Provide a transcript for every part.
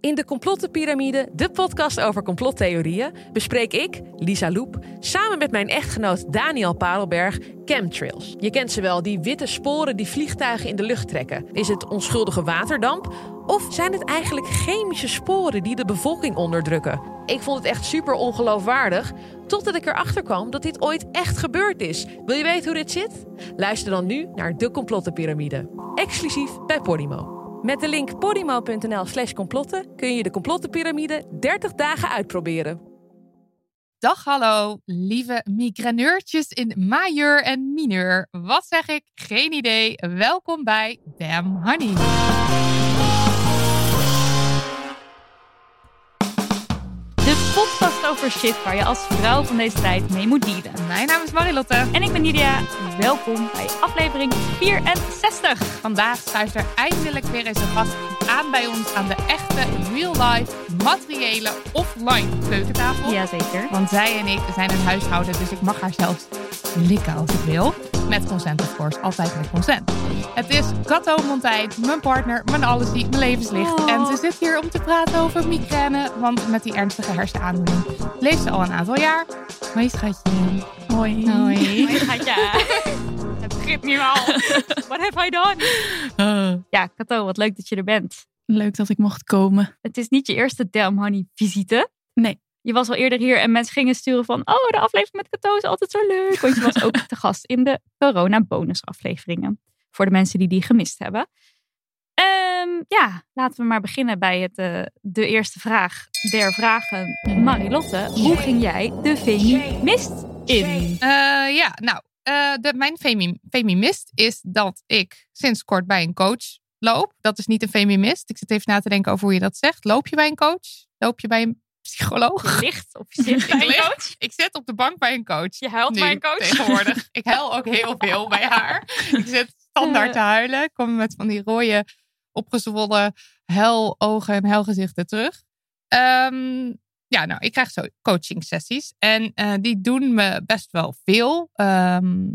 In de Complottenpyramide, de podcast over complottheorieën, bespreek ik, Lisa Loep, samen met mijn echtgenoot Daniel Parelberg chemtrails. Je kent ze wel, die witte sporen die vliegtuigen in de lucht trekken. Is het onschuldige waterdamp? Of zijn het eigenlijk chemische sporen die de bevolking onderdrukken? Ik vond het echt super ongeloofwaardig, totdat ik erachter kwam dat dit ooit echt gebeurd is. Wil je weten hoe dit zit? Luister dan nu naar de Complottenpyramide, exclusief bij Podimo. Met de link podimo.nl slash complotten kun je de complottenpyramide 30 dagen uitproberen. Dag hallo, lieve migranneurtjes in majeur en mineur. Wat zeg ik? Geen idee. Welkom bij Damn Honey. Podcast over shit waar je als vrouw van deze tijd mee moet dealen. Mijn naam is Marilotte. En ik ben Nidia. Welkom bij aflevering 64. Vandaag schuift er eindelijk weer eens een gast aan bij ons aan de echte, real-life, materiële, offline keukentafel. Jazeker. Want zij en ik zijn een huishouden, dus ik mag haar zelfs likken als ik wil. Met consent, of course. Altijd met consent. Het is Kato Montijn, mijn partner, mijn allesie, mijn levenslicht. Oh. En ze zit hier om te praten over migraine, want met die ernstige hersenaandoening leeft ze al een aantal jaar. Hoi schatje. Hoi. Hoi. Gatja. Het begint nu al. What have I done? Ja, Kato, wat leuk dat je er bent. Leuk dat ik mocht komen. Het is niet je eerste Damn Honey visite. Nee. Je was al eerder hier en mensen gingen sturen van... Oh, de aflevering met Kato is altijd zo leuk. Want je was ook te gast in de corona bonus afleveringen. Voor de mensen die die gemist hebben. Ehm, ja, laten we maar beginnen bij het, eh, de eerste vraag der vragen. Marilotte, hoe ging jij de Femi-mist in? Eh, ja, nou, eh, de, mijn femi, femimist is dat ik sinds kort bij een coach loop. Dat is niet een femimist. Ik zit even na te denken over hoe je dat zegt. Loop je bij een coach? Loop je bij een psycholoog? Licht of je zit bij Ik een lig- coach? Ik zit op de bank bij een coach. Je huilt nu, bij een coach? Tegenwoordig. Ik huil ook heel veel bij haar. Ik zit standaard te huilen. Ik kom met van die rode, opgezwollen huilogen en huilgezichten terug. Ehm, ja, nou, ik krijg zo coaching sessies. En eh, die doen me best wel veel. Ehm,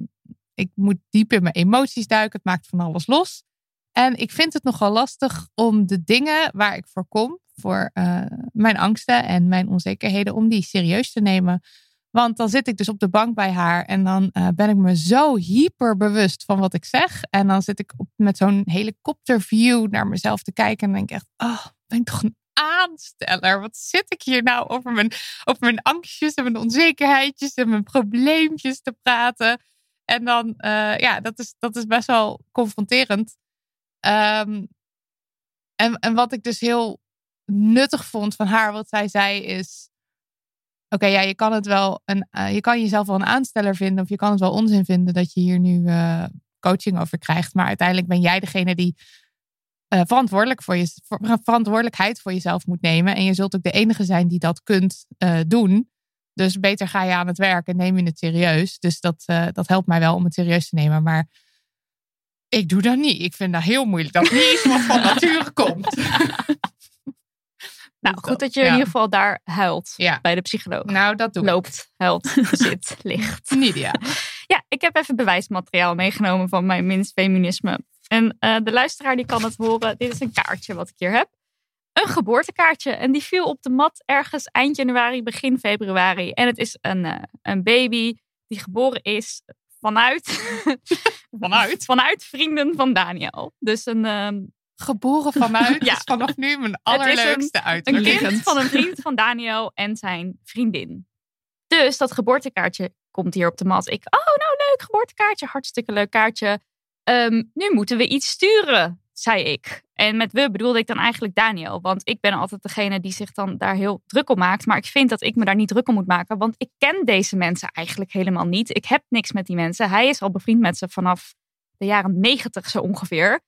ik moet diep in mijn emoties duiken. Het maakt van alles los. En ik vind het nogal lastig om de dingen waar ik voor kom, voor eh, mijn angsten en mijn onzekerheden, om die serieus te nemen. Want dan zit ik dus op de bank bij haar en dan eh, ben ik me zo hyper bewust van wat ik zeg. En dan zit ik op, met zo'n helikopterview naar mezelf te kijken en denk echt, oh, ben ik toch een aansteller? Wat zit ik hier nou over mijn, over mijn angstjes en mijn onzekerheidjes en mijn probleempjes te praten? En dan, eh, ja, dat is, dat is best wel confronterend. Ehm, en, en wat ik dus heel nuttig vond van haar, wat zij zei, is: Oké, ja, je kan het wel, een, eh, je kan jezelf wel een aansteller vinden, of je kan het wel onzin vinden dat je hier nu eh, coaching over krijgt. Maar uiteindelijk ben jij degene die eh, verantwoordelijk voor je, ver- verantwoordelijkheid voor jezelf moet nemen. En je zult ook de enige zijn die dat kunt doen. Dus beter ga je aan het werk en neem je het serieus. Dus dat, dat helpt mij wel om het serieus te nemen. Maar ik doe dat niet. Ik vind dat heel moeilijk. Dat niet iets wat van nature komt. Nou, Dus goed dat je ja. in ieder geval daar huilt Ja. bij de psycholoog. Nou, dat doe ik. Loopt, huilt, zit, ligt. Nidia. Ja, ik heb even bewijsmateriaal meegenomen van mijn minst feminisme. En eh, de luisteraar die kan het horen. Dit is een kaartje wat ik hier heb. Een geboortekaartje. En die viel op de mat ergens eind januari, begin februari. En het is een, eh, een baby die geboren is vanuit, Vanuit. vanuit vrienden van Daniel. Dus een, ehm, Geboren vanuit. Ja. is vanaf nu mijn is allerleukste een uiterlijk. kind van een vriend van Daniel en zijn vriendin. Dus dat geboortekaartje komt hier op de mat. Ik, oh nou leuk, geboortekaartje, hartstikke leuk kaartje. Ehm, nu moeten we iets sturen, zei ik. En met we bedoelde ik dan eigenlijk Daniel. Want ik ben altijd degene die zich dan daar heel druk om maakt. Maar ik vind dat ik me daar niet druk om moet maken. Want ik ken deze mensen eigenlijk helemaal niet. Ik heb niks met die mensen. Hij is al bevriend met ze vanaf de jaren negentig zo ongeveer.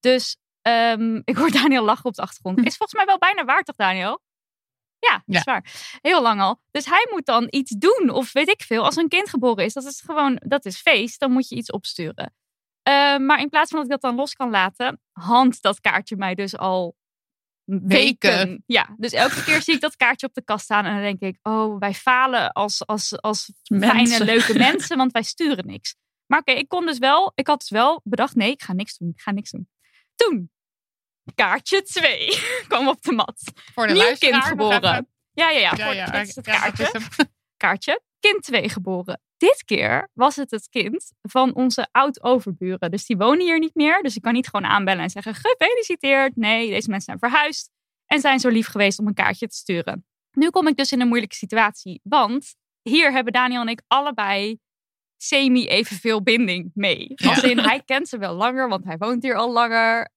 Dus ehm, ik hoor Daniel lachen op de achtergrond. Is volgens mij wel bijna waar toch Daniel? Ja, dat is waar. Heel lang al. Dus hij moet dan iets doen. Of weet ik veel. Als een kind geboren is, dat is gewoon, dat is feest. Dan moet je iets opsturen. Uh, maar in plaats van dat ik dat dan los kan laten, hand dat kaartje mij dus al weken. Weken. Ja, dus elke keer zie ik dat kaartje op de kast staan en dan denk ik, oh, wij falen als, als, als fijne, leuke mensen, want wij sturen niks. Maar oké, ik kon dus wel, ik had dus wel bedacht, nee, ik ga niks doen, ik ga niks doen. Toen, kaartje 2 kwam op de mat. Voor de Nieuw kind geboren. even. Ja, ja, ja. Ja, voor- ja, dit is het kaartje. kaartje. Kind 2 geboren. Dit keer was het het kind van onze oud-overburen. Dus die wonen hier niet meer. Dus ik kan niet gewoon aanbellen en zeggen gefeliciteerd. Nee, deze mensen zijn verhuisd. En zijn zo lief geweest om een kaartje te sturen. Nu kom ik dus in een moeilijke situatie. Want hier hebben Daniel en ik allebei semi evenveel binding mee. Ja. Als in, hij kent ze wel langer, want hij woont hier al langer.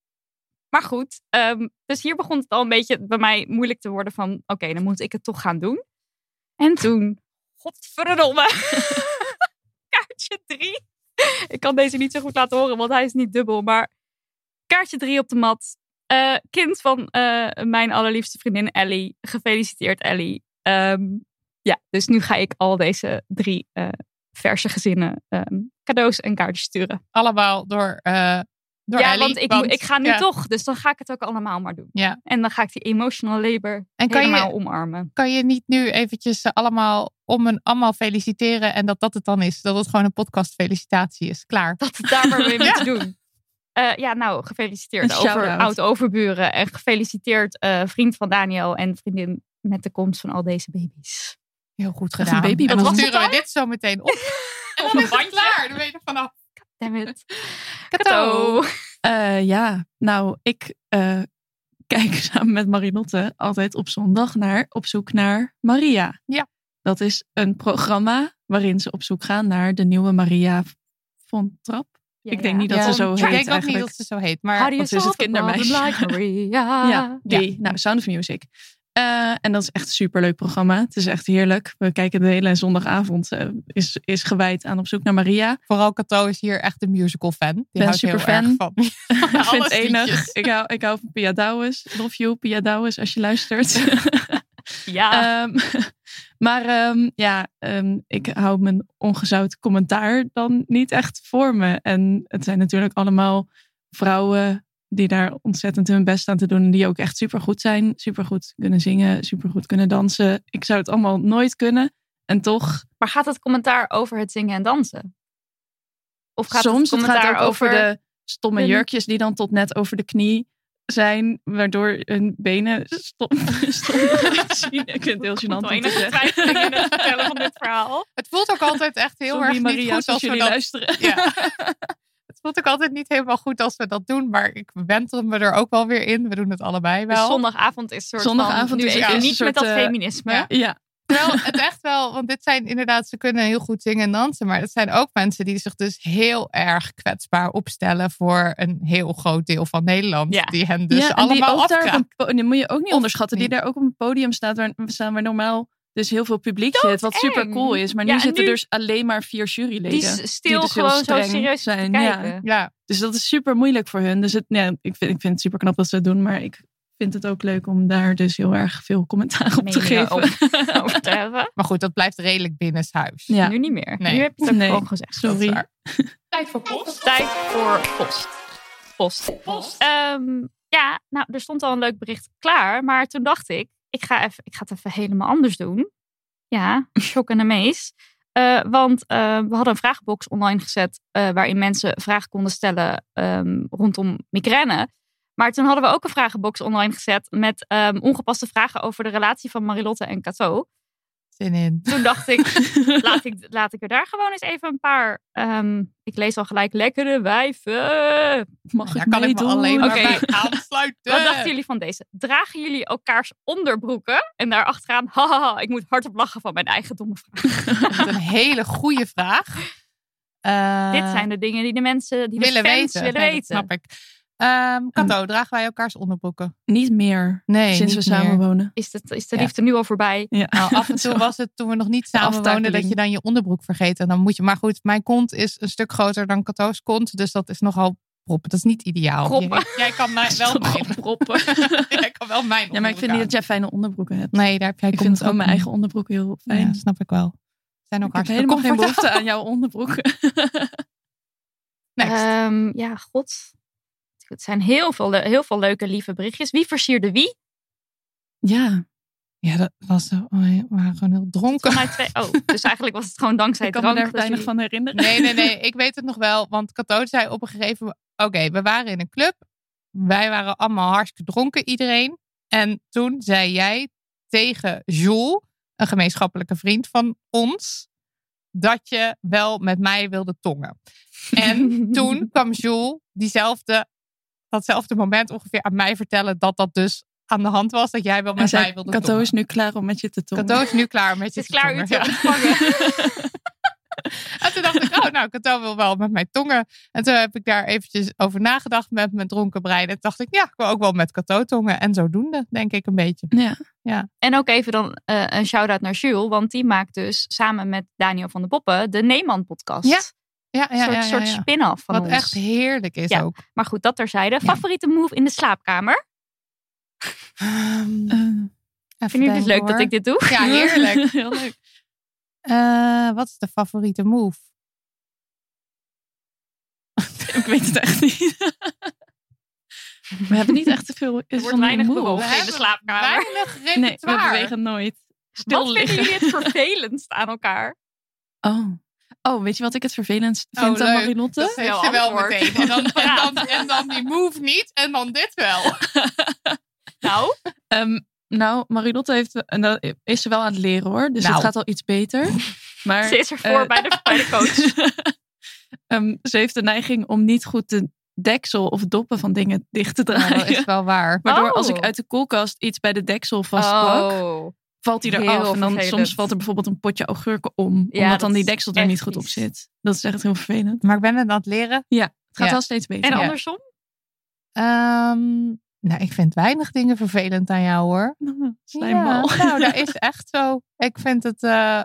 Maar goed, ehm, dus hier begon het al een beetje bij mij moeilijk te worden van... Oké, dan moet ik het toch gaan doen. En toen, godverdomme, kaartje drie. Ik kan deze niet zo goed laten horen, want hij is niet dubbel. Maar kaartje drie op de mat. Eh, kind van eh, mijn allerliefste vriendin Ellie. Gefeliciteerd Ellie. Ehm, ja, dus nu ga ik al deze drie eh, verse gezinnen ehm, cadeaus en kaartjes sturen. Allemaal door, eh door ja, Ellie. want ik, ik ga nu ja. toch, dus dan ga ik het ook allemaal maar doen. Ja. En dan ga ik die emotional labor En kan je- helemaal omarmen. Kan je niet nu eventjes ze allemaal om en allemaal feliciteren en dat dat het dan is? Dat het gewoon een podcast felicitatie is. Klaar. Dat het daar maar mee Ja. doen. Eh, ja, nou, gefeliciteerd Een over oud-overburen. En gefeliciteerd eh, vriend van Daniel en vriendin met de komst van al deze baby's. Heel goed Dat is gedaan. een babybloem. en dan sturen het we dit zo meteen op. en dan is het klaar. Dan ben je er vanaf. Damn it. Cadeau. Eh, ja, nou, ik eh, kijk samen met Marilotte altijd op zondag naar Op zoek naar Maria. Ja. Dat is een programma waarin ze op zoek gaan naar de nieuwe Maria von Trapp. Ik denk niet dat Ja. ze zo Ik heet denk ook niet dat ze zo heet. Maar ze is het kindermeisje. like Maria? Ja, die. Nou, Sound of Music. Eh, en dat is echt een superleuk programma. Het is echt heerlijk. We kijken de hele zondagavond. eh, is, is gewijd aan Op zoek naar Maria. vooral Cato is hier echt een musical fan. Die Ben superfan. erg van. ik vind enig. Ik hou, ik hou van Pia Douwes. Love you, Pia Douwes, als je luistert. Ja. Ehm, maar ehm, ja, ehm, ik hou mijn ongezout commentaar dan niet echt voor me. En het zijn natuurlijk allemaal vrouwen die daar ontzettend hun best aan te doen. En die ook echt supergoed zijn. Supergoed kunnen zingen, supergoed kunnen dansen. Ik zou het allemaal nooit kunnen. En toch, maar gaat het commentaar over het zingen en dansen? Of gaat soms het het commentaar gaat ook over de stomme de- jurkjes die dan tot net over de knie zijn. Waardoor hun benen stom, stom zien. Ik vind het heel gênant om te enige zeggen. twijfeling in het vertellen van dit verhaal. Het voelt ook altijd echt heel Sorry erg niet Maria, goed als als we jullie dat... luisteren. Ja. Het voelt ook altijd niet helemaal goed als we dat doen. Maar ik wentel me er ook wel weer in. We doen het allebei Dus wel. zondagavond is soort Zondagavond van, is- niet soort, met dat eh, feminisme. ja. Ja, Terwijl het echt wel, want dit zijn inderdaad, ze kunnen heel goed zingen en dansen. Maar het zijn ook mensen die zich dus heel erg kwetsbaar opstellen voor een heel groot deel van Nederland. Ja. Die hen dus ja en die allemaal ook daar op afkraken. een po- die moet je ook niet Of onderschatten. Die niet. daar ook op een podium staat waar, staan waar normaal dus heel veel publiek zit. Wat super cool is. Maar nu Ja, zitten nu- dus alleen maar vier juryleden. Die stil dus gewoon zo serieus zijn, te ja. Dus dat is super moeilijk voor hun. Dus het, ja, ik, vind, ik vind het super knap dat ze het doen. Maar ik vind het ook leuk om daar dus heel erg veel commentaar op te geven. over te hebben. maar goed, dat blijft redelijk binnenshuis. Ja. Nu niet meer. Nee. Nu heb je het ook Nee. gewoon gezegd. Sorry. Tijd voor post. Tijd voor post. Post. Ehm, ja, nou, er stond al een leuk bericht klaar. Maar toen dacht ik, ik ga, even, ik ga het even helemaal anders doen. Ja, shock en amaze. Eh, want eh, we hadden een vragenbox online gezet eh, waarin mensen vragen konden stellen ehm, rondom migraine. Maar toen hadden we ook een vragenbox online gezet met ehm, ongepaste vragen over de relatie van Marilotte en Cato. Zin in. Toen dacht ik, laat ik, laat ik er daar gewoon eens even een paar. ehm, ik lees al gelijk lekkere wijven. Mag Daar ik kan ik me alleen maar bij aansluiten. Wat dachten jullie van deze? Dragen jullie elkaars onderbroeken? En daar achteraan, haha, ik moet hardop lachen van mijn eigen domme vraag. Dat is een hele goede vraag. Eh, Dit zijn de dingen die de mensen, die de willen fans weten. willen Nee, dat weten. snap ik. Ehm Kato, dragen wij elkaars onderbroeken? Niet meer Nee, sinds we niet meer. samenwonen. Is, het, is de Ja. liefde nu al voorbij? Ja. Nou, af en toe was het toen we nog niet samen woonden dat je dan je onderbroek vergeet. En dan moet je, maar goed, mijn kont is een stuk groter dan Kato's kont. Dus dat is nogal proppen. Dat is niet ideaal. Proppen. Jij, jij kan mij wel mijn, proppen. jij kan wel mijn Ja, maar ik vind niet dat jij fijne onderbroeken hebt. Nee, daar heb jij ik vind ook mijn eigen onderbroeken heel fijn. Ja, snap ik wel. Zijn ook ik heb hartstikke helemaal geen behoefte aan jouw onderbroeken. Next. Ehm, ja, god. Het zijn heel veel, heel veel leuke, lieve berichtjes. Wie versierde wie? ja, Ja, dat was zo. Oh, we waren gewoon heel dronken. Twee. Oh, dus eigenlijk was het gewoon dankzij ik kan drank. me daar dus weinig van herinneren. Nee, nee, nee. Ik weet het nog wel. Want Kato zei op een gegeven moment... Oké, we waren in een club. Wij waren allemaal hartstikke dronken, iedereen. En toen zei jij tegen Jules, een gemeenschappelijke vriend van ons... dat je wel met mij wilde tongen. En toen kwam Jules diezelfde, datzelfde moment ongeveer aan mij vertellen... dat dat dus aan de hand was. Dat jij wel met mij zei, wilde Kato is nu klaar om met je te tongen. Kato is nu klaar met je Het is te klaar u tongen. te Ja. ontvangen. En toen dacht ik, oh nou, Kato wil wel met mij tongen. En toen heb ik daar eventjes over nagedacht met mijn dronken brein. En toen dacht ik, ja, ik wil ook wel met Kato tongen. En zodoende, denk ik een beetje. Ja, En ook even dan eh, een shout-out naar Jules. Want die maakt dus samen met Daniel van de Poppen de Neeman podcast. Ja, Ja, Een ja, soort, ja, ja, soort spin-off van Wat ons. echt heerlijk is Ja. ook. Maar goed, dat terzijde. Ja. Favoriete move in de slaapkamer? Even Vinden jullie het leuk hoor. dat ik dit doe? Ja, heerlijk. Heel leuk. Eh, wat is de favoriete move? Ik weet het echt niet. We hebben niet echt te veel. Er wordt weinig bewogen in de slaapkamer. Weinig Nee, we bewegen nooit. Stil Wat vinden liggen. jullie het vervelendst aan elkaar? Oh. Oh, weet je wat ik het vervelendst Oh, vind aan leuk. Marilotte? Dat heeft Heel ze wel meteen. En dan, en, dan, en dan die move niet. En dan dit wel. Nou, Ehm, nou, Marilotte heeft, en dat is ze wel aan het leren hoor. Dus Nou. het gaat al iets beter. Maar ze is er voor eh, bij, de, bij de coach. Ehm, ze heeft de neiging om niet goed de deksel of doppen van dingen dicht te Ja, draaien. dat is wel waar. Waardoor Oh. als ik uit de koelkast iets bij de deksel vastpak, Oh. Valt die heel eraf. En dan vervelend. soms valt er bijvoorbeeld een potje augurken om. Ja, omdat dat dan die is deksel er niet goed op zit. Dat is echt heel vervelend. Maar ik ben het aan het leren. Het gaat Ja. wel steeds beter. En Ja. andersom? Ehm, nou, ik vind weinig dingen vervelend aan jou hoor. Slijmbal. Ja, nou, dat is echt zo. Ik vind het. eh,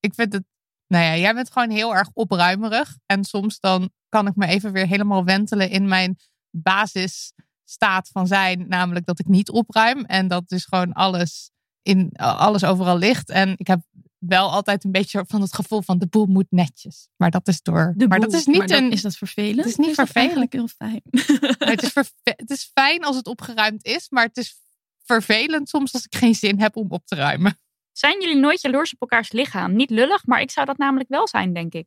ik vind het. Nou ja, jij bent gewoon heel erg opruimerig. En soms dan kan ik me even weer helemaal wentelen in mijn basisstaat van zijn. Namelijk dat ik niet opruim. En dat dus gewoon alles, in, alles overal ligt. En ik heb wel altijd een beetje van het gevoel van de boel moet netjes. Maar dat is door. De maar dat is niet een. is dat vervelend? het is niet Of dat vervelend. eigenlijk heel fijn. Nou, het, is verve- het is fijn als het opgeruimd is, maar het is vervelend soms als ik geen zin heb om op te ruimen. Zijn jullie nooit jaloers op elkaars lichaam? Niet lullig, maar ik zou dat namelijk wel zijn, denk ik.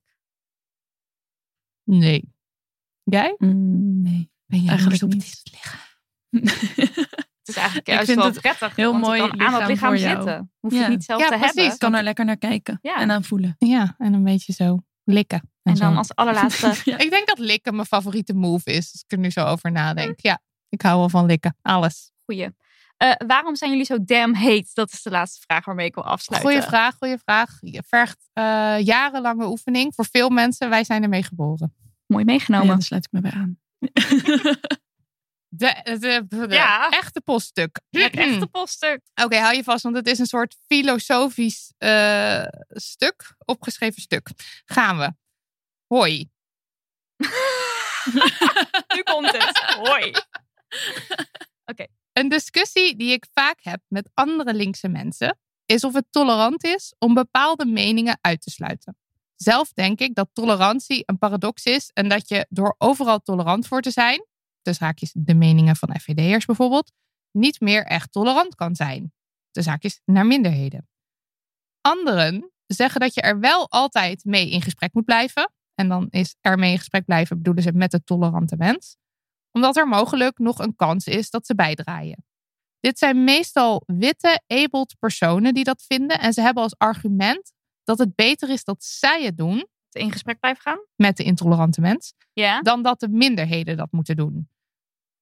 Nee. Jij? Mm, nee. Ben je Eigenlijk op niet. dit lichaam? Het is eigenlijk Ik juist vind wel het prettig. heel want je mooi kan aan dat lichaam zitten. Hoef je Ja. het niet zelf Ja, te precies. hebben. Ik kan er lekker naar kijken Ja. en aan voelen. Ja, en een beetje zo likken. En, En dan zo. als allerlaatste... Ja. Ik denk dat likken mijn favoriete move is, als ik er nu zo over nadenk. Ja, ik hou wel van likken. Alles. Goeie. Eh, waarom zijn jullie zo damn hate? Dat is de laatste vraag waarmee ik wil afsluiten. Goeie vraag, goeie vraag. Je vergt eh, jarenlange oefening. Voor veel mensen, wij zijn ermee geboren. Mooi Ja, meegenomen. daar sluit ik me bij aan. De, de, de Ja. echte poststuk. Het echte poststuk. Oké, hou je vast, want het is een soort filosofisch eh, stuk, opgeschreven stuk. Gaan we. Hoi. nu komt het. Hoi. Een discussie die ik vaak heb met andere linkse mensen is of het tolerant is om bepaalde meningen uit te sluiten. Zelf denk ik dat tolerantie een paradox is en dat je door overal tolerant voor te zijn, dus haakjes de meningen van FVD'ers bijvoorbeeld, niet meer echt tolerant kan zijn. De zaakjes naar minderheden. Anderen zeggen dat je er wel altijd mee in gesprek moet blijven. En dan is er mee in gesprek blijven bedoelen ze met de tolerante mens omdat er mogelijk nog een kans is dat ze bijdraaien. Dit zijn meestal witte, abled personen die dat vinden en ze hebben als argument dat het beter is dat zij het doen In gesprek blijven gaan? met de intolerante mens, Ja. dan dat de minderheden dat moeten doen.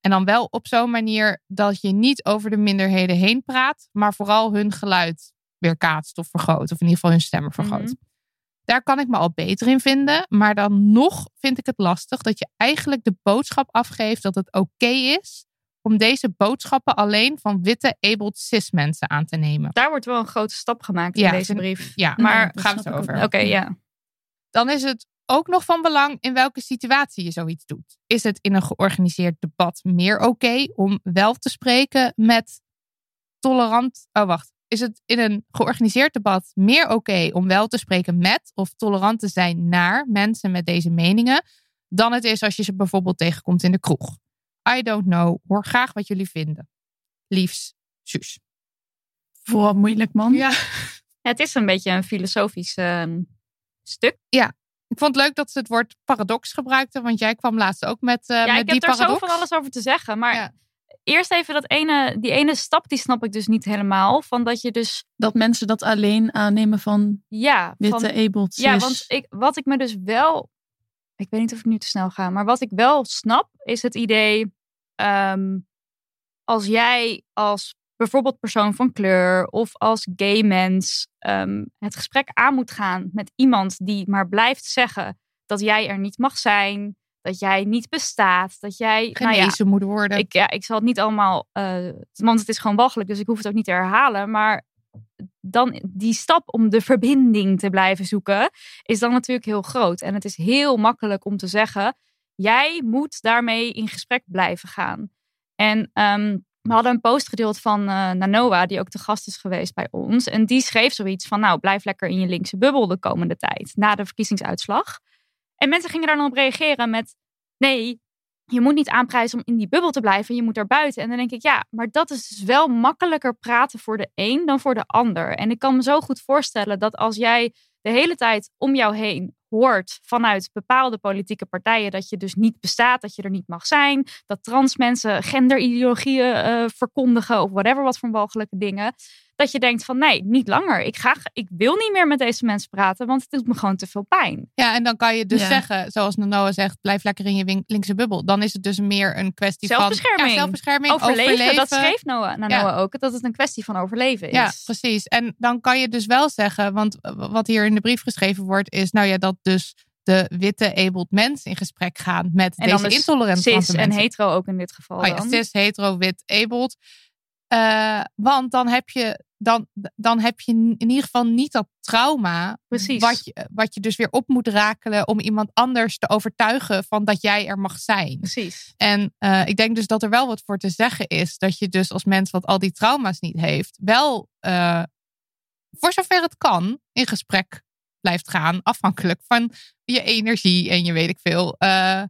En dan wel op zo'n manier dat je niet over de minderheden heen praat, maar vooral hun geluid weerkaatst of vergroot, of in ieder geval hun stemmen vergroot. Mhm. Daar kan ik me al beter in vinden. Maar dan nog vind ik het lastig dat je eigenlijk de boodschap afgeeft dat het oké is om deze boodschappen alleen van witte abled cis mensen aan te nemen. Daar wordt wel een grote stap gemaakt Ja, in deze brief. Ja, Maar- daar gaan we het over. Oké, ja. Dan is het ook nog van belang in welke situatie je zoiets doet. Is het in een georganiseerd debat meer oké om wel te spreken met tolerant. Oh, wacht. Is het in een georganiseerd debat meer oké om wel te spreken met of tolerant te zijn naar mensen met deze meningen dan het is als je ze bijvoorbeeld tegenkomt in de kroeg? I don't know. Hoor graag wat jullie vinden. Liefs, Suus. Vooral moeilijk, man. Ja. Ja, het is een beetje een filosofisch ehm, stuk. Ik vond het leuk dat ze het woord paradox gebruikten, want jij kwam laatst ook met, eh ja, met ik die heb er paradox. zo van alles over te zeggen. Maar Ja. eerst even dat ene, die ene stap, die snap ik dus niet helemaal. Van dat je dus, Dat mensen dat alleen aannemen van ja, witte van, abled ja want ik, wat ik me dus wel, ik weet niet of ik nu te snel ga, maar wat ik wel snap, is het idee, ehm, als jij als bijvoorbeeld persoon van kleur of als gay mens ehm, het gesprek aan moet gaan met iemand die maar blijft zeggen dat jij er niet mag zijn, dat jij niet bestaat, dat jij, nou ja, genezen moet worden. ik, ja, ik zal het niet allemaal, eh, want het is gewoon walgelijk, dus ik hoef het ook niet te herhalen. Maar dan die stap om de verbinding te blijven zoeken, is dan natuurlijk heel groot. En het is heel makkelijk om te zeggen, jij moet daarmee in gesprek blijven gaan. En ehm, we hadden een post gedeeld van eh Nanoa, die ook te gast is geweest bij ons. En die schreef zoiets van, nou, blijf lekker in je linkse bubbel de komende tijd, na de verkiezingsuitslag. En mensen gingen daar dan op reageren met, nee, je moet niet aanprijzen om in die bubbel te blijven. Je moet er buiten. En dan denk ik, ja, maar dat is dus wel makkelijker praten voor de een dan voor de ander. En ik kan me zo goed voorstellen dat als jij de hele tijd om jou heen hoort vanuit bepaalde politieke partijen dat je dus niet bestaat, dat je er niet mag zijn, dat trans mensen genderideologieën eh, verkondigen of whatever wat voor walgelijke dingen, dat je denkt van nee, niet langer. Ik, ga, ik wil niet meer met deze mensen praten, want het doet me gewoon te veel pijn. Ja, en dan kan je dus Ja. zeggen, zoals Noah zegt, blijf lekker in je linkse bubbel. Dan is het dus meer een kwestie Zelfbescherming. van ja, zelfbescherming, Overleven, overleven. dat schreef Noah, naar Ja. Noah ook, dat het een kwestie van overleven is. Ja, precies. En dan kan je dus wel zeggen, want wat hier in de brief geschreven wordt, is nou ja, dat dus de witte abled mensen in gesprek gaan met En deze intolerante cis en hetero ook in dit geval Oh ja, dan. cis, hetero, wit, abled. Eh, want dan heb je dan, dan heb je in ieder geval niet dat trauma. Precies. Wat je, wat je dus weer op moet rakelen om iemand anders te overtuigen van dat jij er mag zijn. Precies. En eh, ik denk dus dat er wel wat voor te zeggen is. Dat je dus als mens wat al die trauma's niet heeft, wel eh, voor zover het kan in gesprek blijft gaan. Afhankelijk van je energie en je weet ik veel. Eh,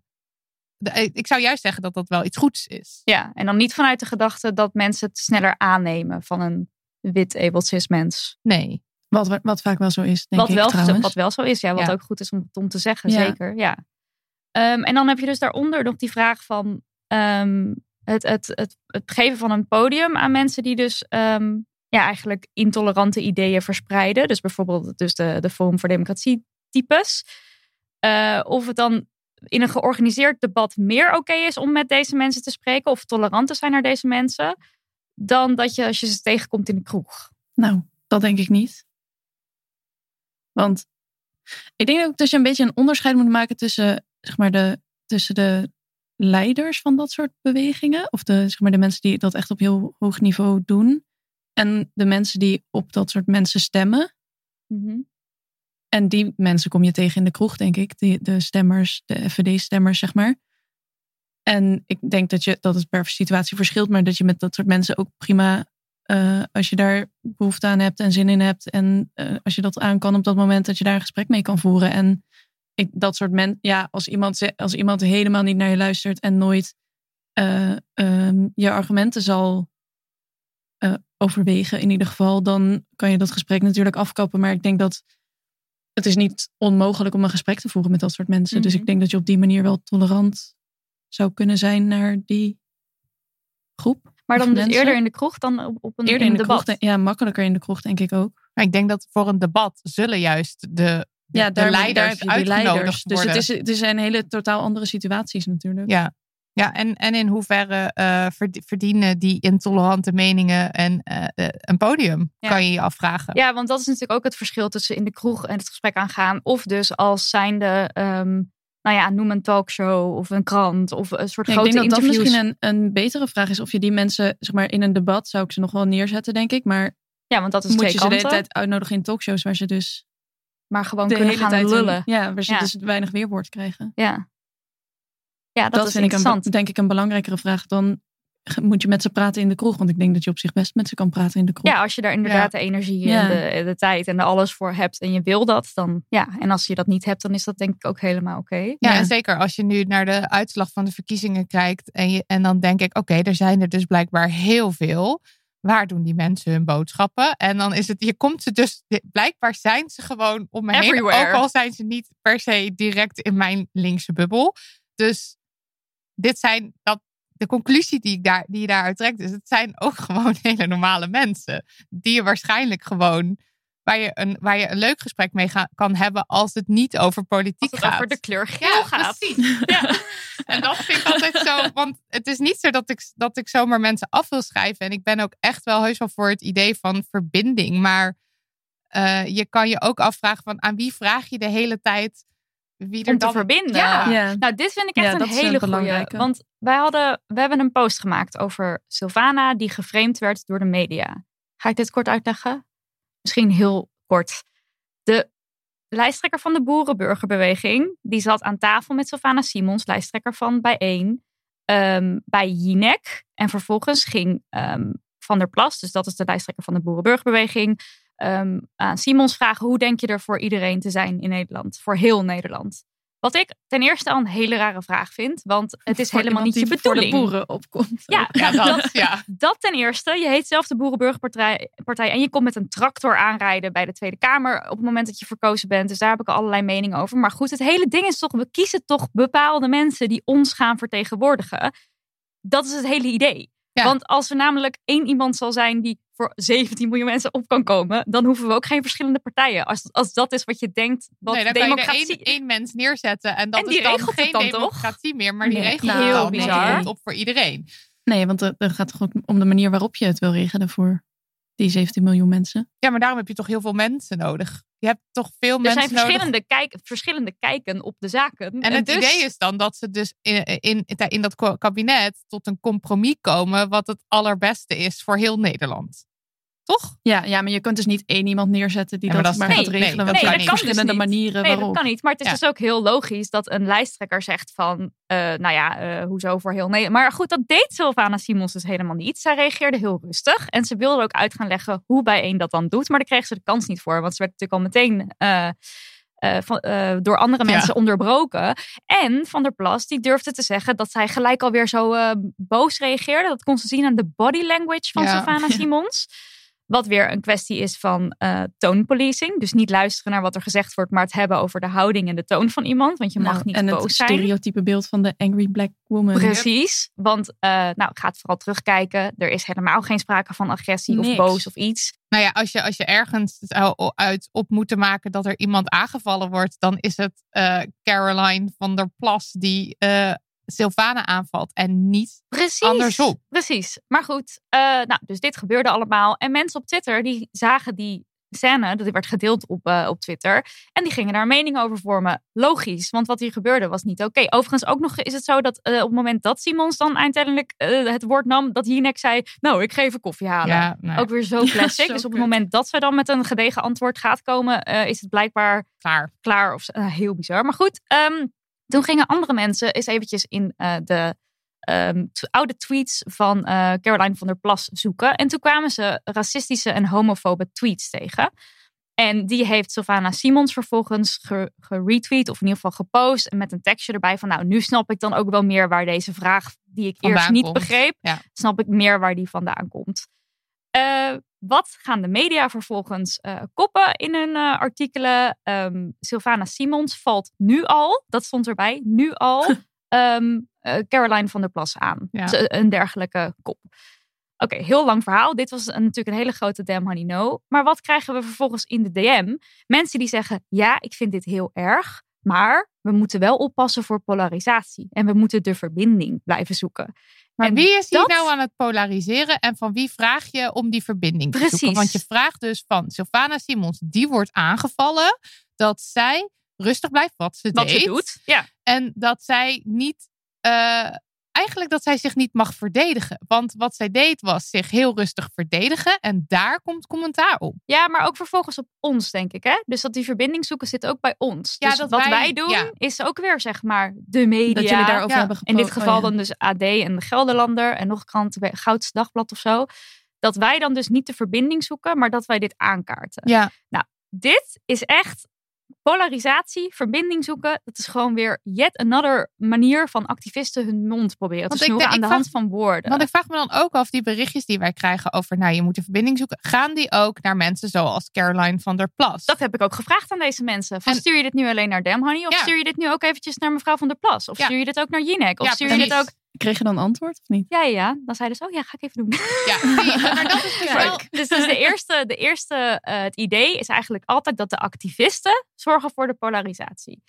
ik zou juist zeggen dat dat wel iets goeds is. Ja, en dan niet vanuit de gedachte dat mensen het sneller aannemen van een wit abled cis mens. Nee. Wat, wat vaak wel zo is, denk Wat ik wel, trouwens. wat wel zo is, ja. Wat Ja. ook goed is om, om te zeggen, Ja. zeker. Ja. Ehm, en dan heb je dus daaronder nog die vraag van ehm, het, het, het, het geven van een podium aan mensen die dus ehm, ja, eigenlijk intolerante ideeën verspreiden. Dus bijvoorbeeld dus de, de Forum voor Democratie types. Eh, of het dan in een georganiseerd debat meer oké is om met deze mensen te spreken of tolerant te zijn naar deze mensen, dan dat je als je ze tegenkomt in de kroeg. Nou, dat denk ik niet. Want ik denk ook dat je een beetje een onderscheid moet maken tussen, zeg maar, de, tussen de leiders van dat soort bewegingen. Of de, zeg maar, de mensen die dat echt op heel hoog niveau doen. En de mensen die op dat soort mensen stemmen. En die mensen kom je tegen in de kroeg, denk ik. Die, de stemmers, de FVD-stemmers, zeg maar. En ik denk dat, je, dat het per situatie verschilt, maar dat je met dat soort mensen ook prima, eh, als je daar behoefte aan hebt en zin in hebt, en eh, als je dat aan kan op dat moment, dat je daar een gesprek mee kan voeren. En ik, dat soort mensen, ja, als iemand, als iemand helemaal niet naar je luistert en nooit eh, ehm, je argumenten zal overwegen, in ieder geval, dan kan je dat gesprek natuurlijk afkappen. Maar ik denk dat het is niet onmogelijk om een gesprek te voeren met dat soort mensen. Dus Mhm. ik denk dat je op die manier wel tolerant zou kunnen zijn naar die groep. Maar dan dus eerder in de kroeg dan op, op een, Eerder in een de debat. kroeg. Ja, makkelijker in de kroeg, denk ik ook. Maar ik denk dat voor een debat zullen juist de, de, Ja, de leiders daar heb je die uitgenodigd leiders. Dus worden. het, is, het zijn hele totaal andere situaties natuurlijk. Ja. Ja, en, en in hoeverre eh, verd- verdienen die intolerante meningen en eh, eh, een podium, Ja. kan je je afvragen. Ja, want dat is natuurlijk ook het verschil tussen in de kroeg en het gesprek aangaan. Of dus als zijnde, ehm nou ja, noem een talkshow of een krant of een soort Ja, ik grote denk dat dat misschien een, een betere vraag is. Of je die mensen, zeg maar, in een debat zou ik ze nog wel neerzetten, denk ik. Maar Ja, want dat is moet twee je ze de kanten. hele tijd uitnodigen in talkshows waar ze dus maar gewoon de kunnen hele gaan tijd lullen. Ja, waar ze Ja. dus weinig weerwoord krijgen. Ja, ja dat, Dat, is vind ik een, denk ik een belangrijkere vraag dan moet je met ze praten in de kroeg. Want ik denk dat je op zich best met ze kan praten in de kroeg. Ja, als je daar inderdaad de energie Ja. en de, de tijd en er alles voor hebt en je wil dat, dan ja. En als je dat niet hebt, dan is dat denk ik ook helemaal oké. Ja, Ja. en zeker als je nu naar de uitslag van de verkiezingen kijkt. En, je, en dan denk ik, oké, er zijn er dus blijkbaar heel veel. Waar doen die mensen hun boodschappen? En dan is het, je komt ze dus, blijkbaar zijn ze gewoon om me heen. Ook al zijn ze niet per se direct in mijn linkse bubbel. Dus dit zijn, dat, de conclusie die, ik daar, die je daaruit trekt, is het zijn ook gewoon hele normale mensen. Die je waarschijnlijk gewoon, waar je een, waar je een leuk gesprek mee ga- kan hebben als het niet over politiek Als het gaat. over de kleur geel Ja, gaat. precies. Ja. En dat vind ik altijd zo. Want het is niet zo dat ik, dat ik zomaar mensen af wil schrijven. En ik ben ook echt wel heus wel voor het idee van verbinding. Maar eh, je kan je ook afvragen van aan wie vraag je de hele tijd wie er Om te dan... verbinden. Ja. Ja. Nou, dit vind ik echt Ja, een hele goede. belangrijke. Want wij hadden, we hebben een post gemaakt over Sylvana die geframed werd door de media. Ga ik dit kort uitleggen? Misschien heel kort. De lijsttrekker van de Boerenburgerbeweging, die zat aan tafel met Sylvana Simons, lijsttrekker van Bijeen, ehm, bij Jinek. En vervolgens ging ehm, Van der Plas, dus dat is de lijsttrekker van de Boerenburgerbeweging, ehm, aan Simons vragen: hoe denk je er voor iedereen te zijn in Nederland? Voor heel Nederland. Wat ik ten eerste al een hele rare vraag vind, want het is Voor helemaal niet je die voor bedoeling. de boeren opkomt. Ja, Ja, dat, dat, ja. dat ten eerste. Je heet zelf de Boerenburgerpartij partij, en je komt met een tractor aanrijden bij de Tweede Kamer op het moment dat je verkozen bent. Dus daar heb ik allerlei meningen over. Maar goed, het hele ding is toch, we kiezen toch bepaalde mensen die ons gaan vertegenwoordigen. Dat is het hele idee. Ja. Want als er namelijk één iemand zal zijn die voor 17 miljoen mensen op kan komen, dan hoeven we ook geen verschillende partijen. Als, als dat is wat je denkt, wat nee, dan kan je er democratie... één, één mens neerzetten. En dat En die is dan regelt geen dan toch? democratie meer. Maar die Nee, regelt nou, heel dan. bizar. Nee, op voor iedereen. Nee, want het het gaat toch ook om de manier waarop je het wil regelen voor die 17 miljoen mensen. Ja, maar daarom heb je toch heel veel mensen nodig. Je hebt toch veel Er mensen zijn nodig verschillende, kijk, verschillende kijken op de zaken. En het dus- idee is dan dat ze dus in, in, in dat kabinet tot een compromis komen wat het allerbeste is voor heel Nederland. Toch? Ja, ja, maar je kunt dus niet één iemand neerzetten die Ja, dat, maar nee, gaat nee, regelen. dat want kan er niet. zijn Dat kan dus verschillende niet. manieren Nee, waarop. dat kan niet. Maar het is Ja. dus ook heel logisch dat een lijsttrekker zegt van, eh, nou ja, eh, hoezo voor heel Nederland. Maar goed, dat deed Sylvana Simons dus helemaal niet. Zij reageerde heel rustig en ze wilde ook uit gaan leggen hoe bijeen dat dan doet. Maar daar kreeg ze de kans niet voor, want ze werd natuurlijk al meteen eh, eh, van, eh, door andere Ja. mensen onderbroken. En Van der Plas, die durfde te zeggen dat zij gelijk alweer zo eh, boos reageerde. Dat kon ze zien aan de body language van Ja. Sylvana Simons. Wat weer een kwestie is van eh toonpolicing. Dus niet luisteren naar wat er gezegd wordt, maar het hebben over de houding en de toon van iemand. Want je mag Nou, niet en boos het zijn. stereotype beeld van de angry black woman. Precies. Want, eh nou, ik ga het vooral terugkijken. Er is helemaal geen sprake van agressie Niks. of boos of iets. Nou ja, als je, als je ergens uit op moeten maken dat er iemand aangevallen wordt, dan is het eh, Caroline van der Plas die Sylvana aanvalt en niet Precies. andersom. Precies. Maar goed, eh, nou, dus dit gebeurde allemaal. En mensen op Twitter, die zagen die scène, dat werd gedeeld op, eh, op Twitter. En die gingen daar een mening over vormen. Logisch, want wat hier gebeurde was niet oké. Overigens ook nog is het zo dat eh, op het moment dat Simons dan uiteindelijk het woord nam, dat Jinek zei, nou, ik ga even koffie halen. Ja, Ook weer zo classic. dus op het moment dat ze dan met een gedegen antwoord gaat komen, is het blijkbaar klaar. klaar. Of, heel bizar. Maar goed, ehm, toen gingen andere mensen eens eventjes in eh, de ehm, oude tweets van eh, Caroline van der Plas zoeken. En toen kwamen ze racistische en homofobe tweets tegen. En die heeft Sylvana Simons vervolgens ge- geretweet of in ieder geval gepost. En met een tekstje erbij van nou, nu snap ik dan ook wel meer waar deze vraag die ik eerst niet komt. begreep, Ja. snap ik meer waar die vandaan komt. Eh, wat gaan de media vervolgens eh, koppen in hun eh, artikelen? Ehm Sylvana Simons valt nu al, dat stond erbij, nu al ehm, eh, Caroline van der Plas aan. Ja. Dus, Een dergelijke kop. Oké, heel lang verhaal. Dit was een- natuurlijk een hele grote damn honey no. Maar wat krijgen we vervolgens in de DM? Mensen die zeggen, ja, ik vind dit heel erg. Maar we moeten wel oppassen voor polarisatie. En we moeten de verbinding blijven zoeken. Maar En wie is hier dat- nou aan het polariseren en van wie vraag je om die verbinding te Precies. zoeken? Want je vraagt dus van Sylvana Simons, die wordt aangevallen, dat zij rustig blijft wat ze Wat deed. ze doet. Ja. En dat zij niet, eh, eigenlijk dat zij zich niet mag verdedigen. Want wat zij deed was zich heel rustig verdedigen en daar komt commentaar op. ja, maar ook vervolgens op ons, denk ik. Hè? Dus dat die verbinding zoeken zit ook bij ons. Ja, dus dat wat wij, wij- doen ja. is ook weer, zeg maar, de media. Dat jullie daarover ja. hebben In dit geval oh, ja. dan dus AD en de Gelderlander en nog kranten, Goudse Dagblad of zo. Dat wij dan dus niet de verbinding zoeken, maar dat wij dit aankaarten. Ja, Dit is echt polarisatie, verbinding zoeken. Dat is gewoon weer yet another manier van activisten hun mond proberen Want te snoeren aan de hand van woorden. want ik vraag me dan ook af, die berichtjes die wij krijgen over, nou je moet de verbinding zoeken, gaan die ook naar mensen zoals Caroline van der Plas? Dat heb ik ook gevraagd aan deze mensen. Van, En- stuur je dit nu alleen naar Dem, Honey? Of Ja. stuur je dit nu ook eventjes naar mevrouw van der Plas? Of Ja. stuur je dit ook naar Jinek? Of Ja, stuur je dit ook... Kreeg je dan antwoord of niet? Ja, ja. Dan zeiden ze, oh ja, ga ik even doen. Ja, maar dat is dus wel... Dus, dus de eerste, de eerste eh, het idee is eigenlijk altijd dat de activisten zorgen voor de polarisatie.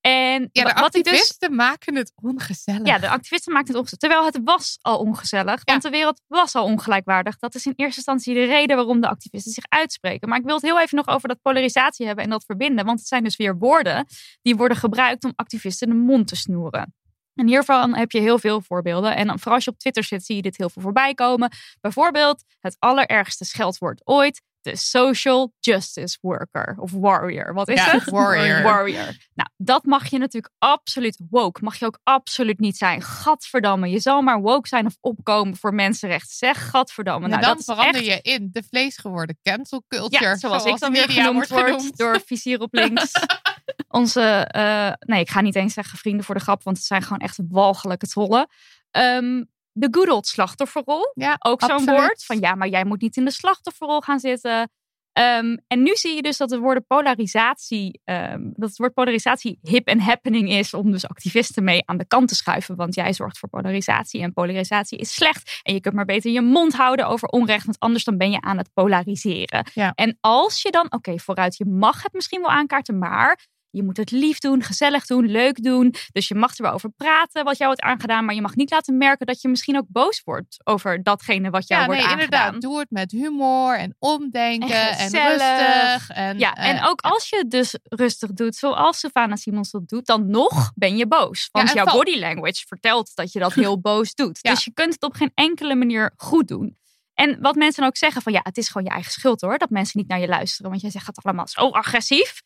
En Ja, de dus activisten maken het ongezellig. Ja, de activisten maakten het ongezellig. Terwijl het was al ongezellig. Want de wereld was al ongelijkwaardig. Dat is in eerste instantie de reden waarom de activisten zich uitspreken. Maar ik wil het heel even nog over dat polarisatie hebben en dat verbinden. Want het zijn dus weer woorden die worden gebruikt om activisten de mond te snoeren. En hiervan heb je heel veel voorbeelden. En vooral als je op Twitter zit, zie je dit heel veel voorbij komen. Bijvoorbeeld het allerergste scheldwoord ooit. De social justice worker. Of warrior. Wat is Ja, het? warrior. Warrior. Nou, dat mag je natuurlijk absoluut woke. Mag je ook absoluut niet zijn. Gadverdamme. Je zal maar woke zijn of opkomen voor mensenrechten. Zeg gadverdamme. En Nou, dan dat verander echt... je in de vleesgeworden cancel culture. Ja, zoals, ik dan weer genoemd wordt genoemd. door Vizier op links. Onze, eh, nee, ik ga niet eens zeggen vrienden voor de grap, want het zijn gewoon echt walgelijke trollen. Ehm, de good old slachtofferrol. Ja, Ook zo'n woord van ja, maar jij moet niet in de slachtofferrol gaan zitten. Ehm, en nu zie je dus dat de woorden polarisatie, ehm, dat het woord polarisatie hip en happening is om dus activisten mee aan de kant te schuiven. Want jij zorgt voor polarisatie en polarisatie is slecht. En je kunt maar beter je mond houden over onrecht, want anders dan ben je aan het polariseren. Ja. En als je dan, oké, vooruit, je mag het misschien wel aankaarten, maar je moet het lief doen, gezellig doen, leuk doen. Dus je mag er wel over praten wat jou wordt aangedaan, maar je mag niet laten merken dat je misschien ook boos wordt over datgene wat jou Ja, wordt nee, aangedaan. inderdaad. Doe het met humor en omdenken En rustig. En, Ja, en eh, ook als je het dus rustig doet, zoals Savannah Simons dat doet, dan nog ben je boos. Want jouw val- body language vertelt dat je dat heel boos doet. Ja. Dus je kunt het op geen enkele manier goed doen. En wat mensen ook zeggen van ja, het is gewoon je eigen schuld hoor, dat mensen niet naar je luisteren. Want jij zegt het allemaal zo agressief.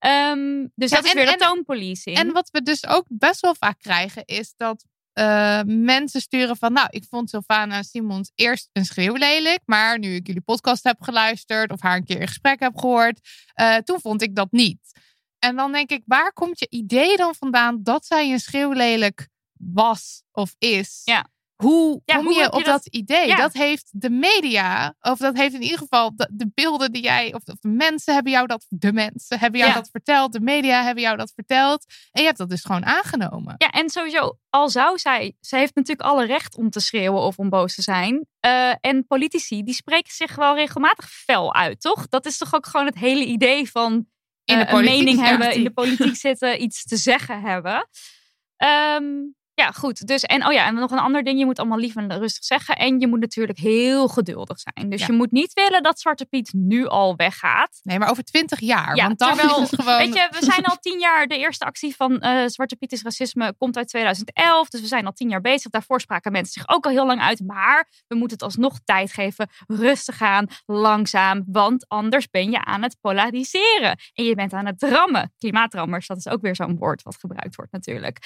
Ehm, dus Ja, dat is weer de en- toonpolicing. En wat we dus ook best wel vaak krijgen, is dat eh, mensen sturen van, nou, ik vond Sylvana Simons eerst een schreeuw lelijk, maar nu ik jullie podcast heb geluisterd of haar een keer in gesprek heb gehoord, eh, toen vond ik dat niet. En dan denk ik, waar komt je idee dan vandaan dat zij een schreeuw lelijk was of is? Ja. Hoe Ja, kom hoe je op dat- idee? Ja. Dat heeft de media, of dat heeft in ieder geval de, de beelden die jij, of de, of de mensen hebben jou dat, de mensen hebben jou Ja. dat verteld, de media hebben jou dat verteld. En je hebt dat dus gewoon aangenomen. Ja, en sowieso, al zou zij, zij heeft natuurlijk alle recht om te schreeuwen of om boos te zijn. Eh, en politici, die spreken zich wel regelmatig fel uit, toch? Dat is toch ook gewoon het hele idee van In de eh, een mening hebben, in de politiek zitten, iets te zeggen hebben. Ehm, ja, goed. Dus, en oh ja, en nog een ander ding. Je moet allemaal lief en rustig zeggen. En je moet natuurlijk heel geduldig zijn. Dus Ja. je moet niet willen dat Zwarte Piet nu al weggaat. Nee, maar over twintig jaar. Ja, want dan terwijl- is het gewoon... Weet je, we zijn al tien jaar, de eerste actie van eh, Zwarte Piet is racisme komt uit 2011. Dus we zijn al tien jaar bezig. Daarvoor spraken mensen zich ook al heel lang uit. Maar we moeten het alsnog tijd geven. Rustig aan, langzaam. Want anders ben je aan het polariseren. En je bent aan het drammen. Klimaatdrammers, dat is ook weer zo'n woord wat gebruikt wordt natuurlijk.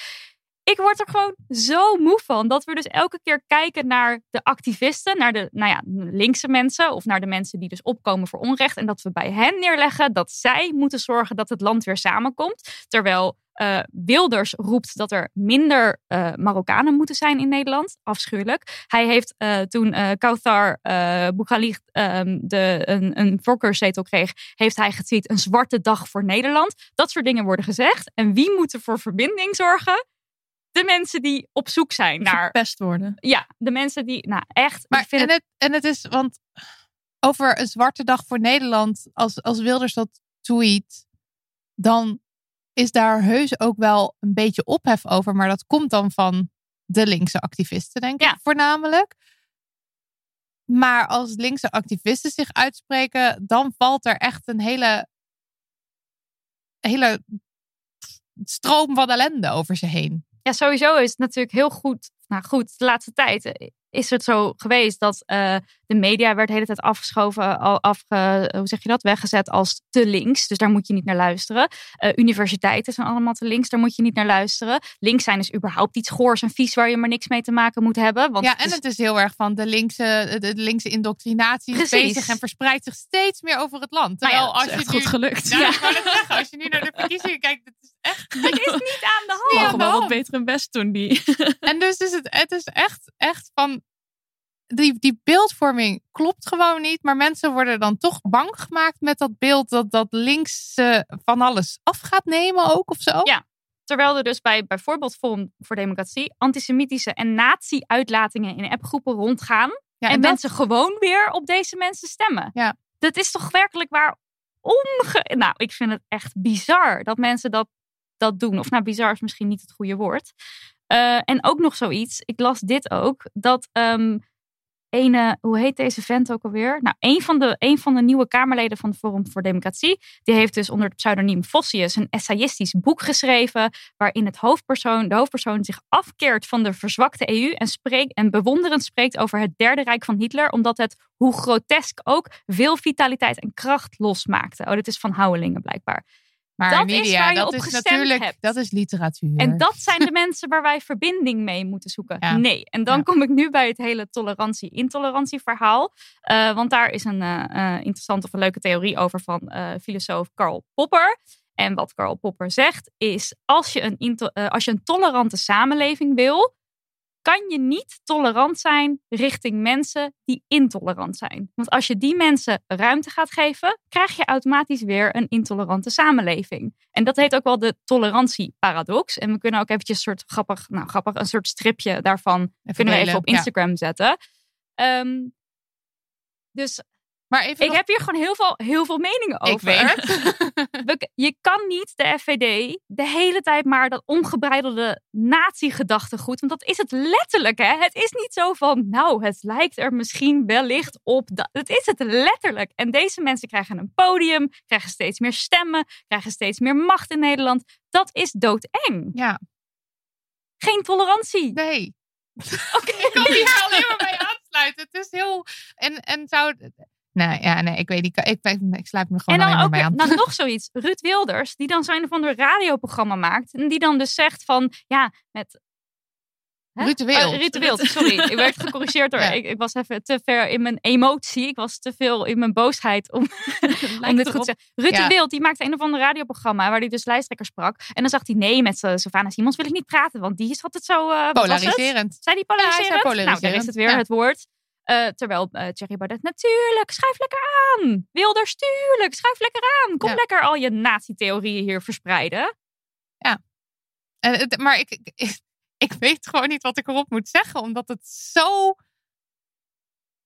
Ik word er gewoon zo moe van dat we dus elke keer kijken naar de activisten, naar de nou ja, linkse mensen of naar de mensen die dus opkomen voor onrecht. En dat we bij hen neerleggen dat zij moeten zorgen dat het land weer samenkomt. Terwijl eh, Wilders roept dat er minder eh, Marokkanen moeten zijn in Nederland. Afschuwelijk. Hij heeft eh, toen eh Kauthar eh Boukhali ehm, de, een, een voorkeurszetel kreeg, heeft hij getweet een zwarte dag voor Nederland. Dat soort dingen worden gezegd. En wie moet er voor verbinding zorgen? De mensen die op zoek zijn naar. Verpest worden. Ja, de mensen die. Nou, echt. Maar ik vind en, het, het, en het is, want over een zwarte dag voor Nederland, als, als Wilders dat tweet, dan is daar heus ook wel een beetje ophef over. Maar dat komt dan van de linkse activisten, denk ik Ja. voornamelijk. Maar als linkse activisten zich uitspreken, dan valt er echt een hele, hele stroom van ellende over ze heen. Ja, sowieso is het natuurlijk heel goed. Nou goed, de laatste tijd eh, is het zo geweest dat eh, de media werd de hele tijd afgeschoven, al afge, hoe zeg je dat, weggezet als te links. Dus daar moet je niet naar luisteren. Eh, universiteiten zijn allemaal te links, daar moet je niet naar luisteren. Links zijn is überhaupt iets goors en vies waar je maar niks mee te maken moet hebben. Want ja, het en is- het is heel erg van de linkse, de linkse indoctrinatie is bezig en verspreidt zich steeds meer over het land. Nou ja, Terwijl dat Dat is als echt je goed nu, gelukt. Nou, net zeggen, als je nu naar de verkiezingen kijkt, het is echt het is niet aan de hand. Ja, Mogen wel wat beter hun best doen, die. En dus is het, het is echt, echt van. Die, die beeldvorming klopt gewoon niet. Maar mensen worden dan toch bang gemaakt met dat beeld dat, dat links van alles af gaat nemen ook of zo. Ja. Terwijl er dus bij bijvoorbeeld Forum voor Democratie antisemitische en nazi-uitlatingen in appgroepen rondgaan. Ja, en dat- mensen gewoon weer op deze mensen stemmen. Ja. Dat is toch werkelijk waar onge... Nou, ik vind het echt bizar dat mensen dat, dat doen. Of nou, bizar is misschien niet het goede woord. Eh, en ook nog zoiets, ik las dit ook, dat ehm ene, hoe heet deze vent ook alweer? Nou, een van, de, een van de nieuwe Kamerleden van het Forum voor Democratie, die heeft dus onder het pseudoniem Vossius een essayistisch boek geschreven, waarin het hoofdpersoon, de hoofdpersoon zich afkeert van de verzwakte EU en, spreekt, en bewonderend spreekt over het Derde Rijk van Hitler, omdat het, hoe grotesk ook, veel vitaliteit en kracht losmaakte. Oh, dit is van Houwelingen blijkbaar. Maar dat is waar je dat op is gestemd natuurlijk hebt. dat is literatuur. En dat zijn de mensen waar wij verbinding mee moeten zoeken. Ja. Nee. En dan Ja. kom ik nu bij het hele tolerantie-intolerantie verhaal. Eh, want daar is een eh, eh, interessante of een leuke theorie over van filosoof Karl Popper. En wat Karl Popper zegt is, als je, een als je een tolerante samenleving wil, kan je niet tolerant zijn richting mensen die intolerant zijn. Want als je die mensen ruimte gaat geven, krijg je automatisch weer een intolerante samenleving. En dat heet ook wel de tolerantieparadox. En we kunnen ook eventjes een soort grappig, nou grappig, een soort stripje daarvan kunnen we even op ja. Instagram zetten. Ehm, dus Maar even ik nog- heb hier gewoon heel veel, heel veel meningen over. ik weet je kan niet de FVD de hele tijd maar dat ongebreidelde nazi-gedachtegoed. Want dat is het letterlijk, hè? Het is niet zo van, nou, het lijkt er misschien wellicht op. Dat. Het is het letterlijk. En deze mensen krijgen een podium, krijgen steeds meer stemmen, krijgen steeds meer macht in Nederland. Dat is doodeng. Ja, Geen tolerantie. nee. Oké. Ik kan hier alleen maar bij aansluiten. Het is heel. En, en zou. Nee, ja, nee, ik weet niet. Ik, ik, ik sluit me gewoon En dan ook bij aan. nou, nog zoiets. Ruud Wilders, die dan zijn van een radioprogramma maakt. En die dan dus zegt van, ja, met... Hè? Ruud de Wild. Oh, Ruud de Wild, sorry. Ik werd gecorrigeerd door... Ja. Ik, ik was even te ver in mijn emotie. Ik was te veel in mijn boosheid om, om dit goed te zeggen. Ruud Ja. de Wild, die maakte een of ander radioprogramma... waar hij dus lijsttrekker sprak. En dan zag hij, nee, met Sa- Savannah Simons wil ik niet praten... want die is altijd zo... eh? Polariserend. Zijn die Ja, hij polariserend? Nou, daar is het weer ja. het woord. Eh, terwijl eh Thierry Baudet, natuurlijk, schuif lekker aan. Wilders, tuurlijk, schuif lekker aan. Kom Ja. lekker al je nazi-theorieën hier verspreiden. En het- maar ik, ik, ik weet gewoon niet wat ik erop moet zeggen, omdat het zo.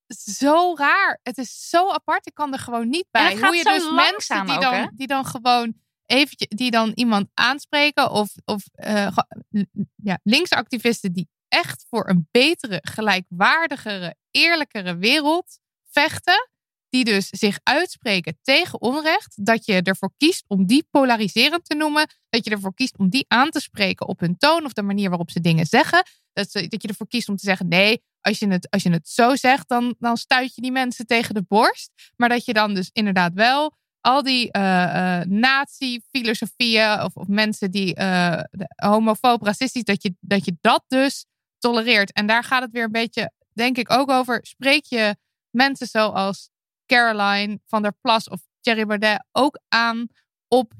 Zo raar. Het is zo apart. Ik kan er gewoon niet bij. Hoe je dus mensen die ook, dan, hè? die dan gewoon eventjes, die dan iemand aanspreken of, of ge- ja, linksactivisten die echt voor een betere, gelijkwaardigere, eerlijkere wereld vechten. Die dus zich uitspreken tegen onrecht. Dat je ervoor kiest om die polariserend te noemen. Dat je ervoor kiest om die aan te spreken op hun toon of de manier waarop ze dingen zeggen. Dat, ze, dat je ervoor kiest om te zeggen: nee, als je het, als je het zo zegt, dan, dan stuit je die mensen tegen de borst. Maar dat je dan dus inderdaad wel al die eh, eh, nazi-filosofieën of, of mensen die de- homofoob, racistisch, dat je, dat je dat dus tolereert. En daar gaat het weer een beetje, denk ik, ook over. Spreek je mensen zoals Caroline van der Plas of Thierry Baudet ook aan op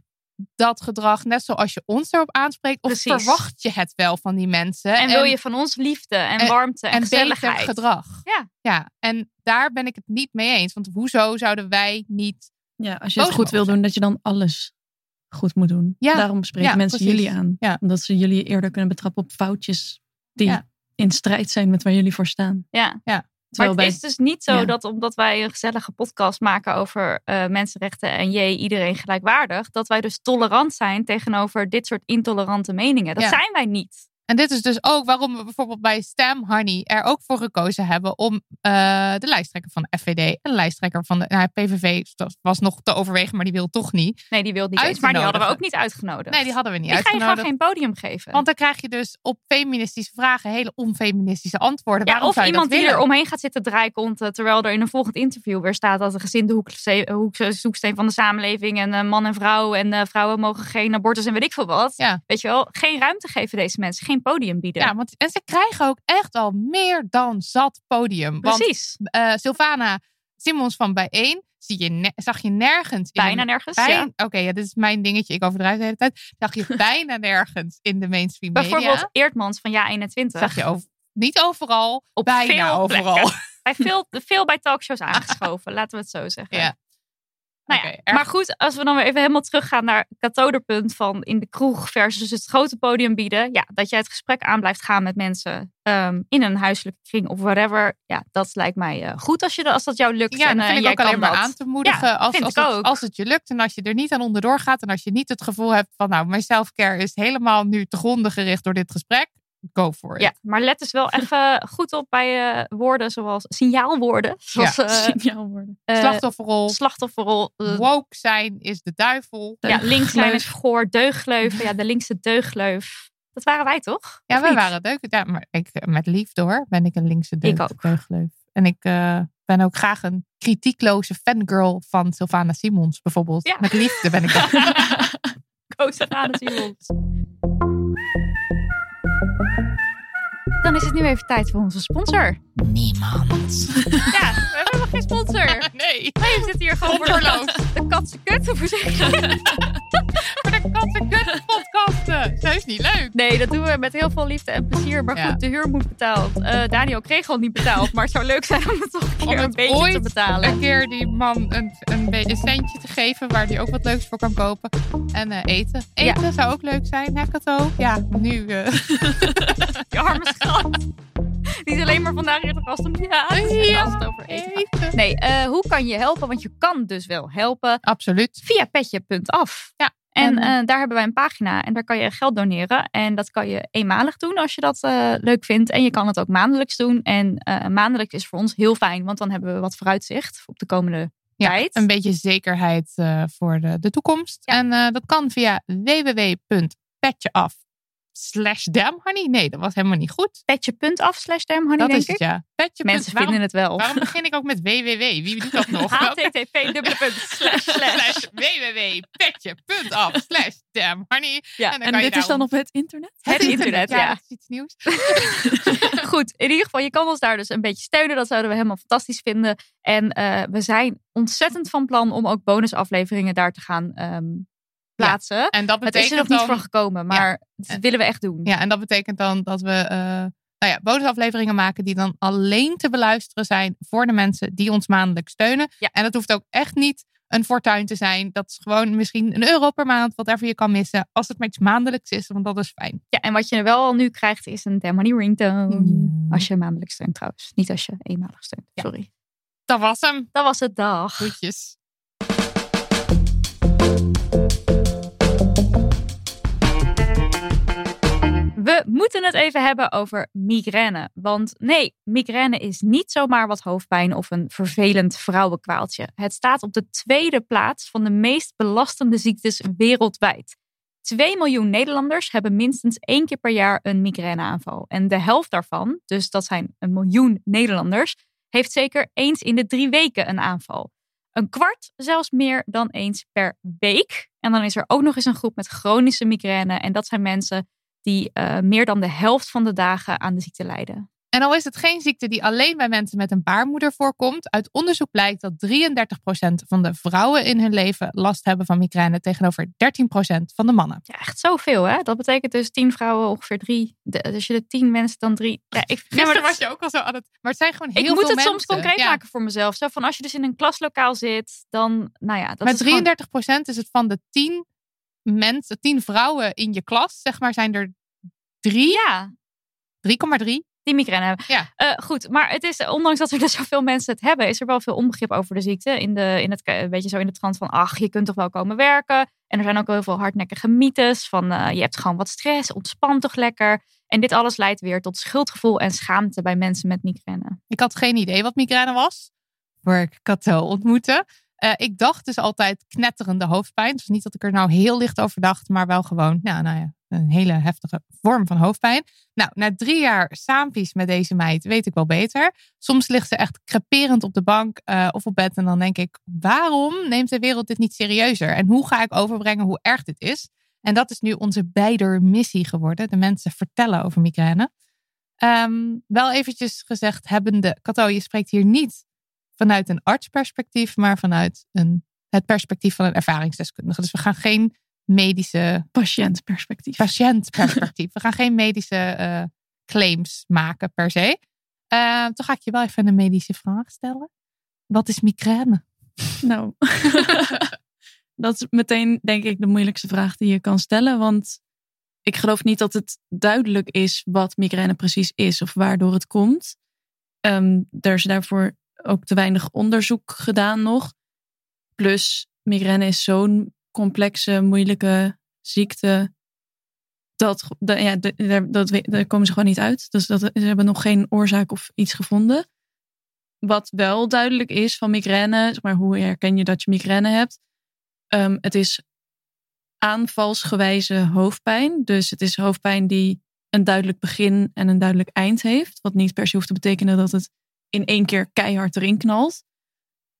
dat gedrag, net zoals je ons erop aanspreekt? Of Precies. verwacht je het wel van die mensen? En, wil je van ons liefde en, en- warmte en, en beter gedrag? Ja. ja. En daar ben ik het niet mee eens. Want hoezo zouden wij niet... Ja, als je het goed wil doen, dat je dan alles goed moet doen. Ja, Daarom spreken ja, mensen precies. jullie aan. Ja. Omdat ze jullie eerder kunnen betrappen op foutjes die Ja. In strijd zijn met waar jullie voor staan. Ja. Maar Terwijl het bij- is dus niet zo ja. dat omdat wij een gezellige podcast maken over eh, mensenrechten en jee, iedereen gelijkwaardig, dat wij dus tolerant zijn tegenover dit soort intolerante meningen. Dat Ja. zijn wij niet. En dit is dus ook waarom we bijvoorbeeld bij Stem Honey er ook voor gekozen hebben om eh, de lijsttrekker van de FVD en de lijsttrekker van de nou, PVV dat was nog te overwegen, maar die wil toch niet. Nee, die wil niet Uit Maar die hadden we ook niet uitgenodigd. Nee, die hadden we niet Ik ga je gewoon uitgenodigd. geen podium geven. Want dan krijg je dus op feministische vragen hele onfeministische antwoorden. ja, Waarom of zou je dat iemand die willen? er omheen gaat zitten draaikonten, terwijl er in een volgend interview weer staat dat de gezin de hoekste- hoekse zoeksteen van de samenleving en eh, man en vrouw en eh, vrouwen mogen geen abortus en weet ik veel wat. Ja. Weet je wel, geen ruimte geven deze mensen, geen podium bieden. Ja, want, en ze krijgen ook echt al meer dan zat podium. Want Precies. eh, Sylvana Simons van Bijeen zie je zag je nergens. In Bijna nergens. Ja. Oké, ja, dit is mijn dingetje. Ik overdrijf de hele tijd. Zag je bijna nergens in de mainstream media. Bijvoorbeeld Eertmans van Ja 21. Zag je over, niet overal, Op bijna veel overal. plekken. Bij veel, veel bij talkshows aangeschoven, laten we het zo zeggen. Ja. Nou ja, erg- maar goed, als we dan weer even helemaal teruggaan naar het kathoderpunt van in de kroeg versus het grote podium bieden. Ja, dat jij het gesprek aan blijft gaan met mensen ehm, in een huiselijke kring of whatever. Ja, dat lijkt mij eh, goed als, je, dat- als dat jou lukt. Ja, en, vind en ik jij ook alleen maar dat. aan te moedigen. Ja, als, vind als, ik het, ook. als het je lukt en als je er niet aan onderdoor gaat. En als je niet het gevoel hebt van nou, mijn selfcare is helemaal nu te gronden gericht door dit gesprek. Go for it. Ja, maar let dus wel even goed op bij eh, woorden zoals signaalwoorden. Zoals Ja. eh, Signaalwoorden. eh, Slachtofferrol. slachtofferrol. Woke zijn is de duivel. ja, links zijn is goor, deugdgleuven. Ja, de linkse deugdgleuf. Dat waren wij toch? Ja, Of wij niet? waren deuk. Ja, maar ik, met liefde hoor, ben ik een linkse Ik deugd, ook. deugdleuf. En ik eh, ben ook graag een kritiekloze fangirl van Sylvana Simons bijvoorbeeld. Ja. Met liefde ben ik dat. Koos aan de Simons. Dan is het nu even tijd voor onze sponsor. Niemand. Ja, we hebben nog sponsor. Nee. Nee, we zitten hier gewoon voor de, katse kut. Hoe zeg je dat? Voor de kattenkut podcasten. Zo is niet leuk. Nee, dat doen we met heel veel liefde en plezier. Maar Ja. goed, de huur moet betaald. Eh, Daniel kreeg al niet betaald. Maar het zou leuk zijn om het toch een Om keer een beetje te betalen. Een keer die man een, een een centje te geven waar hij ook wat leuks voor kan kopen. En eh, eten. Eten zou ook leuk zijn, hè Kato? Ja, nu. eh, Je arme schat. Is alleen maar vandaag te gast om ja, het over eten gaat. eten. Nee, eh, hoe kan je helpen? Want je kan dus wel helpen Absoluut. via petje.af. Ja. En eh, daar hebben wij een pagina en daar kan je geld doneren. En dat kan je eenmalig doen als je dat eh, leuk vindt. En je kan het ook maandelijks doen. En maandelijks is voor ons heel fijn, want dan hebben we wat vooruitzicht op de komende Ja, tijd. een beetje zekerheid voor de, de toekomst. Ja. En dat kan via www.petjeaf slash damhoney. Nee, dat was helemaal niet goed. Petje.af slash damhoney, Dat denk is het, ja. Petje. Mensen vinden het wel. Waarom begin ik ook met www? Wie doet dat nog? http dubbele punt slash slash. slash www.petje.af slash damhoney. Ja, dan En kan je dit is dan op het internet? Het internet, ja. dat is iets nieuws. Goed, in ieder geval, je kan ons daar dus een beetje steunen. Dat zouden we helemaal fantastisch vinden. En eh, we zijn ontzettend van plan om ook bonusafleveringen daar te gaan ehm, plaatsen. En dat het betekent is er nog niet voor gekomen, maar dat En- willen we echt doen. Ja, en dat betekent dan dat we eh, nou ja, bonusafleveringen maken die dan alleen te beluisteren zijn voor de mensen die ons maandelijk steunen. Ja. En dat hoeft ook echt niet een fortuin te zijn. Dat is gewoon misschien een euro per maand, whatever je kan missen. Als het maar iets maandelijks is, want dat is fijn. Ja, en wat je wel al nu krijgt is een Damn Money ringtone. Ja. Als je maandelijk steunt trouwens. Niet als je eenmalig steunt. Ja. Sorry. Dat was hem. Dat was het dag. Groetjes. We moeten het even hebben over migraine. Want nee, migraine is niet zomaar wat hoofdpijn of een vervelend vrouwenkwaaltje. Het staat op de tweede plaats van de meest belastende ziektes wereldwijd. 2 miljoen Nederlanders hebben minstens één keer per jaar een migraineaanval. En de helft daarvan, dus dat zijn een miljoen Nederlanders, heeft zeker eens in de drie weken een aanval. Een kwart zelfs meer dan eens per week. En dan is er ook nog eens een groep met chronische migraine. En dat zijn mensen die eh, meer dan de helft van de dagen aan de ziekte lijden. En al is het geen ziekte die alleen bij mensen met een baarmoeder voorkomt, uit onderzoek blijkt dat 33% van de vrouwen in hun leven last hebben van migraine tegenover 13% van de mannen. Ja, echt zoveel, hè? Dat betekent dus tien vrouwen ongeveer drie. De, als je de tien mensen dan drie. Ja, ik, maar Gisteren dat- was je ook al zo aan het. Maar het zijn gewoon heel ik veel moet het mensen. soms concreet Ja. maken voor mezelf. Zo van als je dus in een klaslokaal zit, dan, nou ja, dat is gewoon- 33% is het van de 10 mensen, 10 vrouwen in je klas, zeg maar, zijn er drie, Ja, 3,3 die migraine hebben. Ja. Eh, goed, maar het is, ondanks dat er dus zoveel mensen het hebben, is er wel veel onbegrip over de ziekte. In, de, in het, een beetje zo in de trant van, ach, je kunt toch wel komen werken. En er zijn ook heel veel hardnekkige mythes van, eh, je hebt gewoon wat stress, ontspan toch lekker. En dit alles leidt weer tot schuldgevoel en schaamte bij mensen met migraine. Ik had geen idee wat migraine was, voor ik Cato ontmoette. Uh, ik dacht dus altijd knetterende hoofdpijn. Dus niet dat ik er nou heel licht over dacht, maar wel gewoon, ja, nou ja, een hele heftige vorm van hoofdpijn. Nou, na drie jaar saampies met deze meid weet ik wel beter. Soms ligt ze echt creperend op de bank uh, of op bed en dan denk ik, waarom neemt de wereld dit niet serieuzer? En hoe ga ik overbrengen hoe erg dit is? En dat is nu onze beider missie geworden. De mensen vertellen over migraine. Um, wel eventjes gezegd hebbende, Kato, je spreekt hier niet vanuit een artsperspectief, maar vanuit een, het perspectief van een ervaringsdeskundige. Dus we gaan geen medische. Patiëntperspectief. Patiëntperspectief. we gaan geen medische uh, claims maken per se. Uh, toch ga ik je wel even een medische vraag stellen. Wat is migraine? Nou, dat is meteen denk ik de moeilijkste vraag die je kan stellen. Want ik geloof niet dat het duidelijk is wat migraine precies is of waardoor het komt. Um, er is daarvoor ook te weinig onderzoek gedaan nog. Plus, migraine is zo'n complexe, moeilijke ziekte. Dat, ja, daar, dat, daar komen ze gewoon niet uit. Dus dat, ze hebben nog geen oorzaak of iets gevonden. Wat wel duidelijk is van migraine, zeg maar hoe herken je dat je migraine hebt? Um, het is aanvalsgewijze hoofdpijn. Dus het is hoofdpijn die een duidelijk begin en een duidelijk eind heeft. Wat niet per se hoeft te betekenen dat het in één keer keihard erin knalt.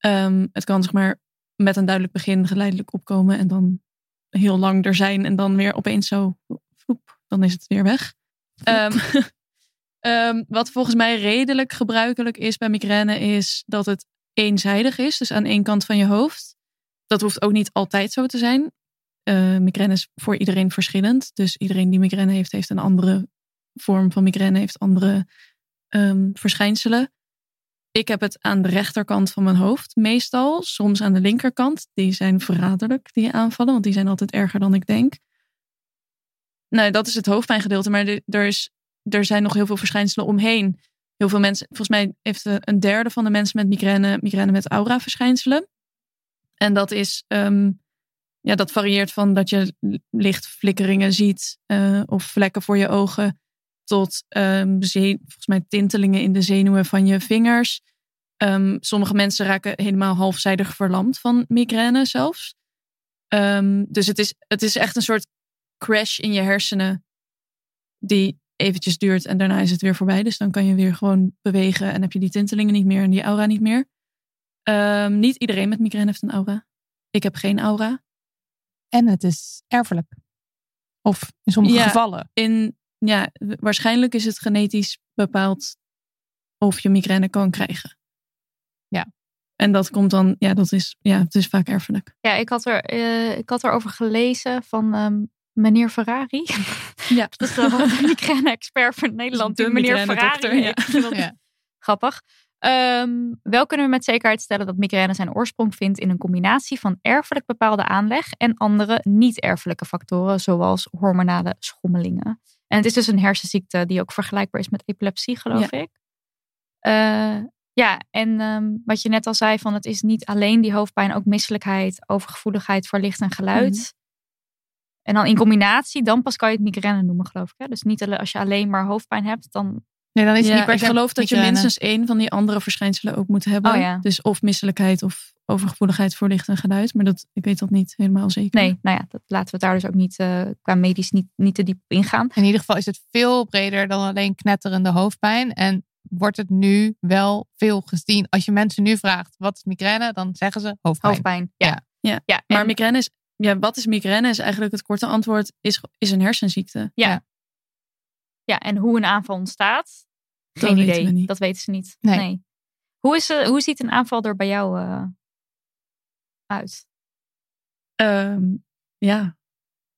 Um, het kan zeg maar met een duidelijk begin geleidelijk opkomen en dan heel lang er zijn en dan weer opeens zo, vloep, dan is het weer weg. Um, um, wat volgens mij redelijk gebruikelijk is bij migraine is dat het eenzijdig is, dus aan één kant van je hoofd. Dat hoeft ook niet altijd zo te zijn. Uh, migraine is voor iedereen verschillend, dus iedereen die migraine heeft, heeft een andere vorm van migraine, heeft andere verschijnselen. Ik heb het aan de rechterkant van mijn hoofd, meestal. Soms aan de linkerkant. Die zijn verraderlijk, die aanvallen, want die zijn altijd erger dan ik denk. Nou, dat is het hoofdpijngedeelte, maar er, is, er zijn nog heel veel verschijnselen omheen. Heel veel mensen, volgens mij heeft een derde van de mensen met migraine, migraine met aura-verschijnselen. En dat is, um, ja, dat varieert van dat je lichtflikkeringen ziet uh, of vlekken voor je ogen tot um, volgens mij tintelingen in de zenuwen van je vingers. Um, sommige mensen raken helemaal halfzijdig verlamd van migraine zelfs. Um, dus het is, het is echt een soort crash in je hersenen die eventjes duurt en daarna is het weer voorbij. Dus dan kan je weer gewoon bewegen en heb je die tintelingen niet meer en die aura niet meer. niet iedereen met migraine heeft een aura. Ik heb geen aura. En het is erfelijk. Of in sommige ja, gevallen. In ja, waarschijnlijk is het genetisch bepaald of je migraine kan krijgen. Ja. En dat komt dan, ja, dat is, ja, het is vaak erfelijk. Ja, ik had, er, uh, ik had erover gelezen van um, meneer Ferrari. Ja. dat is een migraine-expert van Nederland. De meneer Ferrari. ja. Grappig. Um, wel kunnen we met zekerheid stellen dat migraine zijn oorsprong vindt in een combinatie van erfelijk bepaalde aanleg en andere niet-erfelijke factoren, zoals hormonale schommelingen. En het is dus een hersenziekte die ook vergelijkbaar is met epilepsie, geloof ik. Uh, ja, en um, wat je net al zei, van het is niet alleen die hoofdpijn, ook misselijkheid, overgevoeligheid voor licht en geluid. Mhm. En dan in combinatie, dan pas kan je het migraine noemen, geloof ik. Hè? Dus niet als je alleen maar hoofdpijn hebt, dan Nee, dan is het Ja, niet per ik geloof dat je minstens één van die andere verschijnselen ook moet hebben. Oh ja. Dus of misselijkheid of overgevoeligheid voor licht en geluid. Maar dat, ik weet dat niet helemaal zeker. Nee, nou ja, dat laten we daar dus ook niet eh, qua medisch niet, niet te diep op ingaan. In ieder geval is het veel breder dan alleen knetterende hoofdpijn. En wordt het nu wel veel gezien. Als je mensen nu vraagt, wat is migraine? Dan zeggen ze hoofdpijn. Hoofdpijn. Ja. Ja. Ja, ja Maar en- migraine is, ja, wat is migraine? Is eigenlijk het korte antwoord, is, is een hersenziekte. ja, en hoe een aanval ontstaat, geen idee. we. Dat weten ze niet. Nee. Hoe, is, eh, hoe ziet een aanval er bij jou eh, uit? Ehm, ja,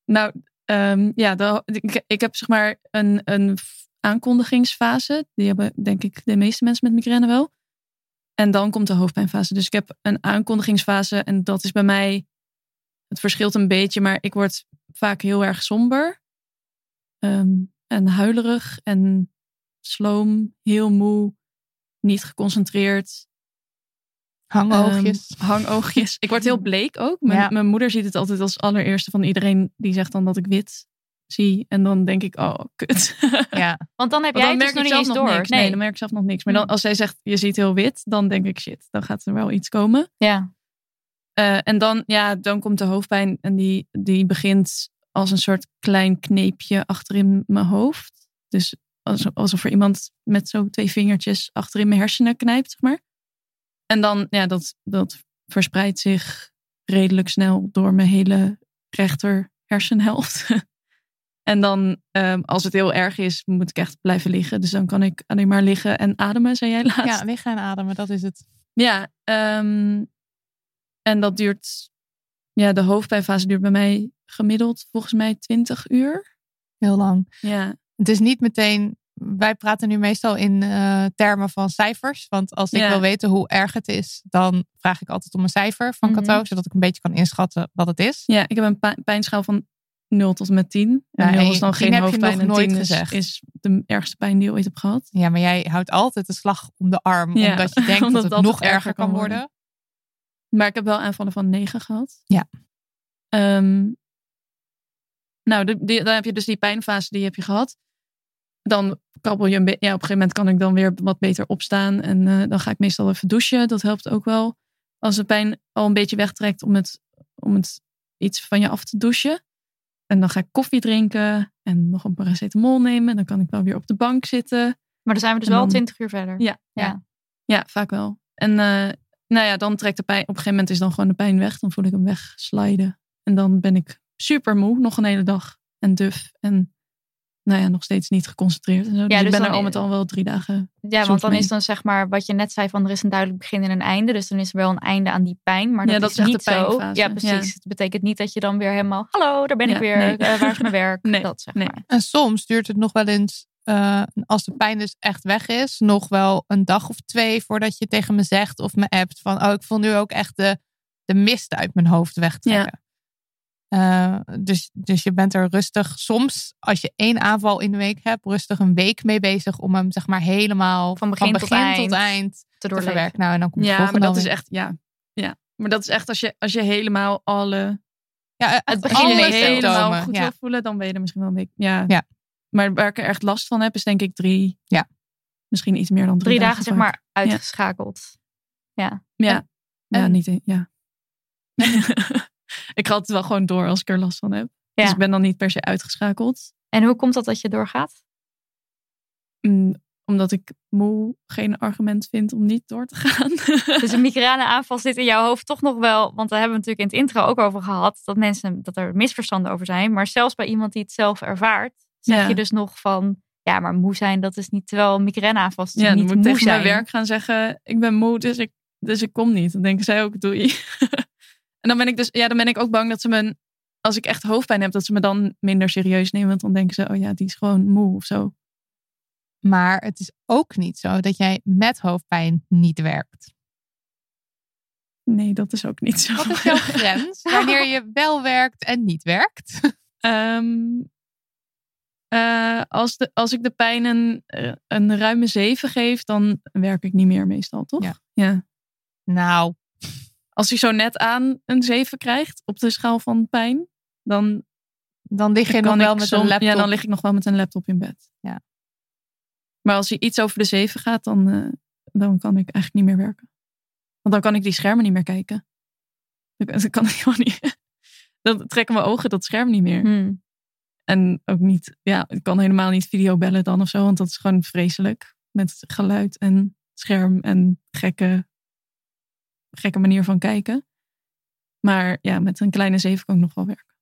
nou, ehm, ja, de, ik, ik heb zeg maar een, een aankondigingsfase. Die hebben denk ik de meeste mensen met migraine wel. En dan komt de hoofdpijnfase. Dus ik heb een aankondigingsfase en dat is bij mij, het verschilt een beetje, maar ik word vaak heel erg somber. Ehm, en huilerig en sloom, heel moe, niet geconcentreerd. Hangoogjes. Ehm, hangoogjes. Ik word heel bleek ook. Mijn, Ja. mijn moeder ziet het altijd als allereerste van iedereen die zegt dan dat ik wit zie. En dan denk ik, oh, kut. ja. Want dan heb jij dan het dus nog niet eens door. niks. Nee. dan merk ik zelf nog niks. Maar dan, Hmm. als zij zegt, je ziet heel wit, dan denk ik, shit, dan gaat er wel iets komen. Ja. Eh, en dan, ja, dan komt de hoofdpijn en die, die begint als een soort klein kneepje achterin mijn hoofd. Dus alsof, er iemand met zo twee vingertjes achterin mijn hersenen knijpt, zeg maar. En dan, ja, dat, dat verspreidt zich redelijk snel door mijn hele rechter hersenhelft. en dan, ehm, als het heel erg is, moet ik echt blijven liggen. Dus dan kan ik alleen maar liggen en ademen, zei jij laatst. ja, liggen en ademen, dat is het. Ja, ehm, en dat duurt, ja, de hoofdpijnfase duurt bij mij gemiddeld volgens mij 20 uur. Heel lang. Ja, Het is niet meteen. Wij praten nu meestal in eh, termen van cijfers. Want als ik wil weten hoe erg het is, dan vraag ik altijd om een cijfer van Mhm. Cato, zodat ik een beetje kan inschatten wat het is. ja ik heb een pijn- pijnschaal van 0 tot en met 10. En Ja, 0 en is dan geen heb je hoofdpijn nog en nooit 10 is, gezegd. is de ergste pijn die je ooit heb gehad. Ja, maar jij houdt altijd de slag om de arm, Ja, omdat je denkt omdat dat het nog erger kan worden. Maar ik heb wel aanvallen van 9 gehad. Ja. Ehm, nou, die- dan heb je dus die pijnfase die heb je gehad. Dan krabbel je een beetje. Ja, op een gegeven moment kan ik dan weer wat beter opstaan. En eh, dan ga ik meestal even douchen. Dat helpt ook wel. Als de pijn al een beetje wegtrekt om het, om het iets van je af te douchen. En dan ga ik koffie drinken en nog een paracetamol nemen. Dan kan ik wel weer op de bank zitten. Maar dan zijn we dus wel 20 uur verder. Ja. Ja. Ja, vaak wel. En eh, nou ja, dan trekt de pijn. Op een gegeven moment is dan gewoon de pijn weg. Dan voel ik hem wegsliden. En dan ben ik super moe, nog een hele dag. En duf. En nou ja, nog steeds niet geconcentreerd. En zo. Dus, dus ik ben dan- er al met al wel drie dagen. Ja, want dan mee. is dan zeg maar wat je net zei van er is een duidelijk begin en een einde. Dus dan is er wel een einde aan die pijn. Maar Ja, dat, dat is niet zo. Ja, precies. Ja. Het betekent niet dat je dan weer helemaal, hallo, daar ben ik Ja, weer. nee. Eh, waar is mijn werk? Nee, Dat zeg nee. maar. En soms duurt het nog wel eens, eh, als de pijn dus echt weg is, nog wel een dag of twee voordat je tegen me zegt of me appt van, oh, ik voel nu ook echt de, de mist uit mijn hoofd wegtrekken. Eh, dus, dus je bent er rustig, soms als je één aanval in de week hebt, rustig een week mee bezig om hem zeg maar helemaal Van begin tot eind eind Te verwerken. Nou, en dan komt de Ja, maar dat is echt. Ja, ja. Maar dat is echt als je, als je helemaal alle. ja, het begin helemaal symptomen, goed ja. wil voelen, dan ben je er misschien wel een week. Ja. Ja. Maar waar ik er echt last van heb, is denk ik drie. Ja. Misschien iets meer dan drie, Drie dagen zeg maar uitgeschakeld. Ja. Ja. Ja, En- niet in, ja. Ik ga het wel gewoon door als ik er last van heb. Ja. Dus ik ben dan niet per se uitgeschakeld. En hoe komt dat dat je doorgaat? Mm, omdat ik moe geen argument vind om niet door te gaan. Dus een migraineaanval zit in jouw hoofd toch nog wel. Want daar hebben we natuurlijk in het intro ook over gehad. Dat mensen dat er misverstanden over zijn. Maar zelfs bij iemand die het zelf ervaart, zeg Ja. je dus nog van. Ja, maar moe zijn, dat is niet. Terwijl een migraineaanval is ja, dan niet moet moe tegen zijn. mijn werk gaan zeggen, ik ben moe, dus ik, dus ik kom niet. Dan denken zij ook, doei. en dan ben ik dus, ja, dan ben ik ook bang dat ze me, als ik echt hoofdpijn heb, dat ze me dan minder serieus nemen. Want dan denken ze, oh ja, die is gewoon moe of zo. Maar het is ook niet zo dat jij met hoofdpijn niet werkt. Nee, dat is ook niet zo. Wat is jouw grens wanneer je wel werkt en niet werkt? Ehm, eh, als, de, als ik de pijn een, eh, een ruime 7 geef, dan werk ik niet meer meestal, toch? Ja. ja. Nou, Als hij zo net aan een 7 krijgt op de schaal van pijn, dan dan lig je nog wel met som- een laptop. Ja, dan lig ik nog wel met een laptop in bed. Ja. Maar als hij iets over de 7 gaat, dan, eh, dan kan ik eigenlijk niet meer werken. Want dan kan ik die schermen niet meer kijken. Dan, dan kan ik gewoon niet. Dan trekken mijn ogen dat scherm niet meer. Hmm. En ook niet, ja, ik kan helemaal niet videobellen dan of zo, want dat is gewoon vreselijk. Met geluid en scherm en gekke, gekke manier van kijken. Maar ja, met een kleine zeven kan ik nog wel werken.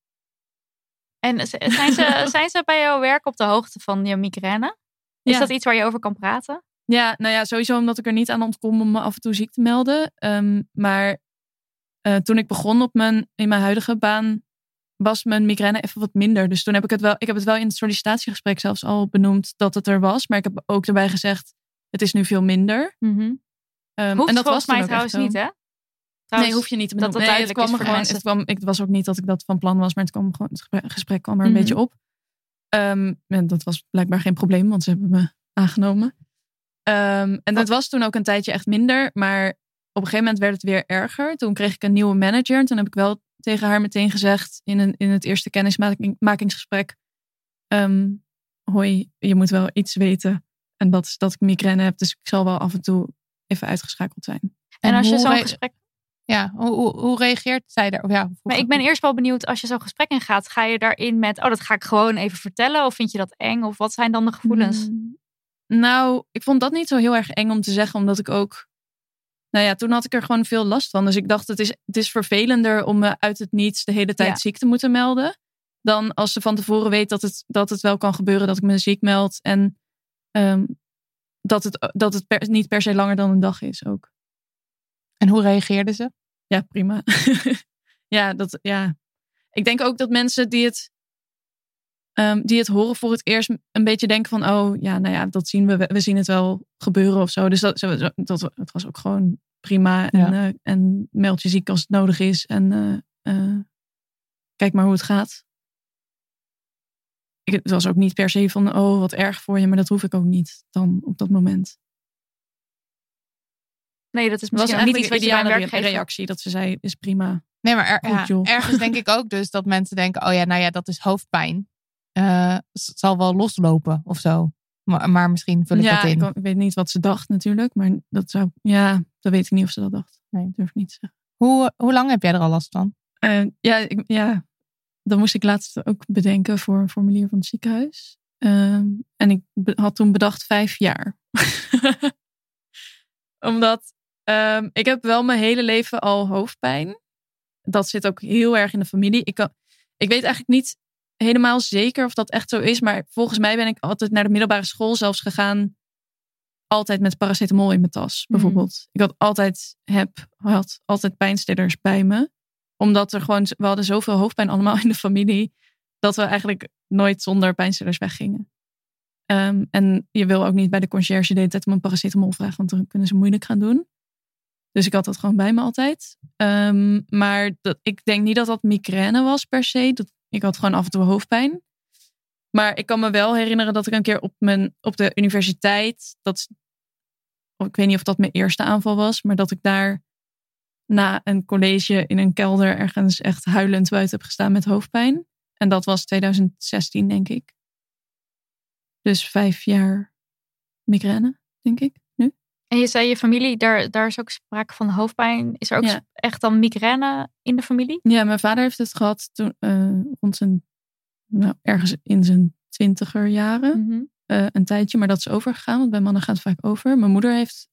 En zijn ze, zijn ze bij jouw werk op de hoogte van je migraine? Is Ja. dat iets waar je over kan praten? Ja, nou ja, sowieso omdat ik er niet aan ontkom om me af en toe ziek te melden. Ehm, maar eh, toen ik begon op mijn, in mijn huidige baan, was mijn migraine even wat minder. Dus toen heb ik het wel, ik heb het wel in het sollicitatiegesprek zelfs al benoemd dat het er was. Maar ik heb ook erbij gezegd, het is nu veel minder. Ehm, Hoeft en dat volgens was mij trouwens niet, hè? Nee, hoef je niet te benoemen. dat nee, het kwam gewoon, het, kwam, ik, was ook niet dat ik dat van plan was, maar het, kwam gewoon, het gesprek, kwam er een Mhm. beetje op. Ehm, en dat was blijkbaar geen probleem, want ze hebben me aangenomen. Ehm, en dat was toen ook een tijdje echt minder. Maar op een gegeven moment werd het weer erger. Toen kreeg ik een nieuwe manager. En toen heb ik wel tegen haar meteen gezegd in, een, in het eerste kennismakingsgesprek. ehm, hoi, je moet wel iets weten. En dat is dat ik migraine heb. Dus ik zal wel af en toe even uitgeschakeld zijn. En als je zo'n re- gesprek. Ja, hoe, hoe, hoe reageert zij daar? Ja, Maar ik ben eerst wel benieuwd, als je zo'n gesprek ingaat, ga je daarin met, oh, dat ga ik gewoon even vertellen? Of vind je dat eng? Of wat zijn dan de gevoelens? Mm, Nou, ik vond dat niet zo heel erg eng om te zeggen, omdat ik ook. Nou ja, toen had ik er gewoon veel last van. Dus ik dacht, het is, het is vervelender om me uit het niets de hele tijd Ja. ziek te moeten melden. Dan als ze van tevoren weet dat het, dat het wel kan gebeuren dat ik me ziek meld. En ehm, dat het, dat het per- niet per se langer dan een dag is ook. En hoe reageerde ze? Ja, prima. ja, dat, ja, ik denk ook dat mensen die het, ehm, die het horen voor het eerst een beetje denken van, oh ja, nou ja, dat zien we, we zien het wel gebeuren of zo. Dus dat, dat, was ook gewoon prima. En, Ja. eh, en meld je ziek als het nodig is. En eh, eh, kijk maar hoe het gaat. Ik, het was ook niet per se van, oh wat erg voor je, maar dat hoef ik ook niet dan op dat moment. Nee, dat is was misschien niet iets wat de je een ideale werkgever... reactie dat ze zei, is prima. Nee, maar er- Goed, ja, joh. ergens denk ik ook dus dat mensen denken: oh ja, nou ja, dat is hoofdpijn. Eh, het zal wel loslopen of zo. Maar, maar misschien vul ik ja, dat in. Ik, ik weet niet wat ze dacht natuurlijk, maar dat zou, ja, dat weet ik niet of ze dat dacht. Nee. Ik durf niet te zeggen. Hoe, hoe lang heb jij er al last van? Eh, ja, ik, ja, dat moest ik laatst ook bedenken voor een formulier van het ziekenhuis. Ehm, en ik had toen bedacht vijf jaar. Omdat ehm, ik heb wel mijn hele leven al hoofdpijn. Dat zit ook heel erg in de familie. Ik, kan, ik weet eigenlijk niet helemaal zeker of dat echt zo is. Maar volgens mij ben ik altijd naar de middelbare school zelfs gegaan. Altijd met paracetamol in mijn tas, bijvoorbeeld. Ik had altijd, heb, had altijd pijnstillers bij me. Omdat er gewoon, we hadden zoveel hoofdpijn allemaal in de familie. Dat we eigenlijk nooit zonder pijnstillers weggingen. Ehm, en je wil ook niet bij de conciërge de hele tijd om een paracetamol vragen. Want dan kunnen ze moeilijk gaan doen. Dus ik had dat gewoon bij me altijd. Ehm, maar dat, ik denk niet dat dat migraine was per se. Dat, ik had gewoon af en toe hoofdpijn. Maar ik kan me wel herinneren dat ik een keer op, mijn, op de universiteit. Dat, ik weet niet of dat mijn eerste aanval was. Maar dat ik daar na een college in een kelder ergens echt huilend buiten heb gestaan met hoofdpijn. En dat was 2016, denk ik. Dus vijf jaar migraine, denk ik. En je zei je familie, daar, daar is ook sprake van hoofdpijn. Is er ook Ja. echt dan migraine in de familie? Ja, mijn vader heeft het gehad toen, eh, rond zijn, nou, ergens in zijn twintiger jaren. Mhm. eh, een tijdje, maar dat is overgegaan. Want bij mannen gaat het vaak over. Mijn moeder heeft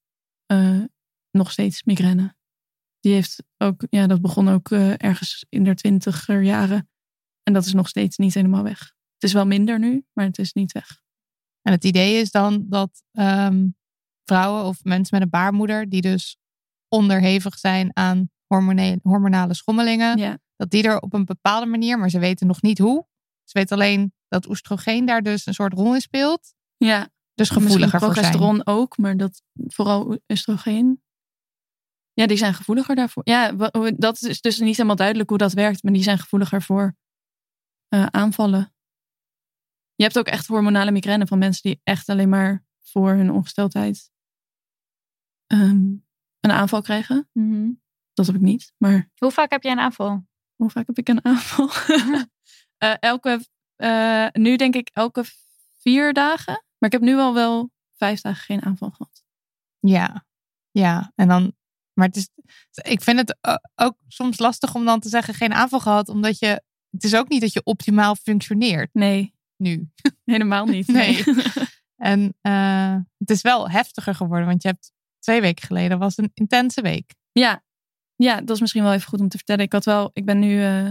eh, nog steeds migraine. Die heeft ook, ja, dat begon ook eh, ergens in de twintiger jaren. En dat is nog steeds niet helemaal weg. Het is wel minder nu, maar het is niet weg. En het idee is dan dat ehm, vrouwen of mensen met een baarmoeder, die dus onderhevig zijn aan hormonale schommelingen, Ja, dat die er op een bepaalde manier, maar ze weten nog niet hoe. Ze weten alleen dat oestrogeen daar dus een soort rol in speelt. ja Dus gevoeliger voor zijn. progesteron ook, maar dat vooral oestrogeen. Ja, die zijn gevoeliger daarvoor. Ja, dat is dus niet helemaal duidelijk hoe dat werkt, maar die zijn gevoeliger voor eh, aanvallen. Je hebt ook echt hormonale migraine van mensen die echt alleen maar voor hun ongesteldheid ehm, een aanval krijgen. Mhm. Dat heb ik niet, maar Hoe vaak heb jij een aanval? hoe vaak heb ik een aanval? Eh, elke, eh, nu denk ik elke vier dagen. Maar ik heb nu al wel vijf dagen geen aanval gehad. Ja, ja. En dan, maar het is, ik vind het ook soms lastig om dan te zeggen geen aanval gehad, omdat je, het is ook niet dat je optimaal functioneert Nee, nu. helemaal niet. Nee. En eh, het is wel heftiger geworden, want je hebt twee weken geleden was een intense week. ja. ja, dat is misschien wel even goed om te vertellen. Ik, had wel, ik ben nu eh,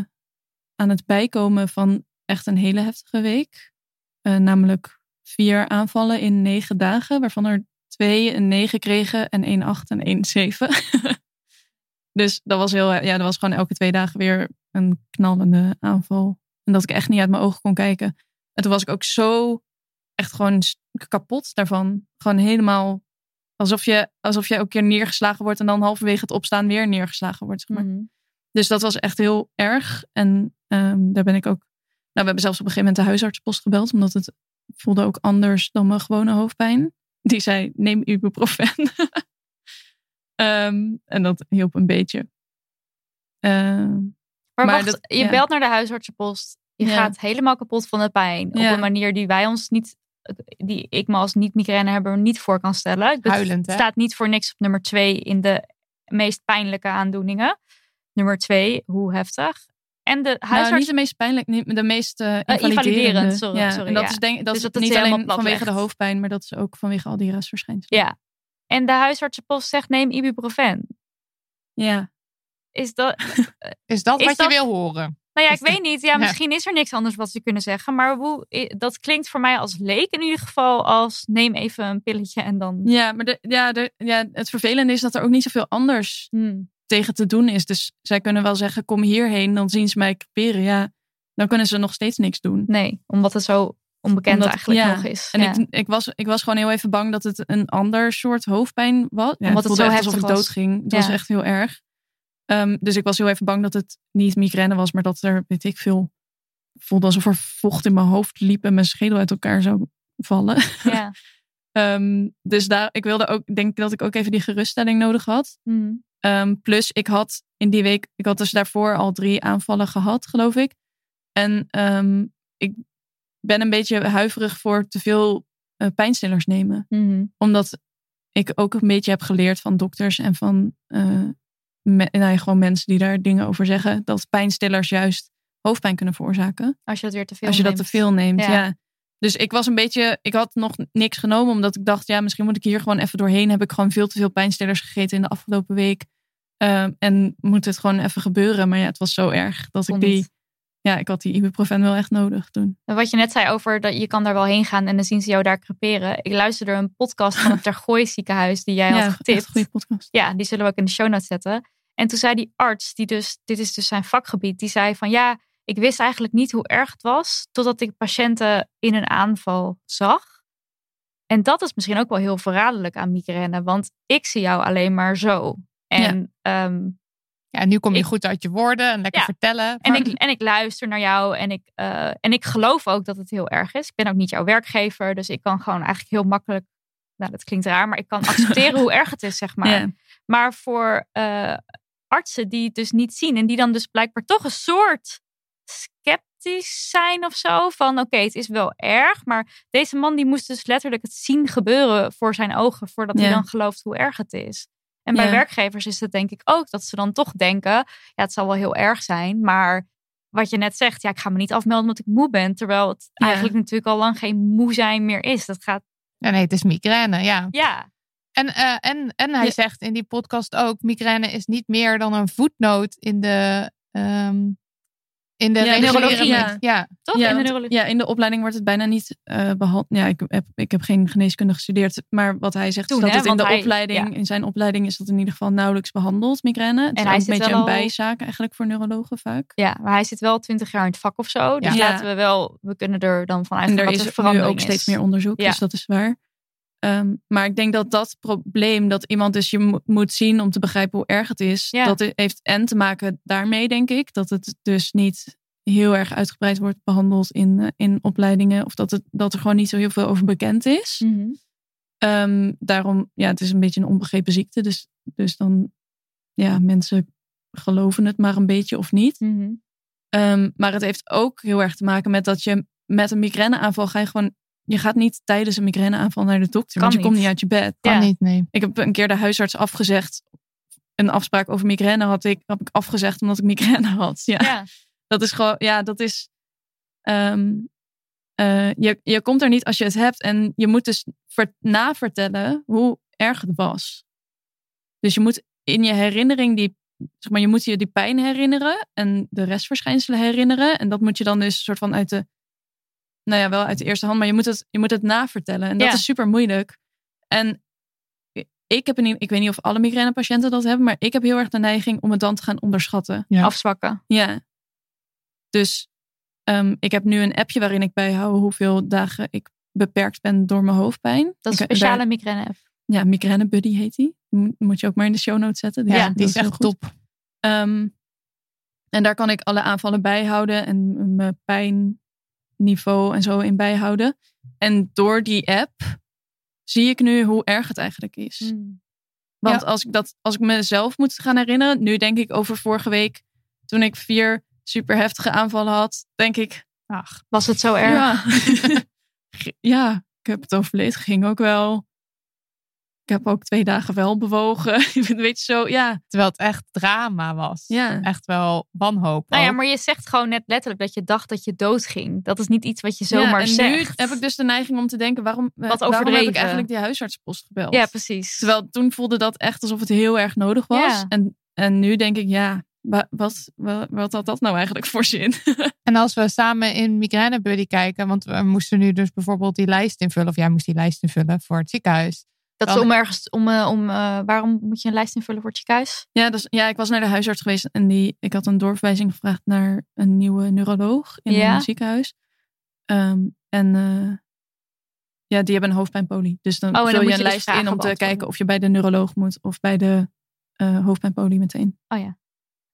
aan het bijkomen van echt een hele heftige week. Eh, namelijk vier aanvallen in negen dagen, waarvan er twee een negen kregen en één acht en één zeven. dus dat was heel, ja, dat was gewoon elke twee dagen weer een knallende aanval. En dat ik echt niet uit mijn ogen kon kijken. En toen was ik ook zo echt gewoon kapot daarvan. Gewoon helemaal alsof je, alsof je ook een keer neergeslagen wordt en dan halverwege het opstaan weer neergeslagen wordt. Zeg maar. Mhm. Dus dat was echt heel erg. En ehm, daar ben ik ook. Nou, we hebben zelfs op een gegeven moment de huisartspost gebeld, omdat het voelde ook anders dan mijn gewone hoofdpijn. Die zei, neem ibuprofen. Ehm, en dat hielp een beetje. Ehm, Maar, Maar wacht, dat- je ja. belt naar de huisartsenpost. Je Ja. gaat helemaal kapot van de pijn. Op een manier die wij ons niet, die ik me als niet-migrainehebber niet voor kan stellen. Bedoel, Huilend, hè? Het staat niet voor niks op nummer twee in de meest pijnlijke aandoeningen. Nummer twee, hoe heftig. En de nou, huisarts... niet de meest pijnlijk, niet de meest eh invaliderende. invaliderend, sorry, ja, sorry, en dat ja. is, denk, dat Dus is dat het niet alleen vanwege de hoofdpijn, maar dat is ook vanwege al die restverschijnselen. Ja. En de huisartsenpost zegt neem ibuprofen. Ja. Is dat... Is dat Is wat dat- je wil horen? Nou ja, Is ik weet niet. Ja, misschien is er niks anders wat ze kunnen zeggen. Maar hoe, dat klinkt voor mij als leek in ieder geval als neem even een pilletje en dan... Ja, maar de, ja, de, ja, het vervelende is dat er ook niet zoveel anders Hmm. tegen te doen is. Dus zij kunnen wel zeggen, kom hierheen, dan zien ze mij creperen. Ja, dan kunnen ze nog steeds niks doen. Nee, omdat het zo onbekend Omdat- eigenlijk ja. nog is. En Ja. ik, ik, was, ik was gewoon heel even bang dat het een ander soort hoofdpijn was. Ja, Omdat het zo alsof ik heftig was. doodging. Het Ja. was echt heel erg. Ehm, dus ik was heel even bang dat het niet migraine was, maar dat er, weet ik veel, voelde alsof er vocht in mijn hoofd liep en mijn schedel uit elkaar zou vallen. Ja. Ehm, dus daar, ik wilde ook, ik denk dat ik ook even die geruststelling nodig had. Mhm. Ehm, plus, ik had in die week, ik had dus daarvoor al drie aanvallen gehad, geloof ik. En ik ben een beetje huiverig voor te veel eh, pijnstillers nemen. Mhm. Omdat ik ook een beetje heb geleerd van dokters en van eh, me- nou ja, gewoon mensen die daar dingen over zeggen. Dat pijnstillers juist hoofdpijn kunnen veroorzaken. Als je het weer te veel als je dat neemt. te veel neemt, Ja. ja. Dus ik was een beetje, ik had nog niks genomen omdat ik dacht, ja, misschien moet ik hier gewoon even doorheen. Heb ik gewoon veel te veel pijnstillers gegeten in de afgelopen week. Ehm, en moet het gewoon even gebeuren. Maar ja, het was zo erg dat ik die, ja, ik had die ibuprofen wel echt nodig toen. En Wat je net zei over dat je kan daar wel heen gaan en dan zien ze jou daar creperen. Ik luisterde een podcast van het Tergooi ziekenhuis die jij ja, had getipt. een goede podcast. Ja, die zullen we ook in de show notes zetten. En toen zei die arts, die dus, dit is dus zijn vakgebied, die zei van ja, ik wist eigenlijk niet hoe erg het was, totdat ik patiënten in een aanval zag. En dat is misschien ook wel heel verraderlijk aan migraine, want ik zie jou alleen maar zo. En, ehm, Ja, nu kom je Ik- goed uit je woorden en lekker Ja. vertellen. en, ik, en ik luister naar jou en ik, eh, en ik geloof ook dat het heel erg is. Ik ben ook niet jouw werkgever, dus ik kan gewoon eigenlijk heel makkelijk, nou dat klinkt raar, maar ik kan accepteren hoe erg het is, zeg maar. Ja. Maar voor eh, artsen die het dus niet zien en die dan dus blijkbaar toch een soort sceptisch zijn of zo. Van oké, het is wel erg, maar deze man die moest dus letterlijk het zien gebeuren voor zijn ogen voordat hij dan gelooft hoe erg het is. En bij Ja. werkgevers is het denk ik ook dat ze dan toch denken, ja het zal wel heel erg zijn, maar wat je net zegt, ja ik ga me niet afmelden omdat ik moe ben. Terwijl het Ja. eigenlijk natuurlijk al lang geen moe zijn meer is. Dat gaat, Ja, nee, het is migraine, ja. ja, En, eh, en, en hij Ja. zegt in die podcast ook, migraine is niet meer dan een voetnoot in de, ehm, in de Ja, neurologie, ja. ja. toch? Ja, in de neurologie. ja, in de opleiding wordt het bijna niet eh behandeld. Ja, ik heb, ik heb geen geneeskunde gestudeerd. Maar wat hij zegt Toen, is dat hè, het in de hij- opleiding, in zijn opleiding is dat in ieder geval nauwelijks behandeld, migraine. Het En is hij een zit beetje wel een bijzaak eigenlijk voor neurologen vaak. Ja, maar hij zit wel twintig jaar in het vak of zo. Dus Ja. laten we wel, we kunnen er dan van En er dat is er nu ook steeds meer onderzoek, dus dat is waar. Ehm, maar ik denk dat dat probleem, dat iemand dus je mo- moet zien om te begrijpen hoe erg het is, Ja. dat heeft en te maken daarmee, denk ik, dat het dus niet heel erg uitgebreid wordt behandeld in, eh, in opleidingen, of dat, het, dat er gewoon niet zo heel veel over bekend is. Mhm. Ehm, daarom, ja, het is een beetje een onbegrepen ziekte, dus, dus dan, ja, mensen geloven het maar een beetje of niet. Mhm. Ehm, maar het heeft ook heel erg te maken met dat je met een migraineaanval ga je gewoon. Je gaat niet tijdens een migraineaanval naar de dokter, Kan want je komt niet. uit je bed. Kan Ja. niet, nee. Ik heb een keer de huisarts afgezegd. Een afspraak over migraine had ik, heb ik afgezegd omdat ik migraine had. Ja, Ja. dat is gewoon, ja, dat is. ehm, eh, je, je komt er niet als je het hebt en je moet dus ver, navertellen hoe erg het was. Dus je moet in je herinnering die, zeg maar, je moet je die pijn herinneren en de restverschijnselen herinneren. En dat moet je dan dus een soort van uit de, nou ja, wel uit de eerste hand, maar je moet het, je moet het navertellen. En dat Ja. is super moeilijk. En ik heb een, ik weet niet of alle migrainepatiënten dat hebben, maar ik heb heel erg de neiging om het dan te gaan onderschatten. Ja. Afzwakken. Ja. Dus ehm, ik heb nu een appje waarin ik bijhoud hoeveel dagen ik beperkt ben door mijn hoofdpijn. Dat is een speciale daar- migraine app. ja, migraine buddy heet die. Moet, je ook maar in de show notes zetten. Ja, Ja, die is echt goed. top. Ehm, en daar kan ik alle aanvallen bijhouden en mijn pijnniveau en zo in bijhouden. En door die app zie ik nu hoe erg het eigenlijk is. Mm. Want Ja. als, ik dat, als ik mezelf moet gaan herinneren, nu denk ik over vorige week, toen ik vier super heftige aanvallen had, denk ik, Ach, was het zo erg? ja, ja, ik heb het overleefd, ging ook wel. Ik heb ook twee dagen wel bewogen. Weet je zo, ja. Terwijl het echt drama was. Ja. Echt wel wanhoop. Nou ja, maar je zegt gewoon net letterlijk dat je dacht dat je doodging. Dat is niet iets wat je zomaar ja, en zegt. nu heb ik dus de neiging om te denken, waarom, waarom heb ik eigenlijk die huisartspost gebeld? Ja, precies. Terwijl toen voelde dat echt alsof het heel erg nodig was. Ja. En, en nu denk ik, ja, wa- wat, wat, wat had dat nou eigenlijk voor zin? En als we samen in Migraine Buddy kijken, want we moesten nu dus bijvoorbeeld die lijst invullen, of jij moest die lijst invullen voor het ziekenhuis. Dat is om ergens, om, eh, om eh, waarom moet je een lijst invullen voor het ziekenhuis? Ja, dus, ja, ik was naar de huisarts geweest en die, ik had een doorverwijzing gevraagd naar een nieuwe neuroloog in Ja. een ziekenhuis. Ehm, en eh, ja, die hebben een hoofdpijnpolie. Dus dan Oh, vul je je een dus lijst in om te kijken of je bij de neuroloog moet of bij de hoofdpijnpolie meteen. Oh ja.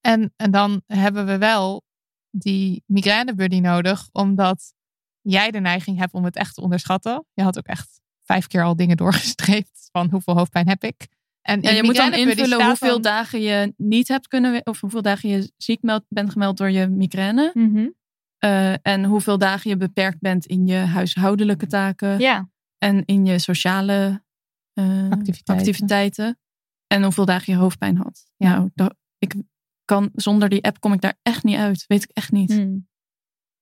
En, en dan hebben we wel die Migraine Buddy nodig, omdat jij de neiging hebt om het echt te onderschatten. Je had ook echt vijf keer al dingen doorgestreept van hoeveel hoofdpijn heb ik. En Ja, je moet dan invullen hoeveel dagen je niet hebt kunnen, of hoeveel dagen je ziek meld, bent gemeld door je migraine. Mhm. Eh, en hoeveel dagen je beperkt bent in je huishoudelijke taken. Ja. En in je sociale eh, Activiteiten. activiteiten. En hoeveel dagen je hoofdpijn had. Ja. Nou, dat, ik kan, zonder die app kom ik daar echt niet uit. Weet ik echt niet. Mm.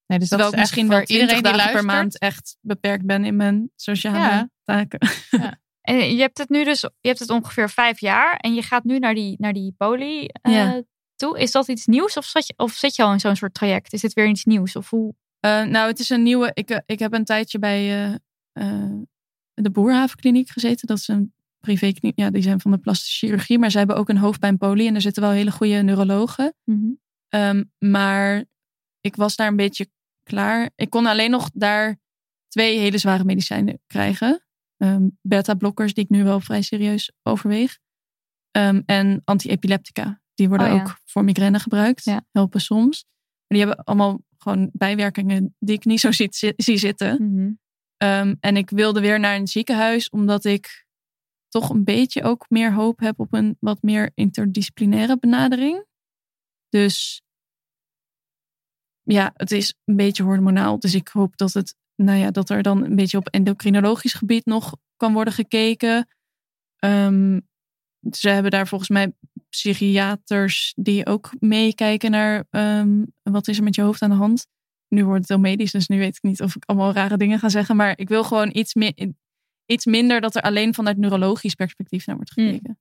Nee, dus dat Terwijl is ik echt misschien voor wel 20 iedereen die dagen per luistert. maand echt beperkt ben in mijn sociale Ja. taken. En je hebt het nu dus, je hebt het ongeveer vijf jaar en je gaat nu naar die, naar die poli eh, Ja. toe. Is dat iets nieuws of zit, je, of zit je al in zo'n soort traject? Is dit weer iets nieuws? Of hoe? Eh, nou, het is een nieuwe. Ik, eh, ik heb een tijdje bij eh, eh, de Boerhavenkliniek gezeten. Dat is een privékliniek. Ja, die zijn van de plastische chirurgie. Maar ze hebben ook een hoofdpijnpolie. En er zitten wel hele goede neurologen. Ehm, maar ik was daar een beetje klaar. Ik kon alleen nog daar twee hele zware medicijnen krijgen. Ehm Beta-blokkers, die ik nu wel vrij serieus overweeg. Ehm, en anti-epileptica. Die worden Oh ja. ook voor migraine gebruikt. Ja. Helpen soms. Maar die hebben allemaal gewoon bijwerkingen die ik niet zo zie, zie- zie zitten. Mhm. Ehm, en ik wilde weer naar een ziekenhuis, omdat ik toch een beetje ook meer hoop heb op een wat meer interdisciplinaire benadering. Dus ja, het is een beetje hormonaal. Dus ik hoop dat het, nou ja, dat er dan een beetje op endocrinologisch gebied nog kan worden gekeken. Ehm, ze hebben daar volgens mij psychiaters die ook meekijken naar ehm, wat is er met je hoofd aan de hand. Nu wordt het heel medisch, dus nu weet ik niet of ik allemaal rare dingen ga zeggen. Maar ik wil gewoon iets, meer, iets minder dat er alleen vanuit neurologisch perspectief naar wordt Hmm. gekeken.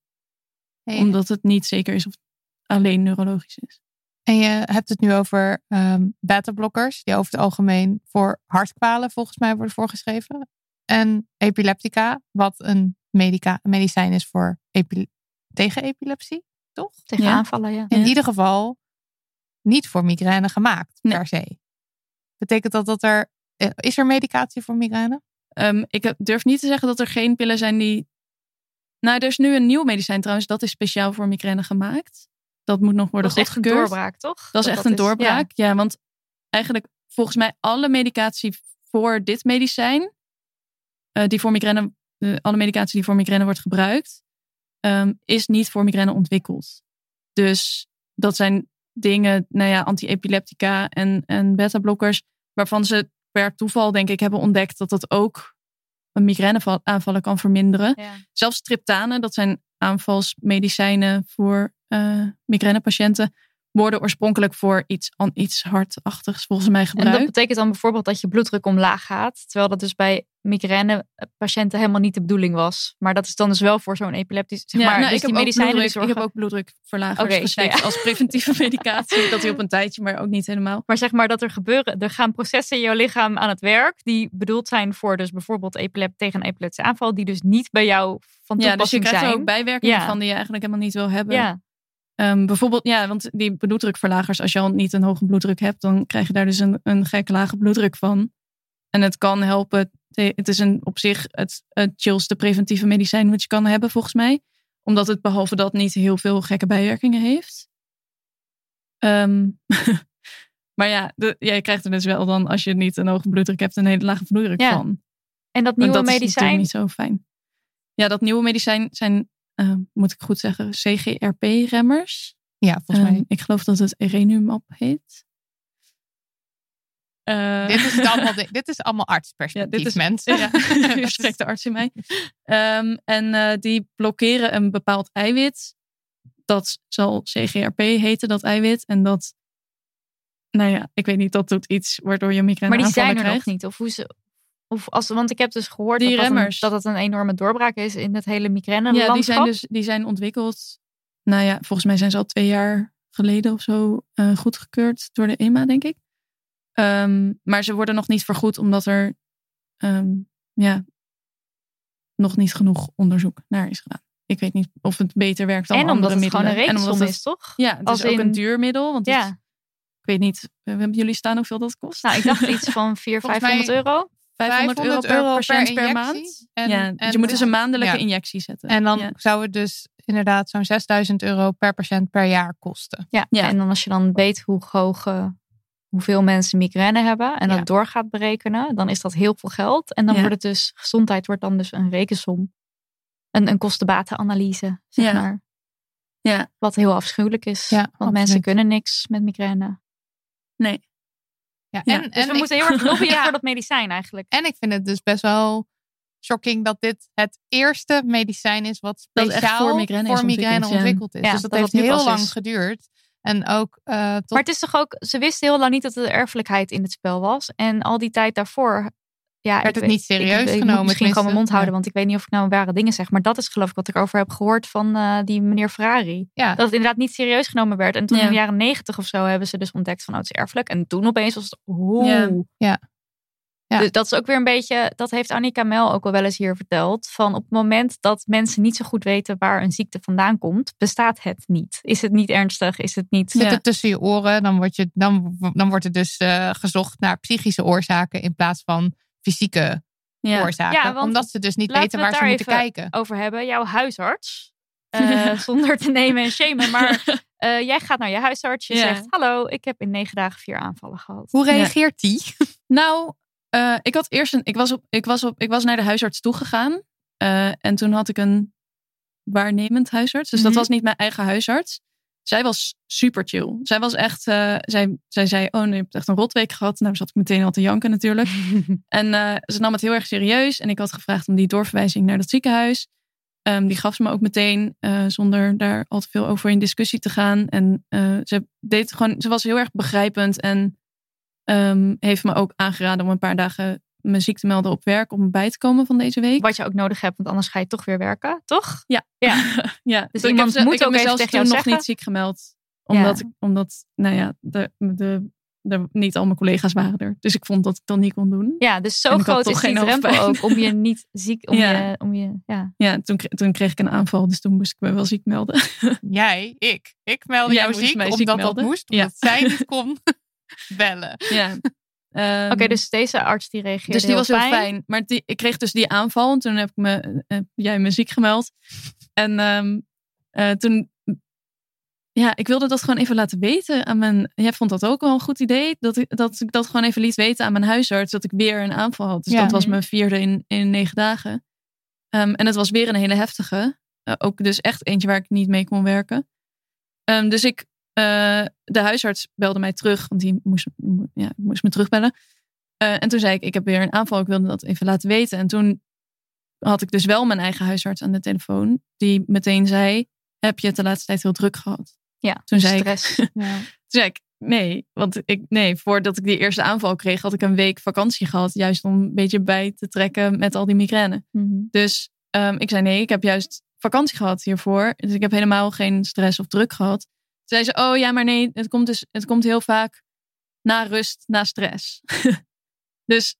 Hey, Omdat het niet zeker is of het alleen neurologisch is. En je hebt het nu over ehm beta-blokkers, die over het algemeen voor hartkwalen volgens mij worden voorgeschreven. En epileptica, wat een medica, medicijn is voor epi- tegen epilepsie, toch? Tegen Ja. aanvallen, ja. In Ja. ieder geval niet voor migraine gemaakt, Nee. per se. Betekent dat dat er. eh, Is er medicatie voor migraine? Ehm, ik durf niet te zeggen dat er geen pillen zijn die. Nou, er is nu een nieuw medicijn trouwens, dat is speciaal voor migraine gemaakt. Dat moet nog worden Dat is echt een doorbraak, toch? Dat is echt een doorbraak. Ja. want eigenlijk volgens mij alle medicatie voor dit medicijn, eh, die voor migraine, eh, alle medicatie die voor migraine wordt gebruikt, ehm, is niet voor migraine ontwikkeld. Dus dat zijn dingen, nou ja, anti-epileptica en, en beta-blokkers, waarvan ze per toeval denk ik hebben ontdekt dat dat ook een migraineaanvallen kan verminderen. Ja. Zelfs triptanen, dat zijn aanvalsmedicijnen voor eh migrainepatiënten, worden oorspronkelijk voor iets, an- iets hartachtigs volgens mij En dat gebruikt. betekent dan bijvoorbeeld dat je bloeddruk omlaag gaat. Terwijl dat dus bij migrainepatiënten helemaal niet de bedoeling was. Maar dat is dan dus wel voor zo'n epileptisch. Zeg maar, nou, dus ik, die heb ook medicijnen die bloeddruk, ik heb ook bloeddrukverlagers Oké, geslikt ja. als preventieve medicatie. dat hij op een tijdje, maar ook niet helemaal. Maar zeg maar dat er gebeuren, er gaan processen in jouw lichaam aan het werk. Die bedoeld zijn voor dus bijvoorbeeld epilep, tegen een epileptische aanval. Die dus niet bij jou van Ja, dus je toepassing krijgt er zijn. ook bijwerkingen Ja. van die je eigenlijk helemaal niet wil hebben. ja, Ehm, bijvoorbeeld, ja, want die bloeddrukverlagers, als je al niet een hoge bloeddruk hebt, dan krijg je daar dus een, een gek lage bloeddruk van. En het kan helpen. te- Het is een, op zich het, het chillste preventieve medicijn wat je kan hebben, volgens mij. Omdat het behalve dat niet heel veel gekke bijwerkingen heeft. Ehm, maar ja, de, jij krijgt er dus wel dan, als je niet een hoge bloeddruk hebt, een hele lage bloeddruk Ja. van. En dat nieuwe dat is medicijn, natuurlijk niet zo fijn. Ja, dat nieuwe medicijn zijn, eh, moet ik goed zeggen, CGRP-remmers. Ja, volgens mij. ik geloof dat het Erenumab heet. Eh, dit, is allemaal, dit is allemaal ja, artsperspectief, dit is mensen. Ja, de arts in mij. Ehm, en eh, die blokkeren een bepaald eiwit. Dat zal CGRP heten, dat eiwit. En dat, nou ja, ik weet niet, dat doet iets waardoor je migraine maar die zijn er nog niet. Of hoe ze, of als, want ik heb dus gehoord Die dat, dat, een, remmers. dat het een enorme doorbraak is in het hele migraine Ja, die zijn dus die zijn ontwikkeld. Nou ja, volgens mij zijn ze al twee jaar geleden of zo eh, goedgekeurd door de EMA, denk ik. Ehm, maar ze worden nog niet vergoed omdat er ehm, ja, nog niet genoeg onderzoek naar is gedaan. Ik weet niet of het beter werkt dan en omdat andere het middelen. gewoon een En omdat reeksom het- is, toch? Ja, het Als is ook in- een duur middel. Want het- Ja. ik weet niet, hebben jullie staan hoeveel dat kost? Nou, ik dacht iets van 400, Volgens 500 euro. 500 euro per patiënt per, injectie. maand. En, ja, dus je moet dus een maandelijke ja. injectie zetten. En dan Ja. zou het dus inderdaad zo'n 6000 euro per patiënt per jaar kosten. Ja. Ja. en dan als je dan weet hoe hoog, eh, hoeveel mensen migraine hebben en Ja. dat door gaat berekenen, dan is dat heel veel geld. En dan Ja. wordt het dus, gezondheid wordt dan dus een rekensom. Een, een kostenbatenanalyse, zeg Ja. maar. Ja. Wat heel afschuwelijk is. Ja, want absoluut. mensen kunnen niks met migraine. Nee. Ja, Ja, en, Dus en we ik- moeten heel erg lobbyen Ja. voor dat medicijn eigenlijk. En ik vind het dus best wel shocking dat dit het eerste medicijn is wat speciaal voor migraine is ontwikkeld, ja. ontwikkeld is. Ja, dus dat, dat heeft het heel lang is. geduurd. En ook eh, tot Maar het is toch ook, ze wisten heel lang niet dat er erfelijkheid in het spel was. En al die tijd daarvoor. Ja, Werd het weet- niet serieus ik, ik, genomen, misschien gewoon mijn mond houden, want ik weet niet of ik nou ware dingen zeg. Maar dat is geloof ik wat ik over heb gehoord van eh, die meneer Ferrari. ja, Dat het inderdaad niet serieus genomen werd. En toen Ja. in de jaren negentig of zo hebben ze dus ontdekt van oh, het is erfelijk. En toen opeens was het oeh. Ja. Ja. Ja. Dus dat is ook weer een beetje, dat heeft Annika Mel ook al wel eens hier verteld. Van op het moment dat mensen niet zo goed weten waar een ziekte vandaan komt, bestaat het niet. Is het niet ernstig? Is het niet. zit het tussen je oren, dan wordt, je, dan, dan wordt er dus eh, gezocht naar psychische oorzaken in plaats van fysieke Ja. oorzaken. Ja, omdat ze dus niet weten we waar ze moeten even kijken. over hebben. Jouw huisarts. eh, zonder te nemen en shamen. Maar eh, jij gaat naar je huisarts. Je Ja. zegt: Hallo, ik heb in negen dagen vier aanvallen gehad. Hoe reageert die? Nou, eh, ik had eerst een. Ik was, op, ik, was op, ik was naar de huisarts toegegaan. En toen had ik een waarnemend huisarts. Dus dat Mhm. was niet mijn eigen huisarts. Zij was super chill. Zij was echt. eh, zij, zij zei: Oh, nee, je hebt echt een rotweek gehad. Nou, zat ik meteen al te janken natuurlijk. En eh, ze nam het heel erg serieus. En ik had gevraagd om die doorverwijzing naar dat ziekenhuis. Ehm, die gaf ze me ook meteen, eh, zonder daar al te veel over in discussie te gaan. En ze, deed gewoon, ze was heel erg begrijpend. En ehm, heeft me ook aangeraden om een paar dagen me ziek te melden op werk. Om bij te komen van deze week. Wat je ook nodig hebt, want anders ga je toch weer werken, toch? Ja. Ja. ja. Dus ik iemand heb, moet ik ook mezelf tegen toen jou nog zeggen. niet ziek gemeld. Omdat, Ja. ik, omdat nou ja, de, de, de, niet al mijn collega's waren er. Dus ik vond dat ik dat niet kon doen. Ja, dus zo groot toch is die geen drempel ook om je niet ziek, om Ja. je, om je, ja. Ja, toen, toen kreeg ik een aanval. Dus toen moest ik me wel ziek melden. Jij, ik. Ik meldde Jij jou ziek omdat dat moest. Ja. Omdat zij niet kon bellen. Ja. Ehm, Oké, dus deze arts die reageerde dus die was heel fijn. fijn. Maar die, ik kreeg dus die aanval. En toen heb ik me, heb jij me ziek gemeld. En ehm, eh, toen, ja, ik wilde dat gewoon even laten weten aan mijn. Jij vond dat ook wel een goed idee. Dat ik dat, ik dat gewoon even liet weten aan mijn huisarts. Dat ik weer een aanval had. Dus Ja. dat was mijn vierde in, in negen dagen. Ehm, en het was weer een hele heftige. Eh, ook dus echt eentje waar ik niet mee kon werken. Dus ik, eh, de huisarts belde mij terug. Want die moest, ja, moest me terugbellen. Eh, en toen zei ik, ik heb weer een aanval. Ik wilde dat even laten weten. En toen had ik dus wel mijn eigen huisarts aan de telefoon. Die meteen zei, heb je het de laatste tijd heel druk gehad? Ja, Toen zei ik- stress. Ja. Toen zei ik, nee. Want ik, nee, voordat ik die eerste aanval kreeg, had ik een week vakantie gehad. Juist om een beetje bij te trekken met al die migraine. Mhm. Dus ehm, ik zei, nee, ik heb juist vakantie gehad hiervoor. Dus ik heb helemaal geen stress of druk gehad. Toen zei ze, oh ja, maar nee, het komt, dus, het komt heel vaak na rust, na stress. dus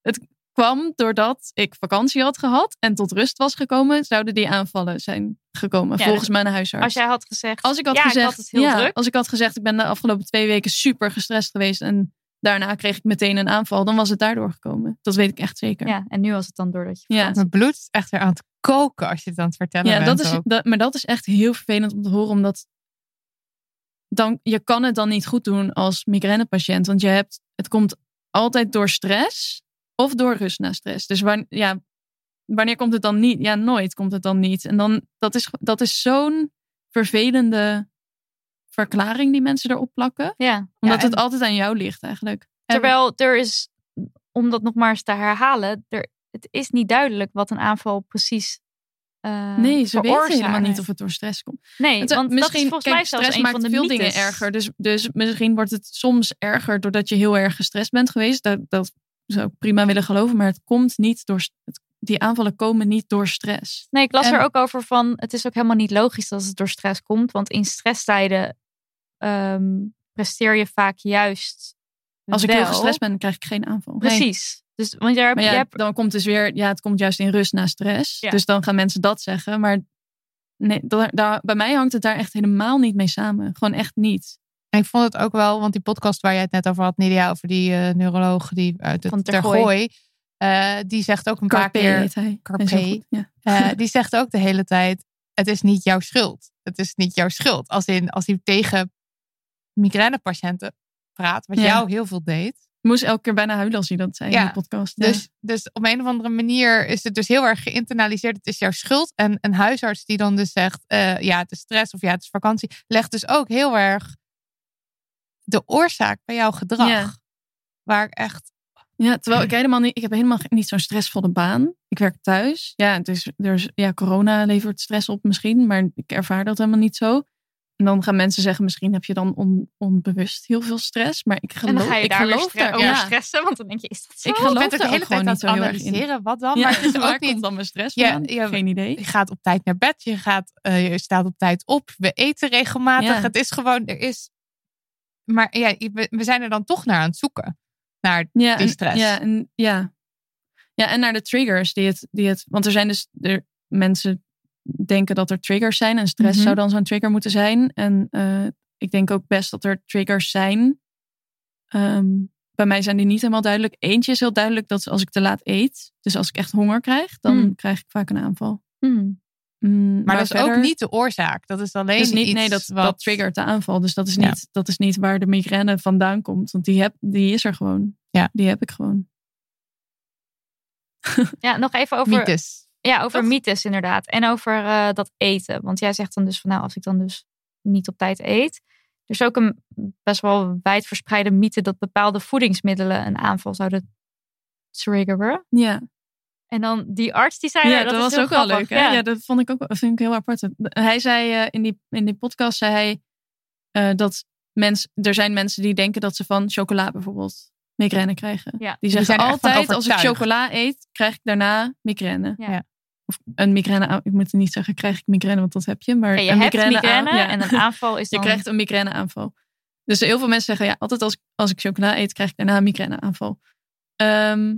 het kwam doordat ik vakantie had gehad en tot rust was gekomen, zouden die aanvallen zijn gekomen, Ja, volgens dus mijn huisarts. Als jij had gezegd, Als ik had ja, gezegd, ik had het heel ja, druk. als ik had gezegd, ik ben de afgelopen twee weken super gestrest geweest en daarna kreeg ik meteen een aanval, dan was het daardoor gekomen. Dat weet ik echt zeker. Ja, en nu was het dan doordat je Ja. Mijn bloed is echt weer aan het koken als je het aan het vertellen Ja, bent. dat is, dat, maar dat is echt heel vervelend om te horen, omdat dan, je kan het dan niet goed doen als migrainepatiënt. Want je hebt, het komt altijd door stress of door rust na stress. Dus wan- ja, wanneer komt het dan niet? Ja, nooit komt het dan niet. En dan, dat is, dat is zo'n vervelende verklaring die mensen erop plakken. Ja. Omdat het altijd aan jou ligt eigenlijk. En- Terwijl er is, om dat nog maar eens te herhalen, er, het is niet duidelijk wat een aanval precies eh nee, ze weten helemaal niet of het door stress komt. Nee, want dat misschien, is volgens kijk, mij zelfs stress maakt van de veel mythes. dingen erger. Dus, dus misschien wordt het soms erger doordat je heel erg gestrest bent geweest. Dat, dat zou ik prima willen geloven. Maar het komt niet door... het- die aanvallen komen niet door stress. Nee, ik las En- er ook over van, het is ook helemaal niet logisch dat het door stress komt. Want in stresstijden ehm, presteer je vaak juist Als ik heel gestrest ben, dan krijg ik geen aanval. Precies. Dus, want jij, ja, hebt, dan komt dus weer... Ja, het komt juist in rust na stress. Ja. Dus dan gaan mensen dat zeggen. Maar nee, daar, daar, bij mij hangt het daar echt helemaal niet mee samen. Gewoon echt niet. En ik vond het ook wel, want die podcast waar jij het net over had, Nidia, over die eh, neuroloog die uit het Tergooi. Eh, die zegt ook een Carpe paar keer, heet hij. Carpe. Ja. eh, die zegt ook de hele tijd, het is niet jouw schuld. Het is niet jouw schuld. Als, in, als hij tegen migrainepatiënten praat, wat Ja. jou heel veel deed. Moest elke keer bijna huilen als hij dat zei in de podcast. Ja. Dus, dus op een of andere manier is het dus heel erg geïnternaliseerd. Het is jouw schuld. En een huisarts die dan dus zegt, eh, ja, het is stress of ja, het is vakantie, legt dus ook heel erg de oorzaak bij jouw gedrag. Ja. Waar ik echt, Ja, terwijl ik helemaal niet, ik heb helemaal niet zo'n stressvolle baan. Ik werk thuis. Ja, er is, ja, corona levert stress op misschien, maar ik ervaar dat helemaal niet zo. En dan gaan mensen zeggen, misschien heb je dan on- onbewust heel veel stress. Maar ik en geloof, dan ga je ik daar weer geloof stre- daar over ja. stressen. Want dan denk je, is dat zo? Ik geloof bent ook de daar hele tijd aan niet het zo heel erg in. analyseren. Wat dan? Ja, maar het is waar ook niet, komt dan mijn stress Ja, ja, Geen idee. je gaat op tijd naar bed. Je, gaat, eh, je staat op tijd op. We eten regelmatig. Ja. Het is gewoon, er is... Maar ja, we, we zijn er dan toch naar aan het zoeken. Naar Ja, die en- stress. ja, en, ja. ja, en naar de triggers die het, die het. Want er zijn dus er, mensen denken dat er triggers zijn en stress Mhm. zou dan zo'n trigger moeten zijn. En eh, ik denk ook best dat er triggers zijn. Ehm, bij mij zijn die niet helemaal duidelijk. Eentje is heel duidelijk dat als ik te laat eet, dus als ik echt honger krijg, dan Hmm. krijg ik vaak een aanval. Hmm. Mm, maar, dat is ook niet de oorzaak. Dat is alleen dus niet, iets nee, dat, wat... dat triggert de aanval. Dus dat is, Ja. niet, dat is niet waar de migraine vandaan komt. Want die, heb, die is er gewoon. Ja. Die heb ik gewoon. Ja, nog even over, mythes. Ja, over Toch? mythes inderdaad. En over eh, dat eten. Want jij zegt dan dus van nou, als ik dan dus niet op tijd eet. Er is ook een best wel wijdverspreide mythe dat bepaalde voedingsmiddelen een aanval zouden triggeren. Ja. En dan die arts die zei, Ja, nou, dat, was ook wel leuk. Hè? Ja. Ja. dat vond ik ook vind ik heel apart. Hij zei eh, in, die, in die podcast zei hij eh, dat mens, er zijn mensen die denken dat ze van chocola bijvoorbeeld migraine krijgen. Ja. Die zeggen altijd als ik chocola eet, krijg ik daarna migraine. Ja. Ja. Of een migraine. Ik moet niet zeggen krijg ik migraine, want dat heb je. Maar je een hebt migraine aan- ja. en een aanval is Je dan... krijgt een migraineaanval. Dus heel veel mensen zeggen, ja, altijd als, als ik chocola eet, krijg ik daarna een migraineaanval. Ehm,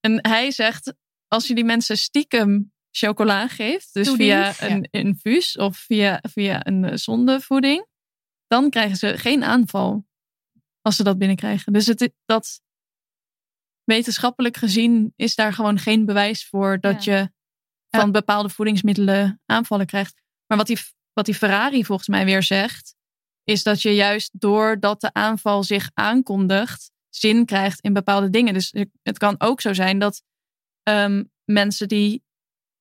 en hij zegt, als je die mensen stiekem chocola geeft, dus via een infuus of via, via een eh, zondevoeding, dan krijgen ze geen aanval als ze dat binnenkrijgen. Dus het, dat wetenschappelijk gezien is daar gewoon geen bewijs voor dat je van bepaalde voedingsmiddelen aanvallen krijgt. Maar wat die, wat die Ferrari volgens mij weer zegt, is dat je juist doordat de aanval zich aankondigt, zin krijgt in bepaalde dingen. Dus het kan ook zo zijn dat ehm, mensen die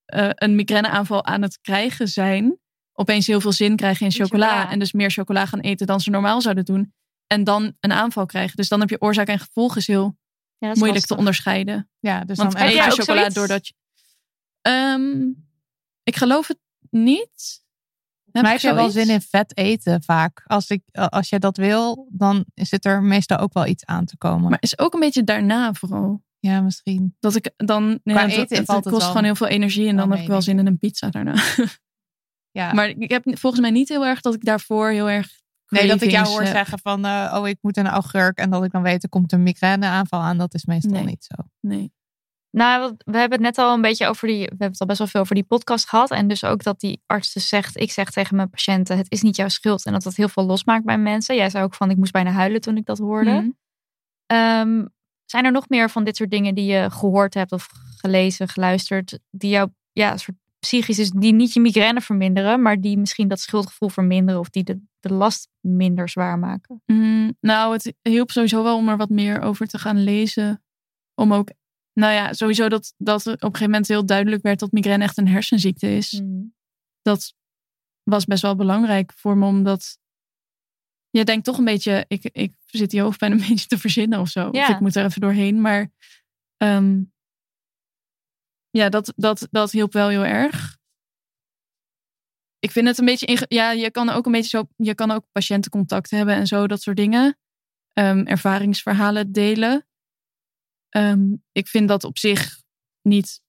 eh, een migraineaanval aan het krijgen zijn, opeens heel veel zin krijgen in chocola, chocola. en dus meer chocola gaan eten dan ze normaal zouden doen. En dan een aanval krijgen. Dus dan heb je oorzaak en gevolg is heel Ja, moeilijk te onderscheiden. Ja, dus Want dan eet je chocola doordat je... Ehm, ik geloof het niet. Mij ik heb je wel zin in vet eten vaak. Als, ik, als je dat wil, dan zit er meestal ook wel iets aan te komen. Maar is ook een beetje daarna vooral. ja, misschien. Dat ik dan... Ja, dat, eten het, kost gewoon heel veel energie. En dan heb ik wel zin in een pizza daarna. Ja. Maar ik heb volgens mij niet heel erg dat ik daarvoor heel erg... nee, dat ik jou hoor heb. zeggen van, eh, oh, ik moet een augurk. En dat ik dan weet, er komt een migraineaanval aan. Dat is meestal Nee. niet zo. Nee. Nou, we hebben het net al een beetje over die. We hebben het al best wel veel over die podcast gehad. En dus ook dat die arts dus zegt: Ik zeg tegen mijn patiënten: Het is niet jouw schuld. En dat dat heel veel losmaakt bij mensen. Jij zei ook van: Ik moest bijna huilen toen ik dat hoorde. Mhm. Ehm, zijn er nog meer van dit soort dingen die je gehoord hebt of gelezen, geluisterd, die jou ja, soort psychisch is, die niet je migraine verminderen, maar die misschien dat schuldgevoel verminderen of die de, de last minder zwaar maken? Mm, nou, het hielp sowieso wel om er wat meer over te gaan lezen. Om ook Nou ja, sowieso dat, dat er op een gegeven moment heel duidelijk werd dat migraine echt een hersenziekte is. Mm. Dat was best wel belangrijk voor me, omdat je denkt toch een beetje, ik, ik zit die hoofdpijn een beetje te verzinnen of zo. Of Ja. ik moet er even doorheen. Maar ehm, ja, dat, dat, dat hielp wel heel erg. Ik vind het een beetje, ja, je kan ook een beetje zo, je kan ook patiëntencontact hebben en zo, dat soort dingen. Ehm, ervaringsverhalen delen. Ehm, ik vind dat op zich niet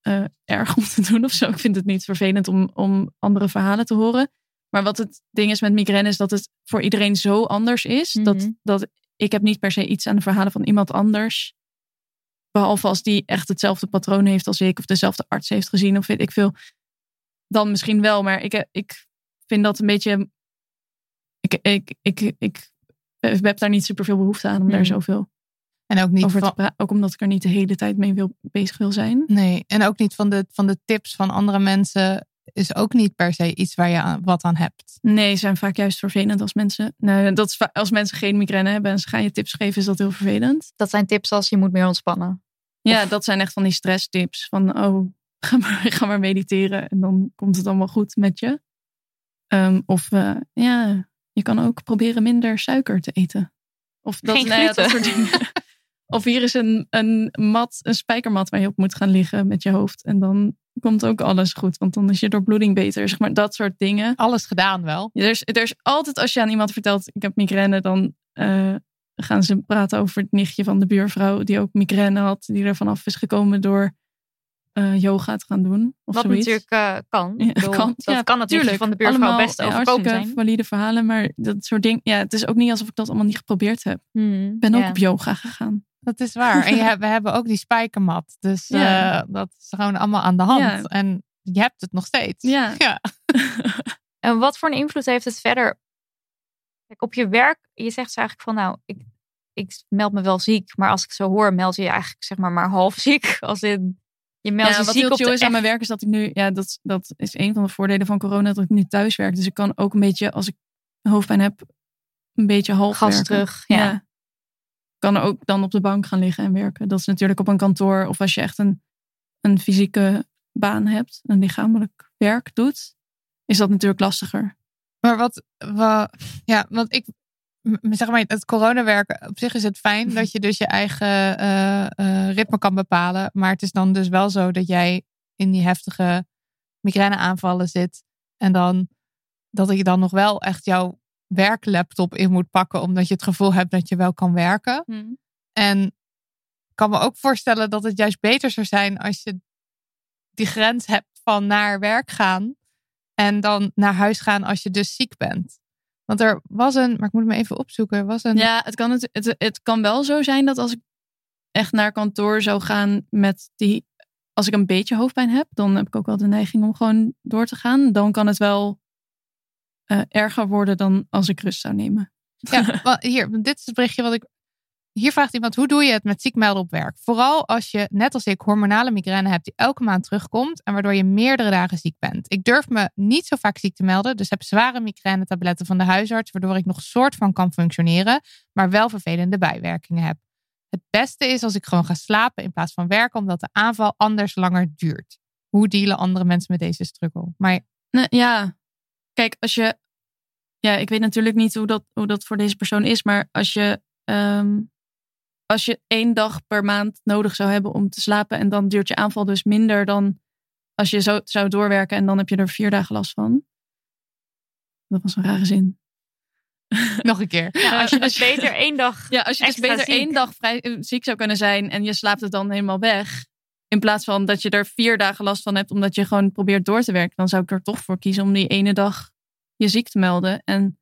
eh, erg om te doen of zo. Ik vind het niet vervelend om, om andere verhalen te horen. Maar wat het ding is met migraine is dat het voor iedereen zo anders is. Mhm. dat, dat ik heb niet per se iets aan de verhalen van iemand anders. Behalve als die echt hetzelfde patroon heeft als ik. Of dezelfde arts heeft gezien of weet ik veel. Dan misschien wel. Maar ik, ik vind dat een beetje... Ik, ik, ik, ik, heb daar niet super veel behoefte aan om daar Mhm. zoveel En ook niet over van. Ook omdat ik er niet de hele tijd mee wil, bezig wil zijn. nee, en ook niet van de, van de tips van andere mensen is ook niet per se iets waar je aan- wat aan hebt. Nee, zijn vaak juist vervelend als mensen. Nee, dat is als mensen geen migraine hebben en ze gaan je tips geven, is dat heel vervelend. Dat zijn tips als je moet meer ontspannen. Ja, dat zijn echt van die stresstips. Van oh, ga maar, ga maar mediteren en dan komt het allemaal goed met je. Ehm, of eh, ja, je kan ook proberen minder suiker te eten. Of dat, Geen nou ja, dat soort dingen. Of hier is een, een mat, een spijkermat waar je op moet gaan liggen met je hoofd. En dan komt ook alles goed, want dan is je doorbloeding beter. Zeg maar dat soort dingen. Alles gedaan wel. Ja, Er is, er is altijd als je aan iemand vertelt, ik heb migraine, dan eh, gaan ze praten over het nichtje van de buurvrouw die ook migraine had, die er vanaf is gekomen door eh, yoga te gaan doen. Of Wat zoiets. natuurlijk eh, kan. Ik Ja, bedoel, kan. Dat Ja, kan natuurlijk tuurlijk. van de buurvrouw Allemaal, best overkomen zijn. valide verhalen, maar dat soort dingen. Ja, het is ook niet alsof ik dat allemaal niet geprobeerd heb. Hmm, Ik ben ook op yoga gegaan. Dat is waar. En je we hebben ook die spijkermat. Dus Ja. eh, dat is gewoon allemaal aan de hand. Ja. En je hebt het nog steeds. Ja. ja. En wat voor een invloed heeft het verder? Kijk, op je werk, je zegt ze eigenlijk van nou, ik, ik meld me wel ziek. Maar als ik zo hoor, meld je je eigenlijk zeg maar maar half ziek. Als in, je meldt Ja, je wat ziek heel op chill de is aan mijn werk is dat ik nu, ja, dat, dat is een van de voordelen van corona, dat ik nu thuis werk. Dus ik kan ook een beetje, als ik hoofdpijn heb, een beetje half gas terug. Ja. Kan ook dan op de bank gaan liggen en werken. Dat is natuurlijk op een kantoor of als je echt een, een fysieke baan hebt, een lichamelijk werk doet, is dat natuurlijk lastiger. Maar wat, wa- ja, want ik, zeg maar, het coronawerken, op zich is het fijn dat je dus je eigen eh, eh, ritme kan bepalen. Maar het is dan dus wel zo dat jij in die heftige migraineaanvallen zit. En dan, dat je dan nog wel echt jouw werklaptop in moet pakken, omdat je het gevoel hebt dat je wel kan werken. En ik kan me ook voorstellen dat het juist beter zou zijn als je die grens hebt van naar werk gaan en dan naar huis gaan als je dus ziek bent. Want er was een, maar ik moet hem even opzoeken. Was een. Ja, het kan, het, het, het kan wel zo zijn dat als ik echt naar kantoor zou gaan met die. Als ik een beetje hoofdpijn heb, dan heb ik ook wel de neiging om gewoon door te gaan. Dan kan het wel eh, erger worden dan als ik rust zou nemen. Ja, hier, dit is het berichtje wat ik. Hier vraagt iemand: hoe doe je het met ziek melden op werk? Vooral als je, net als ik, hormonale migraine hebt die elke maand terugkomt en waardoor je meerdere dagen ziek bent. Ik durf me niet zo vaak ziek te melden, dus heb zware migrainetabletten van de huisarts, waardoor ik nog soort van kan functioneren, maar wel vervelende bijwerkingen heb. Het beste is als ik gewoon ga slapen in plaats van werken, omdat de aanval anders langer duurt. Hoe dealen andere mensen met deze struggle? Maar Nee, ja, kijk, als je. Ja, ik weet natuurlijk niet hoe dat, hoe dat voor deze persoon is, maar als je. ehm, als je één dag per maand nodig zou hebben om te slapen en dan duurt je aanval dus minder dan als je zo zou doorwerken en dan heb je er vier dagen last van. Dat was een rare zin. nog een keer. Ja, als je dus beter één dag Ja, als je dus beter ziek. één dag vrij, ziek zou kunnen zijn en je slaapt het dan helemaal weg. In plaats van dat je er vier dagen last van hebt omdat je gewoon probeert door te werken. Dan zou ik er toch voor kiezen om die ene dag je ziek te melden. En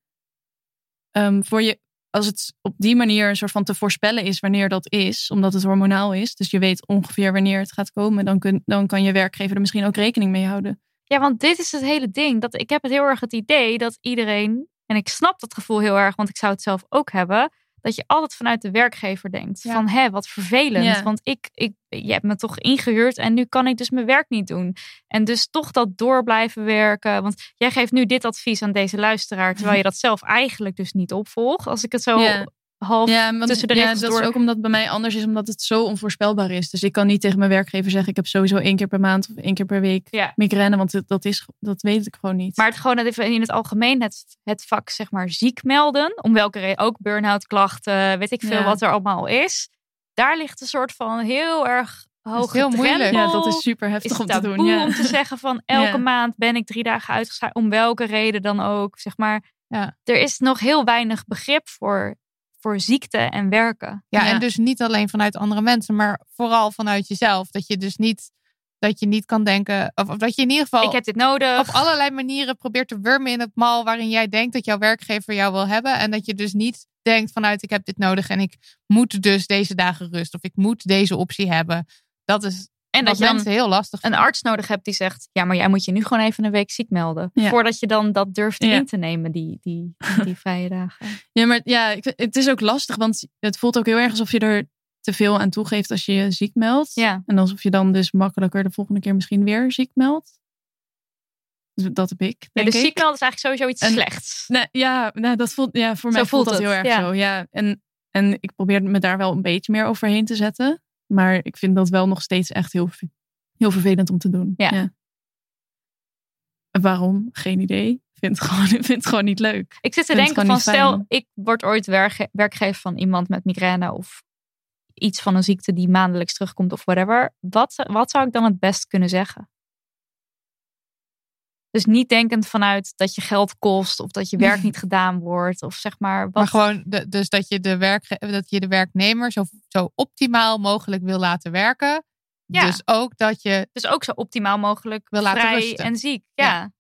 ehm, voor je, als het op die manier een soort van te voorspellen is wanneer dat is, omdat het hormonaal is. Dus je weet ongeveer wanneer het gaat komen. Dan, kun, dan kan je werkgever er misschien ook rekening mee houden. Ja, want dit is het hele ding. Dat, ik heb het heel erg het idee dat iedereen, en ik snap dat gevoel heel erg, want ik zou het zelf ook hebben, dat je altijd vanuit de werkgever denkt. Ja. Van hé, wat vervelend. Ja. Want ik, ik, je hebt me toch ingehuurd en nu kan ik dus mijn werk niet doen. En dus toch dat door blijven werken. Want jij geeft nu dit advies aan deze luisteraar, terwijl je dat zelf eigenlijk dus niet opvolgt. Als ik het zo Ja. Half Ja, want, tussen de ja, dat door. is ook omdat het bij mij anders is, omdat het zo onvoorspelbaar is. Dus ik kan niet tegen mijn werkgever zeggen, ik heb sowieso één keer per maand of één keer per week Ja. migraine, want dat, is, dat weet ik gewoon niet. Maar het gewoon even in het algemeen, het, het vak zeg maar ziek melden. Om welke reden ook burn-out klachten, weet ik veel Ja. wat er allemaal is. Daar ligt een soort van heel erg hoge heel moeilijk. ja, dat is super is heftig om te doen. Ja. om te zeggen van elke maand ben ik drie dagen uitgeschakeld. Om welke reden dan ook. Zeg maar, Ja. er is nog heel weinig begrip voor, voor ziekte en werken. Ja, Ja. en dus niet alleen vanuit andere mensen, maar vooral vanuit jezelf. Dat je dus niet, dat je niet kan denken, of, of dat je in ieder geval Ik heb dit nodig. op allerlei manieren probeert te wurmen in het mal waarin jij denkt dat jouw werkgever jou wil hebben. En dat je dus niet denkt vanuit ik heb dit nodig en ik moet dus deze dagen rust of ik moet deze optie hebben. Dat is en dat je dan heel lastig een arts nodig hebt die zegt: Ja, maar jij moet je nu gewoon even een week ziek melden. Ja. Voordat je dan dat durft Ja. in te nemen, die, die, die vrije dagen. Ja, maar ja, ik, het is ook lastig, want het voelt ook heel erg alsof je er te veel aan toegeeft als je je ziek meldt. Ja. En alsof je dan dus makkelijker de volgende keer misschien weer ziek meldt. Dus dat heb ik, Ja, denk dus ik. ziek melden is eigenlijk sowieso iets En- slechts. Nee, ja, nou, dat voelt, ja, voor Zo mij voelt, dat het, heel erg ja. zo. Ja. En, en ik probeer me daar wel een beetje meer overheen te zetten. Maar ik vind dat wel nog steeds echt heel, heel vervelend om te doen. Ja. En Waarom? Geen idee. Ik vind het gewoon, vind het gewoon niet leuk. Ik zit te vind denken van, stel, ik word ooit werkge- werkgever van iemand met migraine of iets van een ziekte die maandelijks terugkomt of whatever. Wat, wat zou ik dan het best kunnen zeggen? Dus niet denkend vanuit dat je geld kost of dat je werk niet gedaan wordt of zeg maar. Wat, Maar gewoon, de, dus dat je, de werkge- dat je de werknemer zo, zo optimaal mogelijk wil laten werken. Ja. Dus ook dat je, Dus ook zo optimaal mogelijk Wil laten vrij rusten. en ziek. Ja. Ja.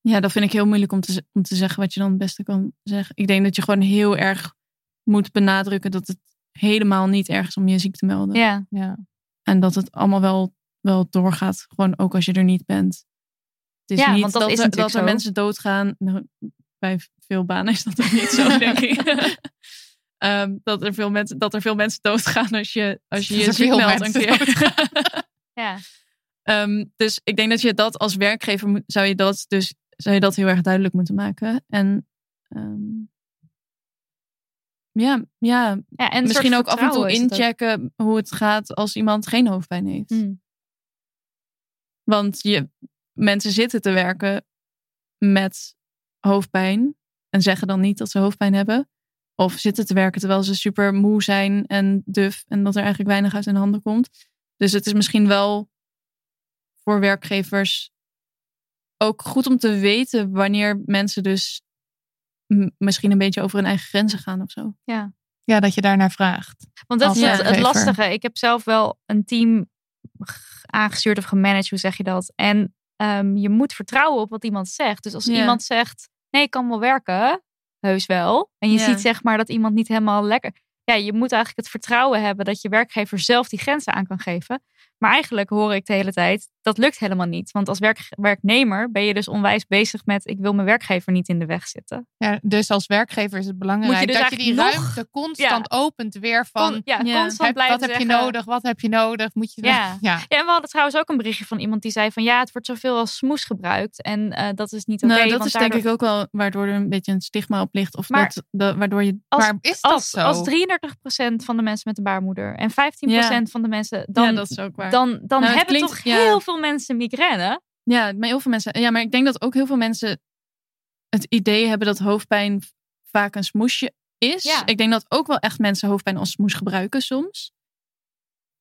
Ja, dat vind ik heel moeilijk om te, om te zeggen wat je dan het beste kan zeggen. Ik denk dat je gewoon heel erg moet benadrukken dat het helemaal niet erg is om je ziek te melden. ja. ja. En dat het allemaal wel, wel doorgaat, gewoon ook als je er niet bent. Het is Ja, niet want dat dat, is er, dat er mensen doodgaan. Nou, Bij veel banen is dat ook niet zo, denk ik. Ehm, dat, er veel mensen, dat er veel mensen doodgaan als je als je, Dat je ziek meldt een keer. ja. Ehm, dus ik denk dat je dat als werkgever zou je dat dus zou je dat heel erg duidelijk moeten maken. En ehm, ja, ja, ja en misschien ook af en toe inchecken hoe het gaat als iemand geen hoofdpijn heeft. Hmm. Want je, mensen zitten te werken met hoofdpijn en zeggen dan niet dat ze hoofdpijn hebben. Of zitten te werken terwijl ze super moe zijn en duf en dat er eigenlijk weinig uit hun handen komt. Dus het is misschien wel voor werkgevers ook goed om te weten wanneer mensen dus misschien een beetje over hun eigen grenzen gaan of zo. Ja. ja, dat je daarnaar vraagt. Want dat is het, lastige. Ik heb zelf wel een team aangestuurd of gemanaged, hoe zeg je dat? En ehm, je moet vertrouwen op wat iemand zegt. Dus als iemand zegt, nee, ik kan wel werken, heus wel. En je ziet zeg maar dat iemand niet helemaal lekker... Ja, je moet eigenlijk het vertrouwen hebben dat je werkgever zelf die grenzen aan kan geven. Maar eigenlijk hoor ik de hele tijd, dat lukt helemaal niet. Want als werk, werknemer ben je dus onwijs bezig met, ik wil mijn werkgever niet in de weg zitten. Ja, dus als werkgever is het belangrijk Moet je dus dat je die nog- ruimte constant opent weer van ja, ja, constant heb- blijven wat heb je nodig, wat heb je nodig, moet je Ja. ja. Ja, en we hadden trouwens ook een berichtje van iemand die zei van ja, het wordt zoveel als smoes gebruikt. En eh, dat is niet oké. nou, dat want is denk ik ook wel waardoor er een beetje een stigma op ligt. Of Maar- dat, waardoor je Als, maar is dat als, zo? als 33% van de mensen met een baarmoeder en 15% van de mensen, dan, ja, dat is ook waar. Dan, dan Nou, hebben klinkt- toch ja. heel veel mensen migraine. Ja, maar heel veel mensen. Ja, maar ik denk dat ook heel veel mensen het idee hebben dat hoofdpijn vaak een smoesje is. Ja. Ik denk dat ook wel echt mensen hoofdpijn als smoes gebruiken soms.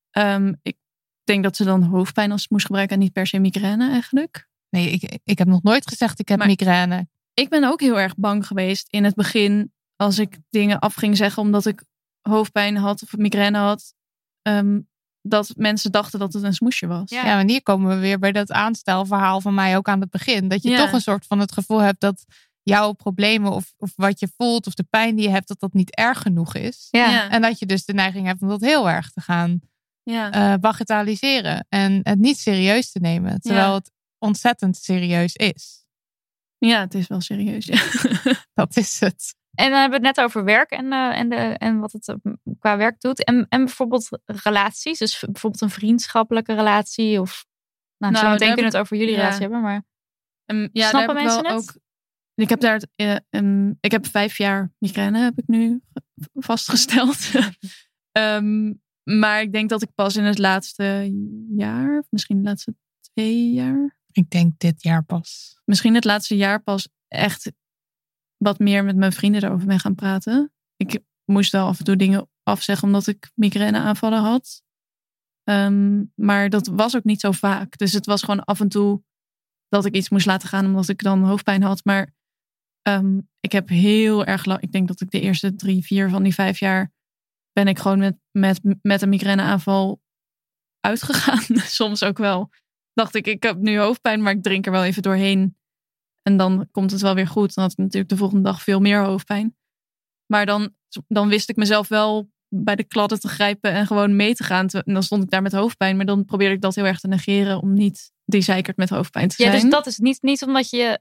Ehm, ik denk dat ze dan hoofdpijn als smoes gebruiken en niet per se migraine eigenlijk. Nee, ik, ik heb nog nooit gezegd ik heb Maar- migraine. Ik ben ook heel erg bang geweest in het begin als ik dingen af ging zeggen omdat ik hoofdpijn had of migraine had. ehm, dat mensen dachten dat het een smoesje was. Ja. Ja, en hier komen we weer bij dat aanstelverhaal van mij ook aan het begin. Dat je Ja. toch een soort van het gevoel hebt dat jouw problemen of, of wat je voelt of de pijn die je hebt, dat dat niet erg genoeg is. Ja. Ja. En dat je dus de neiging hebt om dat heel erg te gaan Ja. eh bagatelliseren en het niet serieus te nemen. Terwijl Ja. het ontzettend serieus is. ja, het is wel serieus. Ja. Dat is het. En dan hebben we het net over werk en, eh, en, de, en wat het eh, qua werk doet. En, en bijvoorbeeld relaties. Dus bijvoorbeeld een vriendschappelijke relatie. Of nou, Nou, zo meteen kunnen we het over jullie ja. relatie hebben. Maar En ja, Snappen mensen wel het? ook. ik heb daar, eh, een- ik heb vijf jaar migraine, heb ik nu vastgesteld. Ehm, maar ik denk dat ik pas in het laatste jaar, of misschien de laatste twee jaar, Ik denk dit jaar pas. misschien het laatste jaar pas echt wat meer met mijn vrienden erover ben gaan praten. Ik moest wel af en toe dingen afzeggen omdat ik migraine aanvallen had. Ehm, maar dat was ook niet zo vaak. Dus het was gewoon af en toe dat ik iets moest laten gaan omdat ik dan hoofdpijn had. Maar ehm, ik heb heel erg lang, ik denk dat ik de eerste drie, vier van die vijf jaar ben ik gewoon met, met, met een migraineaanval uitgegaan. Soms ook wel. Dacht ik, ik heb nu hoofdpijn, maar ik drink er wel even doorheen. En dan komt het wel weer goed. Dan had ik natuurlijk de volgende dag veel meer hoofdpijn. Maar dan, dan wist ik mezelf wel bij de kladden te grijpen en gewoon mee te gaan. En dan stond ik daar met hoofdpijn. Maar dan probeerde ik dat heel erg te negeren om niet die zeikert met hoofdpijn te Ja, zijn. dus dat is niet, niet omdat je.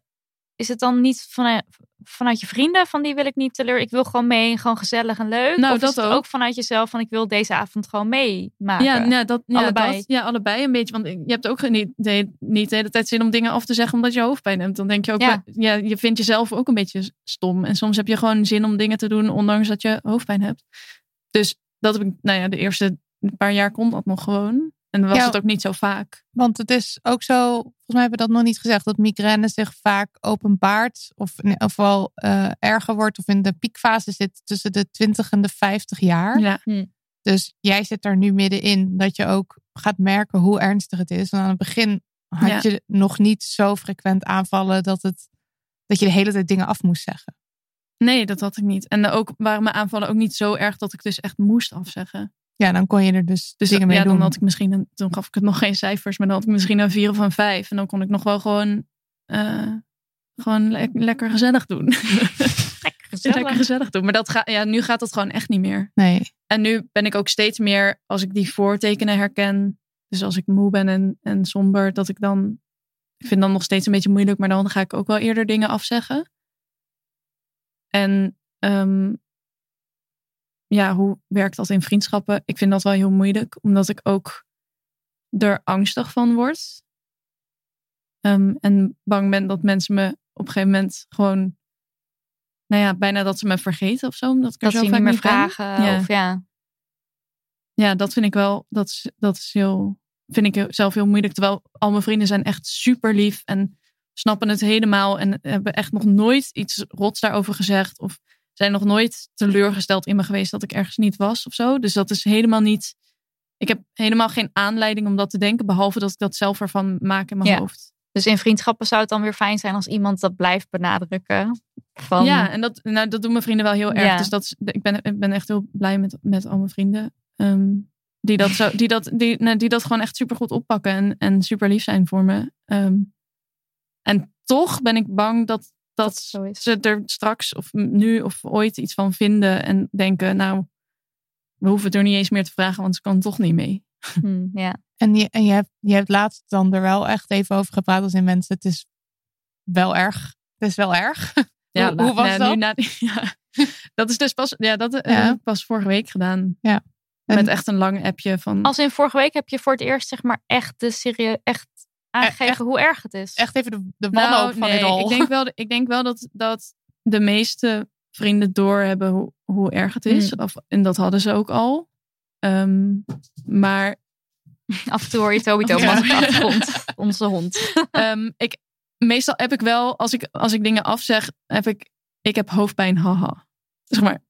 Is het dan niet vanuit, vanuit je vrienden van die wil ik niet teleur? Ik wil gewoon mee, gewoon gezellig en leuk. Nou, of dat is het ook. ook vanuit jezelf van ik wil deze avond gewoon meemaken. Ja, ja, dat, ja, Allebei. Dat, ja, allebei een beetje. Want je hebt ook niet de, niet de hele tijd zin om dingen af te zeggen omdat je hoofdpijn hebt. Dan denk je ook, Ja. ja. je vindt jezelf ook een beetje stom. En soms heb je gewoon zin om dingen te doen ondanks dat je hoofdpijn hebt. Dus dat heb ik, nou ja, de eerste paar jaar kon dat nog gewoon. En dan was Ja. het ook niet zo vaak. Want het is ook zo, volgens mij hebben we dat nog niet gezegd, dat migraine zich vaak openbaart. Of in ieder geval eh, erger wordt of in de piekfase zit tussen de 20 en de 50 jaar. Ja, Dus jij zit er nu middenin dat je ook gaat merken hoe ernstig het is. En aan het begin had Ja. je nog niet zo frequent aanvallen dat, het, dat je de hele tijd dingen af moest zeggen. nee, dat had ik niet. En ook waren mijn aanvallen ook niet zo erg dat ik dus echt moest afzeggen. Ja, dan kon je er dus, Dus dingen mee ja, doen. dan had ik misschien, een, toen gaf ik het nog geen cijfers, maar dan had ik misschien een vier of een vijf. En dan kon ik nog wel gewoon, eh, gewoon le- lekker gezellig doen. Lekker gezellig. lekker gezellig doen. Maar dat gaat, ja, nu gaat dat gewoon echt niet meer. Nee, En nu ben ik ook steeds meer, als ik die voortekenen herken, dus als ik moe ben en, en somber, dat ik dan, ik vind dan nog steeds een beetje moeilijk, maar dan ga ik ook wel eerder dingen afzeggen. En ehm, ja, hoe werkt dat in vriendschappen? Ik vind dat wel heel moeilijk, omdat ik ook er angstig van word. Ehm, en bang ben dat mensen me op een gegeven moment gewoon, nou ja, bijna dat ze me vergeten of zo, omdat ik er Dat zo ze vaak niet meer vragen. Ja. Of ja. Ja, dat vind ik wel, dat is, dat is heel, vind ik zelf heel moeilijk. Terwijl al mijn vrienden zijn echt super lief en snappen het helemaal. En hebben echt nog nooit iets rots daarover gezegd. Of zijn nog nooit teleurgesteld in me geweest dat ik ergens niet was of zo. Dus dat is helemaal niet, ik heb helemaal geen aanleiding om dat te denken. Behalve dat ik dat zelf ervan maak in mijn Ja. hoofd. Dus in vriendschappen zou het dan weer fijn zijn als iemand dat blijft benadrukken. Van, Ja, en dat, nou, dat doen mijn vrienden wel heel erg. Ja. Dus dat is, ik, ben, ik ben echt heel blij met, met al mijn vrienden. ehm, die, dat zo, die, dat, die, nou, die dat gewoon echt super goed oppakken en, en super lief zijn voor me. Ehm, en toch ben ik bang dat, dat, het zo is. ze er straks of nu of ooit iets van vinden. En denken, nou, we hoeven het er niet eens meer te vragen, want ze kan toch niet mee. Hm, ja. En je, en je, hebt, je hebt laatst dan er wel echt even over gepraat als in mensen. Het is wel erg. Het is wel erg. Ja, Hoe- hoe was nou, dat? nu na- ja, dat is dus pas, ja, dat eh, Ja. pas vorige week gedaan. Ja. Met echt een lang appje van. Als in vorige week heb je voor het eerst zeg maar echt de serie echt aangegeven echt- hoe erg het is. Echt even de, de wanhoop van dit al. Nou, ik denk wel, ik denk wel dat, dat de meeste vrienden doorhebben hoe, hoe erg het is. Mm. Of, en dat hadden ze ook al. Ehm, maar Af en toe hoor je Toby Thomas Ja. op de achtergrond. Onze hond. ehm, ik, meestal heb ik wel, als ik, als ik dingen afzeg, heb ik, ik heb hoofdpijn, haha. Zeg maar,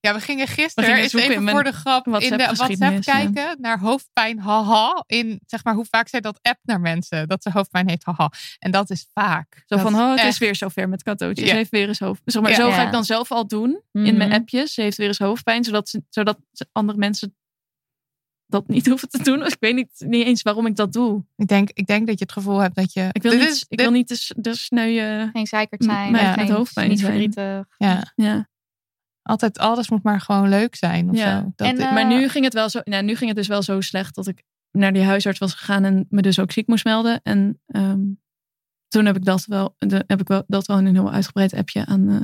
Ja, we gingen We gisteren gingen zoeken even voor de grap in de WhatsApp ja. kijken naar hoofdpijn, haha. In zeg maar hoe vaak zij dat app naar mensen, dat ze hoofdpijn heeft, haha. En dat is vaak. zo Dat van, oh, het is weer zover met cadeautjes. Ja. Ze heeft weer eens hoofd. Zeg maar, Ja. zo ga ik dan zelf al doen in Mhm. mijn appjes. Ze heeft weer eens hoofdpijn, zodat, ze, zodat andere mensen dat niet hoeven te doen. Ik weet niet, niet eens waarom ik dat doe. Ik denk, ik denk dat je het gevoel hebt dat je. Ik wil Dit niet, is- ik dit- wil niet de, de sneuwe... Geen zeikert zijn. geen, hoofdpijn niet zijn. verdrietig. Ja, Ja. Altijd alles moet maar gewoon leuk zijn of Ja. zo. Dat, En, eh, Maar nu ging het wel zo. Nou, nu ging het dus wel zo slecht dat ik naar die huisarts was gegaan en me dus ook ziek moest melden. En ehm, toen heb ik dat wel, de, heb ik wel dat wel in een heel uitgebreid appje aan, eh,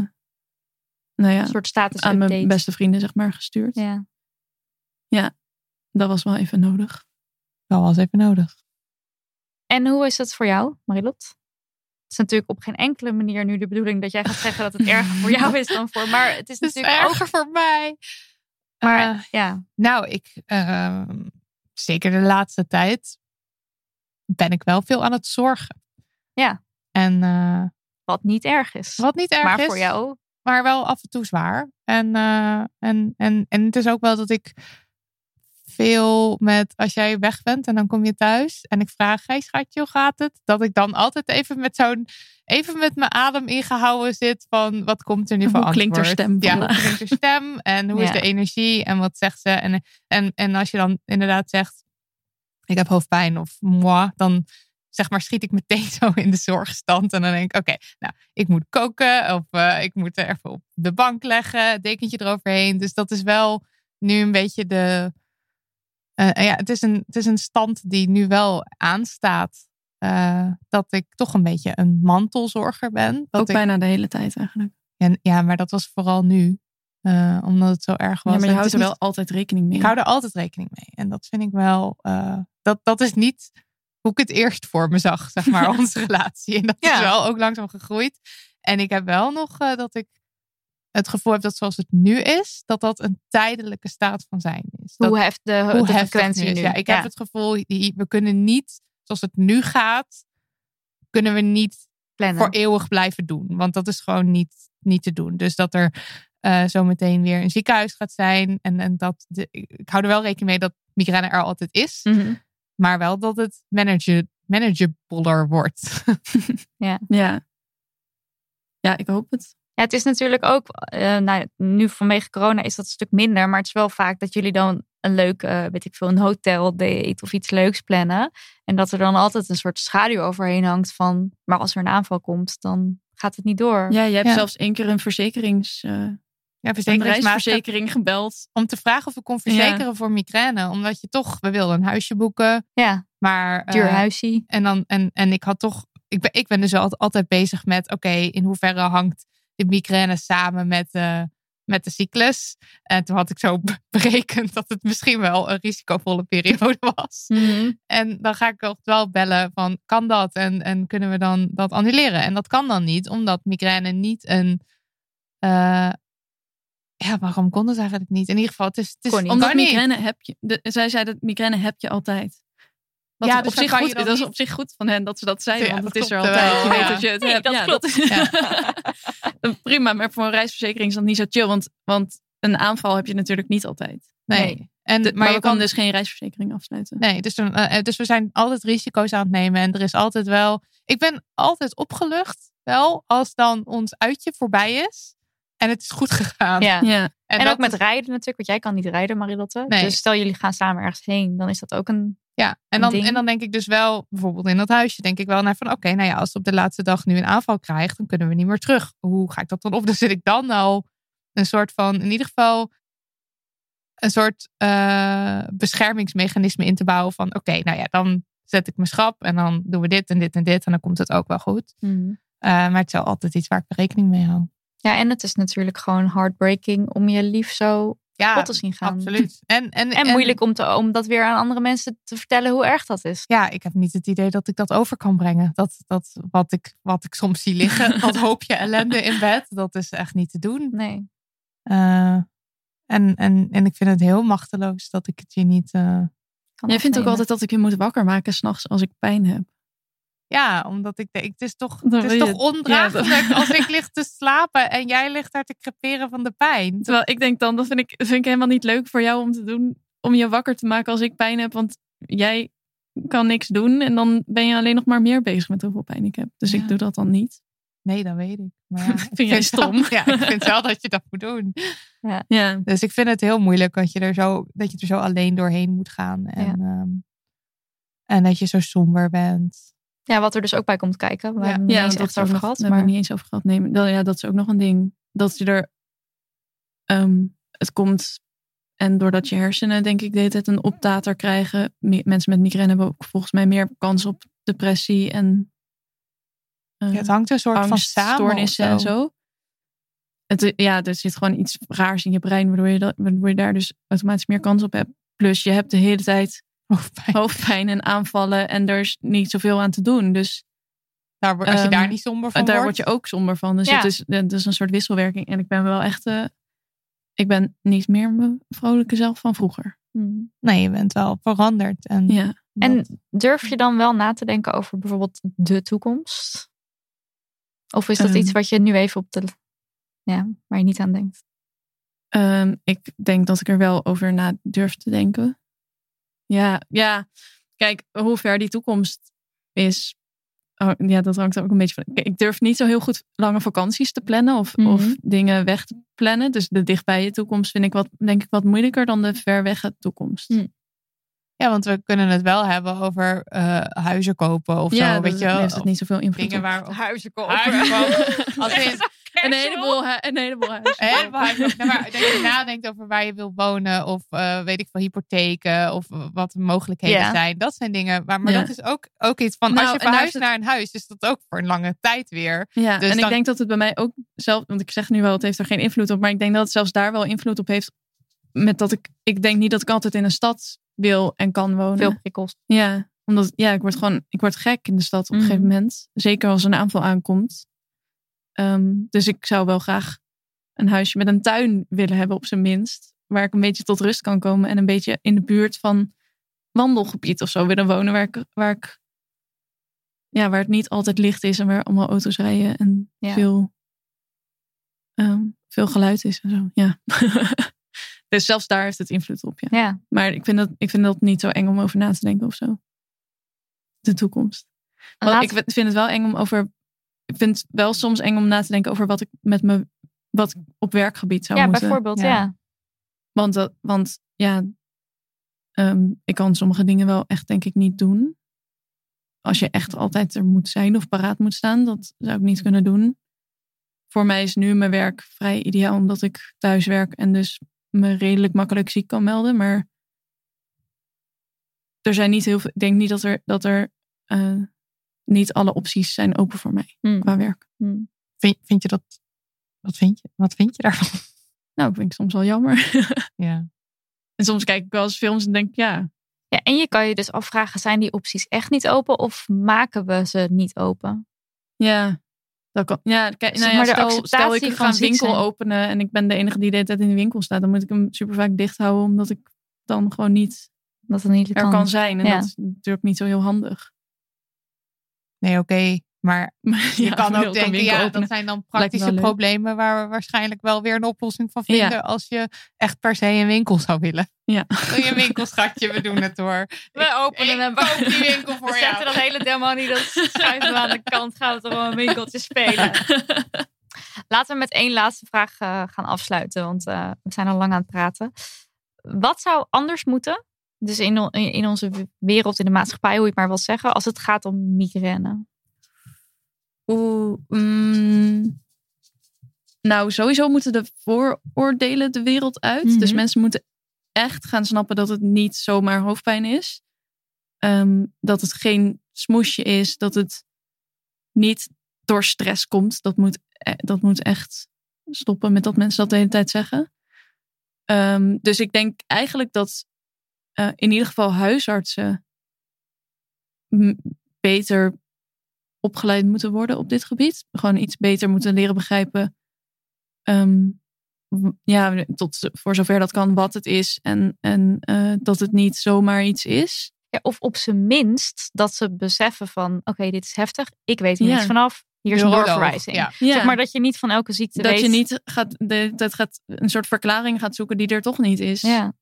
nou ja, Een soort status aan mijn beste vrienden zeg maar gestuurd. Ja. Dat was wel even nodig. wel was even nodig. En hoe is het voor jou, Marilot? Is natuurlijk op geen enkele manier nu de bedoeling dat jij gaat zeggen dat het erger voor jou is dan voor. Maar het is Het is natuurlijk ook. erger voor mij. Maar Eh, ja, nou, ik, ehm, zeker de laatste tijd, ben ik wel veel aan het zorgen. Ja. En eh, wat niet erg is. wat niet erg maar is, voor jou. maar wel af en toe zwaar. En, eh, en, en, en het is ook wel dat ik veel met, als jij weg bent en dan kom je thuis en ik vraag, hey schatje, hoe gaat het? Dat ik dan altijd even met zo'n, even met mijn adem ingehouden zit van, wat komt er nu voor Hoe klinkt haar antwoord? stem Ja, hoe klinkt haar stem en hoe is de energie en wat zegt ze? En, en, en als je dan inderdaad zegt, ik heb hoofdpijn of moi, dan zeg maar schiet ik meteen zo in de zorgstand. En dan denk ik, oké, nou, ik moet koken of eh, ik moet er even op de bank leggen, dekentje eroverheen. Dus dat is wel nu een beetje de... eh, ja, het is, een, het is een stand die nu wel aanstaat. eh, dat ik toch een beetje een mantelzorger ben. Dat Ook ik, bijna de hele tijd eigenlijk. ja, ja, maar dat was vooral nu. eh, omdat het zo erg was. Ja, maar En je houdt er niet- wel altijd rekening mee. ik hou er altijd rekening mee. En dat vind ik wel. dat, dat is niet hoe ik het eerst voor me zag, zeg maar, onze relatie. En dat is wel ook langzaam gegroeid. En ik heb wel nog dat ik het gevoel heb dat zoals het nu is, dat dat een tijdelijke staat van zijn is. Dat, hoe heft de, de hoe heftig frequentie het nu? is. Ja, ik heb het gevoel, die- we kunnen niet, zoals het nu gaat, kunnen we niet plannen. voor eeuwig blijven doen. Want dat is gewoon niet, niet te doen. Dus dat er eh zo meteen weer een ziekenhuis gaat zijn. En, en dat de, ik hou er wel rekening mee dat migraine er altijd is. Mhm. Maar wel dat het manager, wordt. Ja. Ja, ik hoop het. Ja, het is natuurlijk ook, eh, nou, nu vanwege corona is dat een stuk minder, maar het is wel vaak dat jullie dan een leuk, eh, weet ik veel, een hotel date of iets leuks plannen. En dat er dan altijd een soort schaduw overheen hangt van, maar als er een aanval komt, dan gaat het niet door. Ja, je hebt Ja. zelfs één keer een verzekerings, eh, Ja, reisverzekering gebeld. om te vragen of ik kon verzekeren voor migraine. Omdat je toch, we wilden een huisje boeken. Ja, Maar, eh, duur huisie. En, dan, en, en ik had toch, ik ben, ik ben dus al- altijd bezig met, oké, in hoeverre hangt de migraine samen met, eh, met de cyclus? En toen had ik zo be- berekend dat het misschien wel een risicovolle periode was. Mhm. En dan ga ik ook wel bellen van, kan dat? En, en kunnen we dan dat annuleren? En dat kan dan niet, omdat migraine niet een... eh, ja, waarom kon het eigenlijk niet? In ieder geval, het is... Het is. Omdat niet. migraine heb je. De, zij zei dat migraine heb je altijd. Wat Ja, op dus zich goed, dat is niet- op zich goed van hen dat ze dat zeiden. Ja, want dat het is er altijd. Je weet dat je het Nee, hebt. dat ja, klopt. is- Prima, maar voor een reisverzekering is dat niet zo chill. Want, want een aanval heb je natuurlijk niet altijd. Nee. Nee. En, De- maar, maar je kan dus geen reisverzekering afsluiten. Nee, dus, dan, eh, dus we zijn altijd risico's aan het nemen. En er is altijd wel. Ik ben altijd opgelucht, wel, als dan ons uitje voorbij is. En het is goed gegaan. Ja. Ja, En, dat ook met rijden natuurlijk, want jij kan niet rijden, Marilotte. Nee. Dus stel jullie gaan samen ergens heen, dan is dat ook een... Ja, en dan, ding. en dan denk ik dus wel, bijvoorbeeld in dat huisje, denk ik wel naar van: oké, nou ja, als ze op de laatste dag nu een aanval krijgt, dan kunnen we niet meer terug. Hoe ga ik dat dan op? Dus zit ik dan al een soort van, in ieder geval, een soort eh, beschermingsmechanisme in te bouwen van: oké, nou ja, dan zet ik mijn schap en dan doen we dit en dit en dit en dan komt het ook wel goed. Mhm. Eh, maar het is wel altijd iets waar ik rekening mee hou. Ja, en het is natuurlijk gewoon heartbreaking om je lief zo Ja, te zien gaan. absoluut. En, en, En moeilijk om, te, om dat weer aan andere mensen te vertellen hoe erg dat is. Ja, ik heb niet het idee dat ik dat over kan brengen. Dat, dat wat, ik, wat ik soms zie liggen, dat hoopje ellende in bed, dat is echt niet te doen. Nee. Eh, en, en, en ik vind het heel machteloos dat ik het je niet. eh, kan Jij vindt ook altijd dat ik je moet wakker maken s'nachts als ik pijn heb. Ja, omdat ik denk, het is toch, het is toch ondraaglijk als ik lig te slapen en jij ligt daar te creperen van de pijn. Terwijl ik denk dan, dat vind ik, vind ik helemaal niet leuk voor jou om te doen. Om je wakker te maken als ik pijn heb. Want jij kan niks doen. En dan ben je alleen nog maar meer bezig met hoeveel pijn ik heb. Dus Ja. ik doe dat dan niet. Nee, dat weet ik. Maar ja, ik Vind jij stom? wel- ja, ik vind wel dat je dat moet doen. Ja. Dus ik vind het heel moeilijk dat je er zo, dat je er zo alleen doorheen moet gaan. En, ehm, en dat je zo somber bent. Ja, wat er dus ook bij komt kijken. We Ja. hebben het niet Ja, eens echt over nog, gehad. daar hebben Maar we niet eens over gehad. Nee, dat, ja, dat is ook nog een ding. Dat je er, ehm, het komt en doordat je hersenen denk ik de hele tijd een optater krijgen. Me- mensen met migraine hebben ook volgens mij meer kans op depressie en Ja, het hangt een soort van samen. en zo. Het, ja, er zit gewoon iets raars in je brein waardoor je, dat, waardoor je daar dus automatisch meer kans op hebt. Plus je hebt de hele tijd Hoofdpijn. hoofdpijn en aanvallen en er is niet zoveel aan te doen. Dus Daar, word- als je Ehm, daar niet somber van En daar wordt. word je ook somber van. Dus Ja. het, is, het is een soort wisselwerking. En ik ben wel echt... eh, ik ben niet meer mijn vrolijke zelf van vroeger. Hmm. Nee, je bent wel veranderd. En Ja. En durf je dan wel na te denken over bijvoorbeeld de toekomst? Of is dat Ehm. iets wat je nu even op de. Ja, waar je niet aan denkt? Ehm, ik denk dat ik er wel over na durf te denken. Ja, ja. Kijk, hoe ver die toekomst is. Oh, ja, dat hangt ook een beetje van. Kijk, Ik durf niet zo heel goed lange vakanties te plannen of, Mhm. of dingen weg te plannen. Dus de dichtbije toekomst vind ik wat, denk ik wat moeilijker dan de ver weg toekomst. Mhm. Ja, want we kunnen het wel hebben over eh, huizen kopen of ja, zo. Weet dat je wel. heeft het niet zoveel invloed Dingen op. waar Huizen huizen kopen. Als in, Een heleboel, een heleboel huizen. Maar dat je nadenkt over waar je wil wonen. Of eh, weet ik veel, hypotheken. Of wat de mogelijkheden Ja. zijn. Dat zijn dingen. Maar, maar Ja. dat is ook, ook iets van. Nou, als je verhuist is naar een huis. Is dat ook voor een lange tijd weer. Ja, Dus en dan- ik denk dat het bij mij ook zelf, want ik zeg nu wel, het heeft er geen invloed op, maar ik denk dat het zelfs daar wel invloed op heeft. Met dat ik, ik denk niet dat ik altijd in een stad wil en kan wonen. Veel prikkels. Ja, omdat ja, ik word gewoon, ik word gek in de stad op een gegeven moment. Zeker als een aanval aankomt. Ehm, dus ik zou wel graag een huisje met een tuin willen hebben op zijn minst. Waar ik een beetje tot rust kan komen en een beetje in de buurt van wandelgebied of zo willen wonen. Waar ik, waar ik ja, waar het niet altijd licht is en waar allemaal auto's rijden en Ja. veel, ehm, veel geluid is en zo. Ja. dus zelfs daar heeft het invloed op. Ja. Ja. Maar ik vind, dat, ik vind dat niet zo eng om over na te denken of zo. De toekomst. Want Laat- ik vind het wel eng om over. Ik vind het wel soms eng om na te denken over wat ik met me. Wat ik op werkgebied zou ja, moeten. bijvoorbeeld. Ja. Ja. Want, dat, want ja, ehm, ik kan sommige dingen wel echt denk ik niet doen. Als je echt altijd er moet zijn of paraat moet staan, dat zou ik niet kunnen doen. Voor mij is nu mijn werk vrij ideaal omdat ik thuis werk en dus me redelijk makkelijk ziek kan melden. Maar er zijn niet heel veel. Ik denk niet dat er, dat er eh, niet alle opties zijn open voor mij Hmm. qua werk. Hmm. Vind, vind je dat? Wat vind je? Wat vind je daarvan? Nou, vind ik soms wel jammer. Ja. en soms kijk ik wel eens films en denk ik, ja, Ja, en je kan je dus afvragen, zijn die opties echt niet open of maken we ze niet open? Ja, dat kan. Ja, kijk, nou ja, stel, stel ik ga van een winkel zijn. openen en ik ben de enige die de hele tijd in de winkel staat, dan moet ik hem super vaak dicht houden, omdat ik dan gewoon niet Dat het niet er kan. kan zijn. En Ja. dat is natuurlijk niet zo heel handig. Nee, oké. Maar Maar je ja, kan ook een denken, ja, openen. dat zijn dan praktische wel problemen waar we waarschijnlijk wel weer een oplossing van vinden Ja. als je echt per se een winkel zou willen. Ja. Wil je een winkelschatje? We doen het hoor. We openen hem. koop die winkel voor We jou. zetten dat hele demo niet, dat schuiven we aan de kant, gaan we toch gewoon een winkeltje spelen. Laten we met één laatste vraag eh, gaan afsluiten, want eh, we zijn al lang aan het praten. Wat zou anders moeten, dus in, on- in onze wereld, in de maatschappij, hoe je het maar wil zeggen, als het gaat om migraine? Oeh, mm, nou, sowieso moeten de vooroordelen de wereld uit. Mhm. Dus mensen moeten echt gaan snappen dat het niet zomaar hoofdpijn is. Ehm, dat het geen smoesje is. Dat het niet door stress komt. Dat moet, eh, dat moet echt stoppen met dat mensen dat de hele tijd zeggen. Ehm, dus ik denk eigenlijk dat eh, in ieder geval huisartsen beter opgeleid moeten worden op dit gebied. Gewoon iets beter moeten leren begrijpen. ehm, ja, tot voor zover dat kan, wat het is. En, en eh, dat het niet zomaar iets is. Ja, of op zijn minst dat ze beseffen van, oké, dit is heftig, ik weet er Ja. niks vanaf, hier is een doorverwijzing. Ja. Zeg maar dat je niet van elke ziekte dat weet. je niet gaat, de, dat gaat een soort verklaring gaat zoeken die er toch niet is. Ja,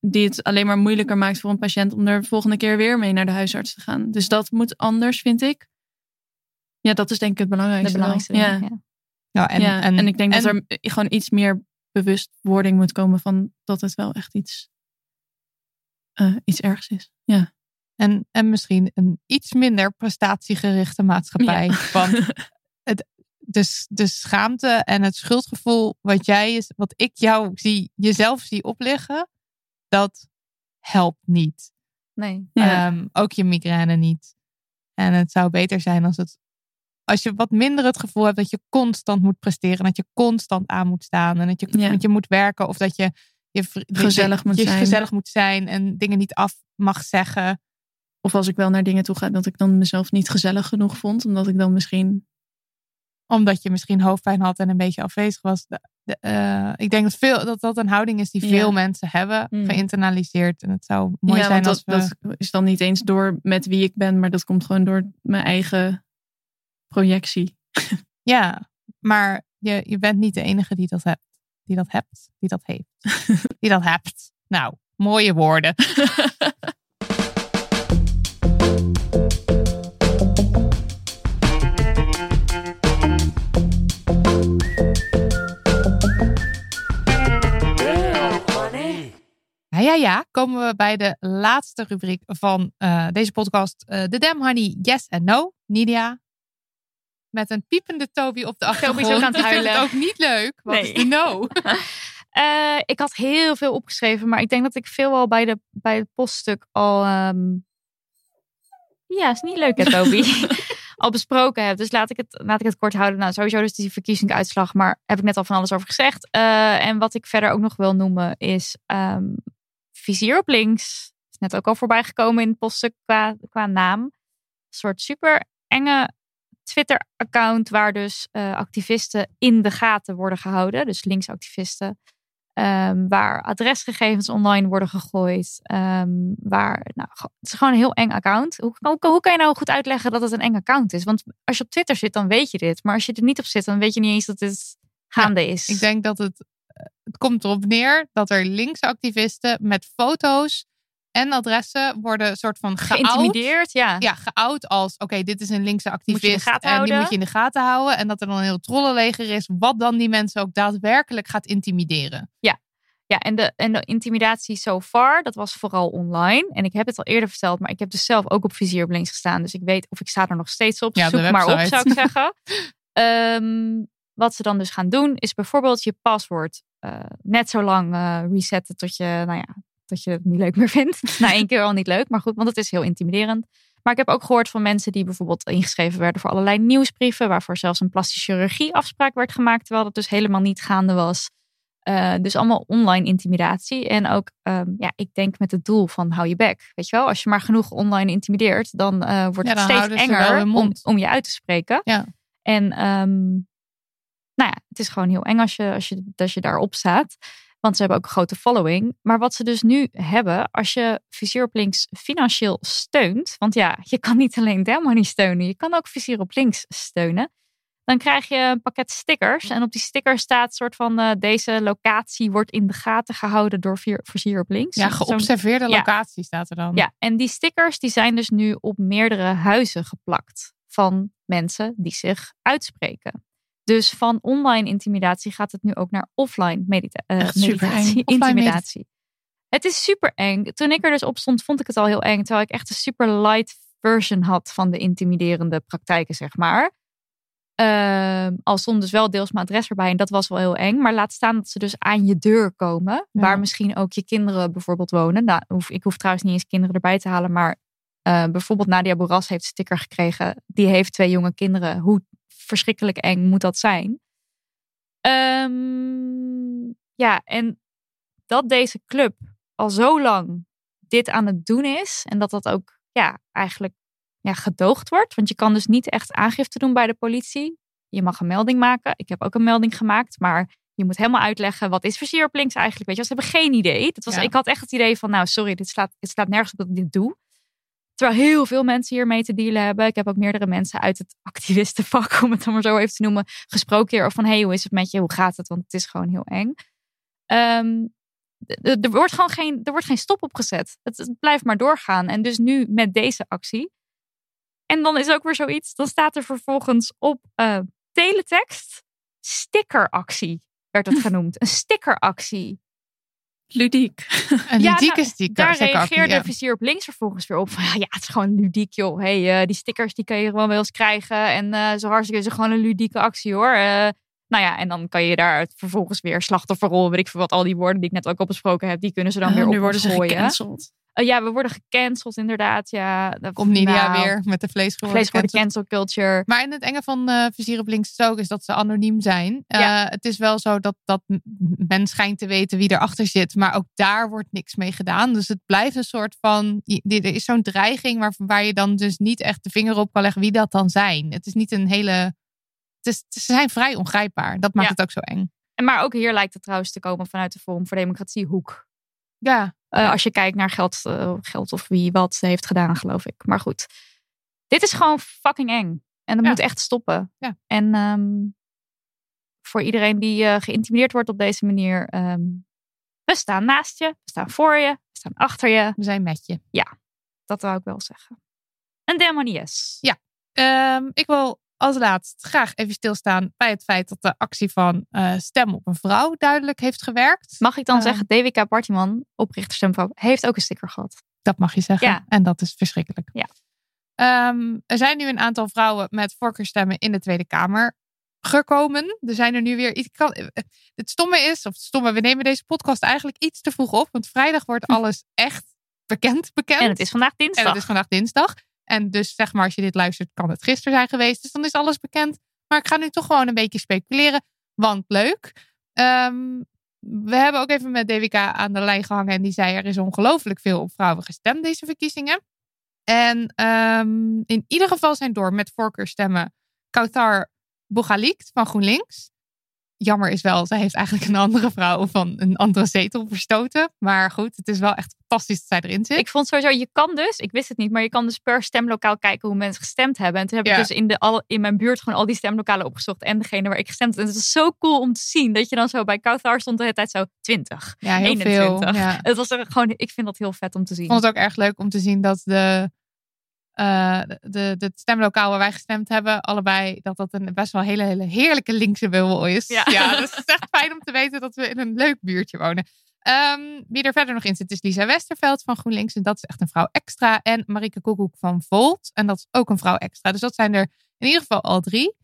Die het alleen maar moeilijker maakt voor een patiënt om er de volgende keer weer mee naar de huisarts te gaan. Dus dat moet anders, vind ik. Ja, dat is denk ik het belangrijkste. Ja. ding, ja. Ja, En, ja, en, ik denk en- dat er gewoon iets meer bewustwording moet komen van dat het wel echt iets, eh, iets ergs is. Ja. En, en misschien een iets minder prestatiegerichte maatschappij. Want het, de, de schaamte en het schuldgevoel wat jij is, wat ik jou zie, jezelf zie opleggen, dat helpt niet. Nee. Ja. Ehm, ook je migraine niet. En het zou beter zijn als het. Als je wat minder het gevoel hebt dat je constant moet presteren. Dat je constant aan moet staan. En dat je, Ja. dat je moet werken. Of dat je, je je- Gezellig moet je zijn. gezellig moet zijn. En dingen niet af mag zeggen. of als ik wel naar dingen toe ga, dat ik dan mezelf niet gezellig genoeg vond. Omdat ik dan misschien. Omdat je misschien hoofdpijn had en een beetje afwezig was. De, eh, ik denk dat, veel, dat dat een houding is die Ja. veel mensen hebben Mm. geïnternaliseerd. En het zou mooi ja, zijn als dat, we... dat is dan niet eens door met wie ik ben, maar dat komt gewoon door mijn eigen projectie. Ja, maar je, je bent niet de enige die dat hebt. Die dat hebt. Die dat heeft. die dat hebt. Nou, mooie woorden. Ja, ja, ja. Komen we bij de laatste rubriek van eh, deze podcast. eh De Damn Honey Yes en No. Nidia. Met een piepende Toby op de achtergrond. is ook aan het huilen. het ook niet leuk. Wat Nee. is de no? Eh, ik had heel veel opgeschreven, maar ik denk dat ik veel al bij, de, bij het poststuk al. ehm, Ja, is niet leuk, hè, Toby? al besproken heb. Dus laat ik, het, laat ik het kort houden. Nou, sowieso dus die verkiezingsuitslag, maar heb ik net al van alles over gezegd. En wat ik verder ook nog wil noemen is ehm, vizier op links. Is net ook al voorbij gekomen in het poststuk qua, qua naam. Een soort super enge Twitter-account waar dus eh, activisten in de gaten worden gehouden. Dus linksactivisten. Ehm, waar adresgegevens online worden gegooid. ehm, waar, nou, het is gewoon een heel eng account. Hoe, hoe, hoe kan je nou goed uitleggen dat het een eng account is? Want als je op Twitter zit, dan weet je dit. Maar als je er niet op zit, dan weet je niet eens dat dit gaande is. Ik denk dat het, het komt erop neer dat er linkse activisten met foto's en adressen worden soort van geout. Geïntimideerd, ja. Ja, geout als oké, dit is een linkse activist en die moet je in de gaten houden. En dat er dan een heel trollenleger is, wat dan die mensen ook daadwerkelijk gaat intimideren. Ja, en de, en de intimidatie so far, dat was vooral online. En ik heb het al eerder verteld, maar ik heb dus zelf ook op Vizier op links gestaan. Dus ik weet of ik sta er nog steeds op. Ja, Zoek maar op, zou ik zeggen. Ehm, wat ze dan dus gaan doen, is bijvoorbeeld je paswoord eh, net zo lang eh, resetten tot je, nou ja, tot je het niet leuk meer vindt. Na één keer al niet leuk, maar goed, want het is heel intimiderend. Maar ik heb ook gehoord van mensen die bijvoorbeeld ingeschreven werden voor allerlei nieuwsbrieven, waarvoor zelfs een plastische chirurgie afspraak werd gemaakt, terwijl dat dus helemaal niet gaande was. Eh, dus allemaal online intimidatie. En ook, ehm, ja, ik denk met het doel van hou je bek. Weet je wel, als je maar genoeg online intimideert, dan wordt Ja, het steeds enger om, om je uit te spreken. Ja. En ehm, nou ja, het is gewoon heel eng als je, als je, als je daarop staat. Want ze hebben ook een grote following. Maar wat ze dus nu hebben, als je Vizier op Links financieel steunt. Want ja, je kan niet alleen Delmoney steunen. Je kan ook Vizier op Links steunen. Dan krijg je een pakket stickers. En op die sticker staat soort van eh, deze locatie wordt in de gaten gehouden door Vizier op Links. Ja, geobserveerde Ja. locatie staat er dan. ja, en die stickers die zijn dus nu op meerdere huizen geplakt van mensen die zich uitspreken. Dus van online intimidatie gaat het nu ook naar offline medita- eh, meditatie, Offline intimidatie. Het is super eng. Toen ik er dus op stond, vond ik het al heel eng. Terwijl ik echt een super light version had van de intimiderende praktijken, zeg maar. Ehm, al stond dus wel deels mijn adres erbij en dat was wel heel eng. Maar laat staan dat ze dus aan je deur komen. Ja. Waar misschien ook je kinderen bijvoorbeeld wonen. Nou, hoef, ik hoef trouwens niet eens kinderen erbij te halen. Maar eh, bijvoorbeeld Nadia Boeras heeft een sticker gekregen. Die heeft twee jonge kinderen. Hoe verschrikkelijk eng moet dat zijn? Ehm, ja, en dat deze club al zo lang dit aan het doen is. En dat dat ook ja, eigenlijk ja, gedoogd wordt. Want je kan dus niet echt aangifte doen bij de politie. Je mag een melding maken. Ik heb ook een melding gemaakt. Maar je moet helemaal uitleggen wat is versier op links eigenlijk. Weet je, ze hebben geen idee. Dat was, Ja. Ik had echt het idee van, nou sorry, dit slaat, het slaat nergens op dat ik dit doe. Terwijl heel veel mensen hiermee te dealen hebben. Ik heb ook meerdere mensen uit het activistenvak, om het dan maar zo even te noemen, gesproken hier. Of van, hey, hoe is het met je? Hoe gaat het? Want het is gewoon heel eng. Ehm, er wordt gewoon geen, er wordt geen stop op gezet. Het, het blijft maar doorgaan. En dus nu met deze actie. En dan is ook weer zoiets. Dan staat er vervolgens op eh, teletext stickeractie. Werd het genoemd. Een stickeractie. Ludiek. Een Ja, ludieke nou. Daar reageerde ja. Vizier op links vervolgens weer op. Van, ja, het is gewoon ludiek joh. Hey, eh, die stickers die kun je gewoon wel eens krijgen. En eh, zo hartstikke is het gewoon een ludieke actie hoor. Eh, Nou ja, en dan kan je daar vervolgens weer slachtofferrol, weet ik veel wat, al die woorden die ik net ook al besproken heb, die kunnen ze dan weer Oh, op nu worden ze gecanceld. Eh, ja, we worden gecanceld inderdaad. Ja, Dat- Komt Nidia nou, weer met de vleesgeworden Vlees cancel. cancel culture. Maar in het enge van eh Vizier op links is ook is dat ze anoniem zijn. Eh, Ja. het is wel zo dat, dat men schijnt te weten wie erachter zit. Maar ook daar wordt niks mee gedaan. Dus het blijft een soort van... Er is zo'n dreiging waar, waar je dan dus niet echt de vinger op kan leggen wie dat dan zijn. Het is niet een hele... Is, ze zijn vrij ongrijpbaar. Dat maakt Ja. het ook zo eng. En maar ook hier lijkt het trouwens te komen vanuit de Forum voor Democratie hoek. Ja, Eh, Als je kijkt naar geld, eh, geld of wie wat heeft gedaan, geloof ik. Maar goed, dit is gewoon fucking eng. En dat Ja. moet echt stoppen. Ja. En ehm, voor iedereen die eh, geïntimideerd wordt op deze manier. ehm, we staan naast je, we staan voor je, we staan achter je. we zijn met je. Dat wou ik wel zeggen. Een demonies. Ja. Ehm, ik wil als laatst graag even stilstaan bij het feit dat de actie van eh, Stem op een Vrouw duidelijk heeft gewerkt. Mag ik dan Eh. zeggen, DWK Partiman, oprichter Stemvrouw, heeft ook een sticker gehad. Dat mag je zeggen. Ja. En dat is verschrikkelijk. Ja. Ehm, er zijn nu een aantal vrouwen met voorkeurstemmen in de Tweede Kamer gekomen. Er zijn er nu weer. Ik kan, het stomme is, of het stomme, we nemen deze podcast eigenlijk iets te vroeg op. Want vrijdag wordt alles echt bekend. bekend. En het is vandaag En dinsdag. het is vandaag dinsdag. En dus zeg maar, als je dit luistert, kan het gisteren zijn geweest. Dus dan is alles bekend. Maar ik ga nu toch gewoon een beetje speculeren. Want leuk. Ehm, we hebben ook even met DWK aan de lijn gehangen. En die zei er is ongelooflijk veel op vrouwen gestemd deze verkiezingen. En ehm, in ieder geval zijn door met voorkeurstemmen Kautar Bougalikt van GroenLinks. Jammer is wel, zij heeft eigenlijk een andere vrouw van een andere zetel verstoten. Maar goed, het is wel echt fantastisch dat zij erin zit. Ik vond sowieso, je kan dus, ik wist het niet, maar je kan dus per stemlokaal kijken hoe mensen gestemd hebben. En toen heb Ja. ik dus in, de, al, in mijn buurt gewoon al die stemlokalen opgezocht en degene waar ik gestemd heb. En het is zo cool om te zien dat je dan zo bij Kauthar stond de hele tijd zo 20. Ja, heel 21. veel. Ja. Het was er gewoon, ik vind dat heel vet om te zien. Ik vond het ook erg leuk om te zien dat de, eh, de, de, het stemlokaal waar wij gestemd hebben, allebei, dat dat een best wel hele, hele heerlijke linkse bubbel is. Ja. dus het is echt fijn om te weten dat we in een leuk buurtje wonen. Ehm, wie er verder nog in zit is Lisa Westerveld van GroenLinks. En dat is echt een vrouw extra. En Marike Koekoek van Volt. En dat is ook een vrouw extra. Dus dat zijn er in ieder geval al drie.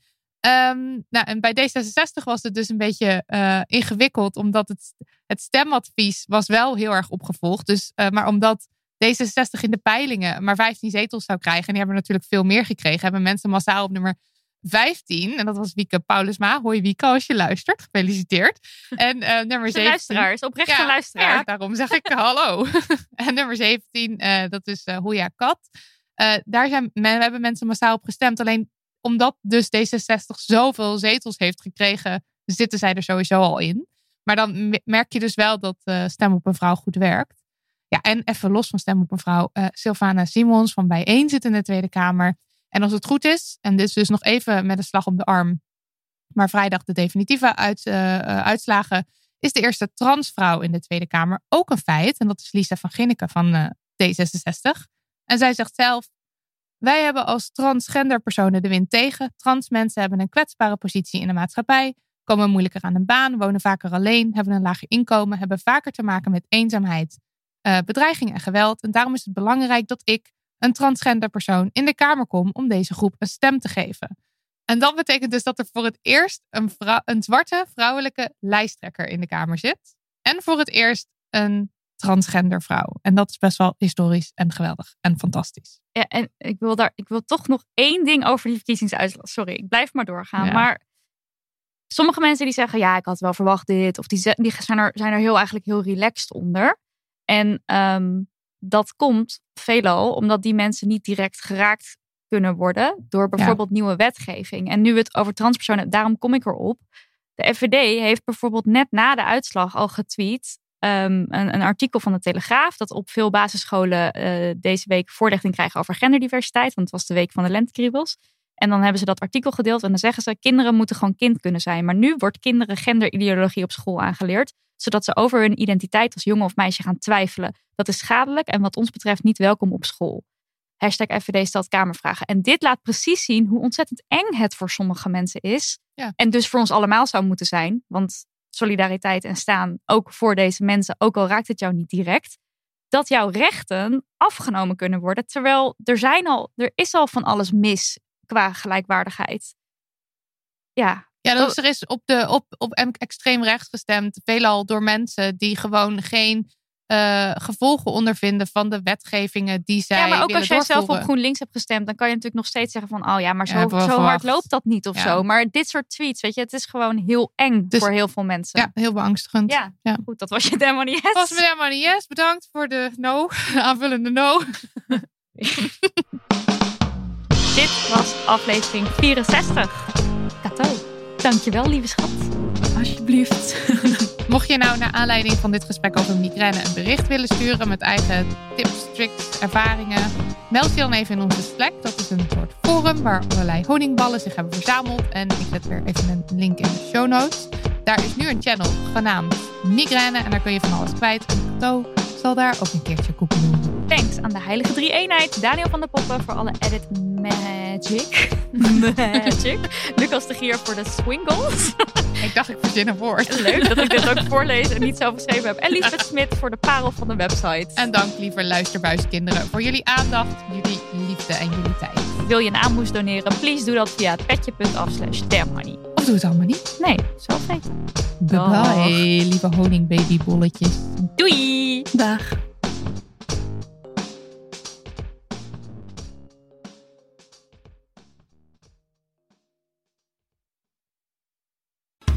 Ehm, nou, en bij D66 was het dus een beetje eh, ingewikkeld. Omdat het, het stemadvies was wel heel erg opgevolgd. Dus, eh, maar omdat D66 in de peilingen maar 15 zetels zou krijgen. En die hebben natuurlijk veel meer gekregen. Hebben mensen massaal op nummer 15. En dat was Wieke Paulusma. Hoi Wieke, als je luistert. Gefeliciteerd. En eh, nummer Een 17. luisteraar, is oprecht een luisteraar. Ja, daarom zeg ik hallo. en nummer 17, eh, dat is Hoya Kat. Daar zijn, men, hebben mensen massaal op gestemd. Alleen omdat dus D66 zoveel zetels heeft gekregen, zitten zij er sowieso al in. Maar dan me- merk je dus wel dat Stem op een Vrouw goed werkt. En even los van Stem op een Vrouw. eh Sylvana Simons van Bijeen zit in de Tweede Kamer. En als het goed is, en dit is dus nog even met een slag om de arm. Maar vrijdag de definitieve uit, eh, eh, uitslagen is de eerste transvrouw in de Tweede Kamer ook een feit. En dat is Lisa van Ginneken van eh, D66. En zij zegt zelf: Wij hebben als transgender personen de wind tegen. Trans mensen hebben een kwetsbare positie in de maatschappij, komen moeilijker aan een baan, wonen vaker alleen, hebben een lager inkomen, hebben vaker te maken met eenzaamheid, eh, bedreiging en geweld. En daarom is het belangrijk dat ik, een transgender persoon, in de Kamer kom om deze groep een stem te geven. En dat betekent dus dat er voor het eerst een, vrou- een zwarte vrouwelijke lijsttrekker in de Kamer zit. En voor het eerst een transgender vrouw. En dat is best wel historisch en geweldig en fantastisch. Ja, en ik wil, daar, ik wil toch nog één ding over die verkiezingsuitslag. Sorry, ik blijf maar doorgaan. Ja. Maar sommige mensen die zeggen, ja, ik had wel verwacht dit. Of die, die zijn, er, zijn er heel eigenlijk heel relaxed onder. En ehm, dat komt veelal omdat die mensen niet direct geraakt kunnen worden door bijvoorbeeld nieuwe wetgeving. En nu we het over transpersonen, daarom kom ik erop. De FVD heeft bijvoorbeeld net na de uitslag al getweet ehm, een, een artikel van de Telegraaf dat op veel basisscholen eh, deze week voorlichting krijgen over genderdiversiteit, want het was de week van de lentekriebels. En dan hebben ze dat artikel gedeeld en dan zeggen ze kinderen moeten gewoon kind kunnen zijn. Maar nu wordt kinderen genderideologie op school aangeleerd, zodat ze over hun identiteit als jongen of meisje gaan twijfelen. Dat is schadelijk en wat ons betreft niet welkom op school. Hashtag FVD stelt Kamervragen. En dit laat precies zien hoe ontzettend eng het voor sommige mensen is. Ja. En dus voor ons allemaal zou moeten zijn. Want solidariteit en staan ook voor deze mensen, ook al raakt het jou niet direct. Dat jouw rechten afgenomen kunnen worden. Terwijl er, zijn al, er is al van alles mis qua gelijkwaardigheid. Ja, Ja, dus er is op, de, op, op extreem rechts gestemd. Veelal door mensen die gewoon geen eh, gevolgen ondervinden van de wetgevingen die zij. Ja, maar ook als jij zelf op. GroenLinks hebt gestemd, dan kan je natuurlijk nog steeds zeggen van, oh ja, maar zo, Ja, zo hard verwacht. loopt dat niet of Ja. zo. Maar dit soort tweets, weet je, het is gewoon heel eng Dus- voor heel veel mensen. Ja, heel beangstigend. Ja, Ja. goed, dat was je helemaal niet. Dat was meneer Money Yes. Bedankt voor de no. Aanvullende no. Dit was aflevering 64. Kato, dankjewel lieve schat. Alsjeblieft. Mocht je nou naar aanleiding van dit gesprek over migraine een bericht willen sturen met eigen tips, tricks, ervaringen, meld je dan even in onze Slack. Dat is een soort forum waar allerlei honingballen zich hebben verzameld. En ik zet weer even een link in de show notes. Daar is nu een channel genaamd Migraine en daar kun je van alles kwijt. En zal daar ook een keertje koeken doen. Thanks aan de heilige drie-eenheid. Daniel van der Poppen voor alle edit magic. magic. Lucas de Gier voor de swingles. Ik dacht ik verzin een woord. Leuk dat ik dit ook voorlees en niet zelf geschreven heb. En Lisbeth Smit voor de parel van de website. En dank lieve luisterbuiskinderen voor jullie aandacht, jullie liefde en jullie tijd. wil je een aanmoes doneren, please doe dat via petje.af slash damnhoney. Of doe het allemaal niet. Nee, zelf weten. Bye bye, lieve honingbabybolletjes. Doei! Dag.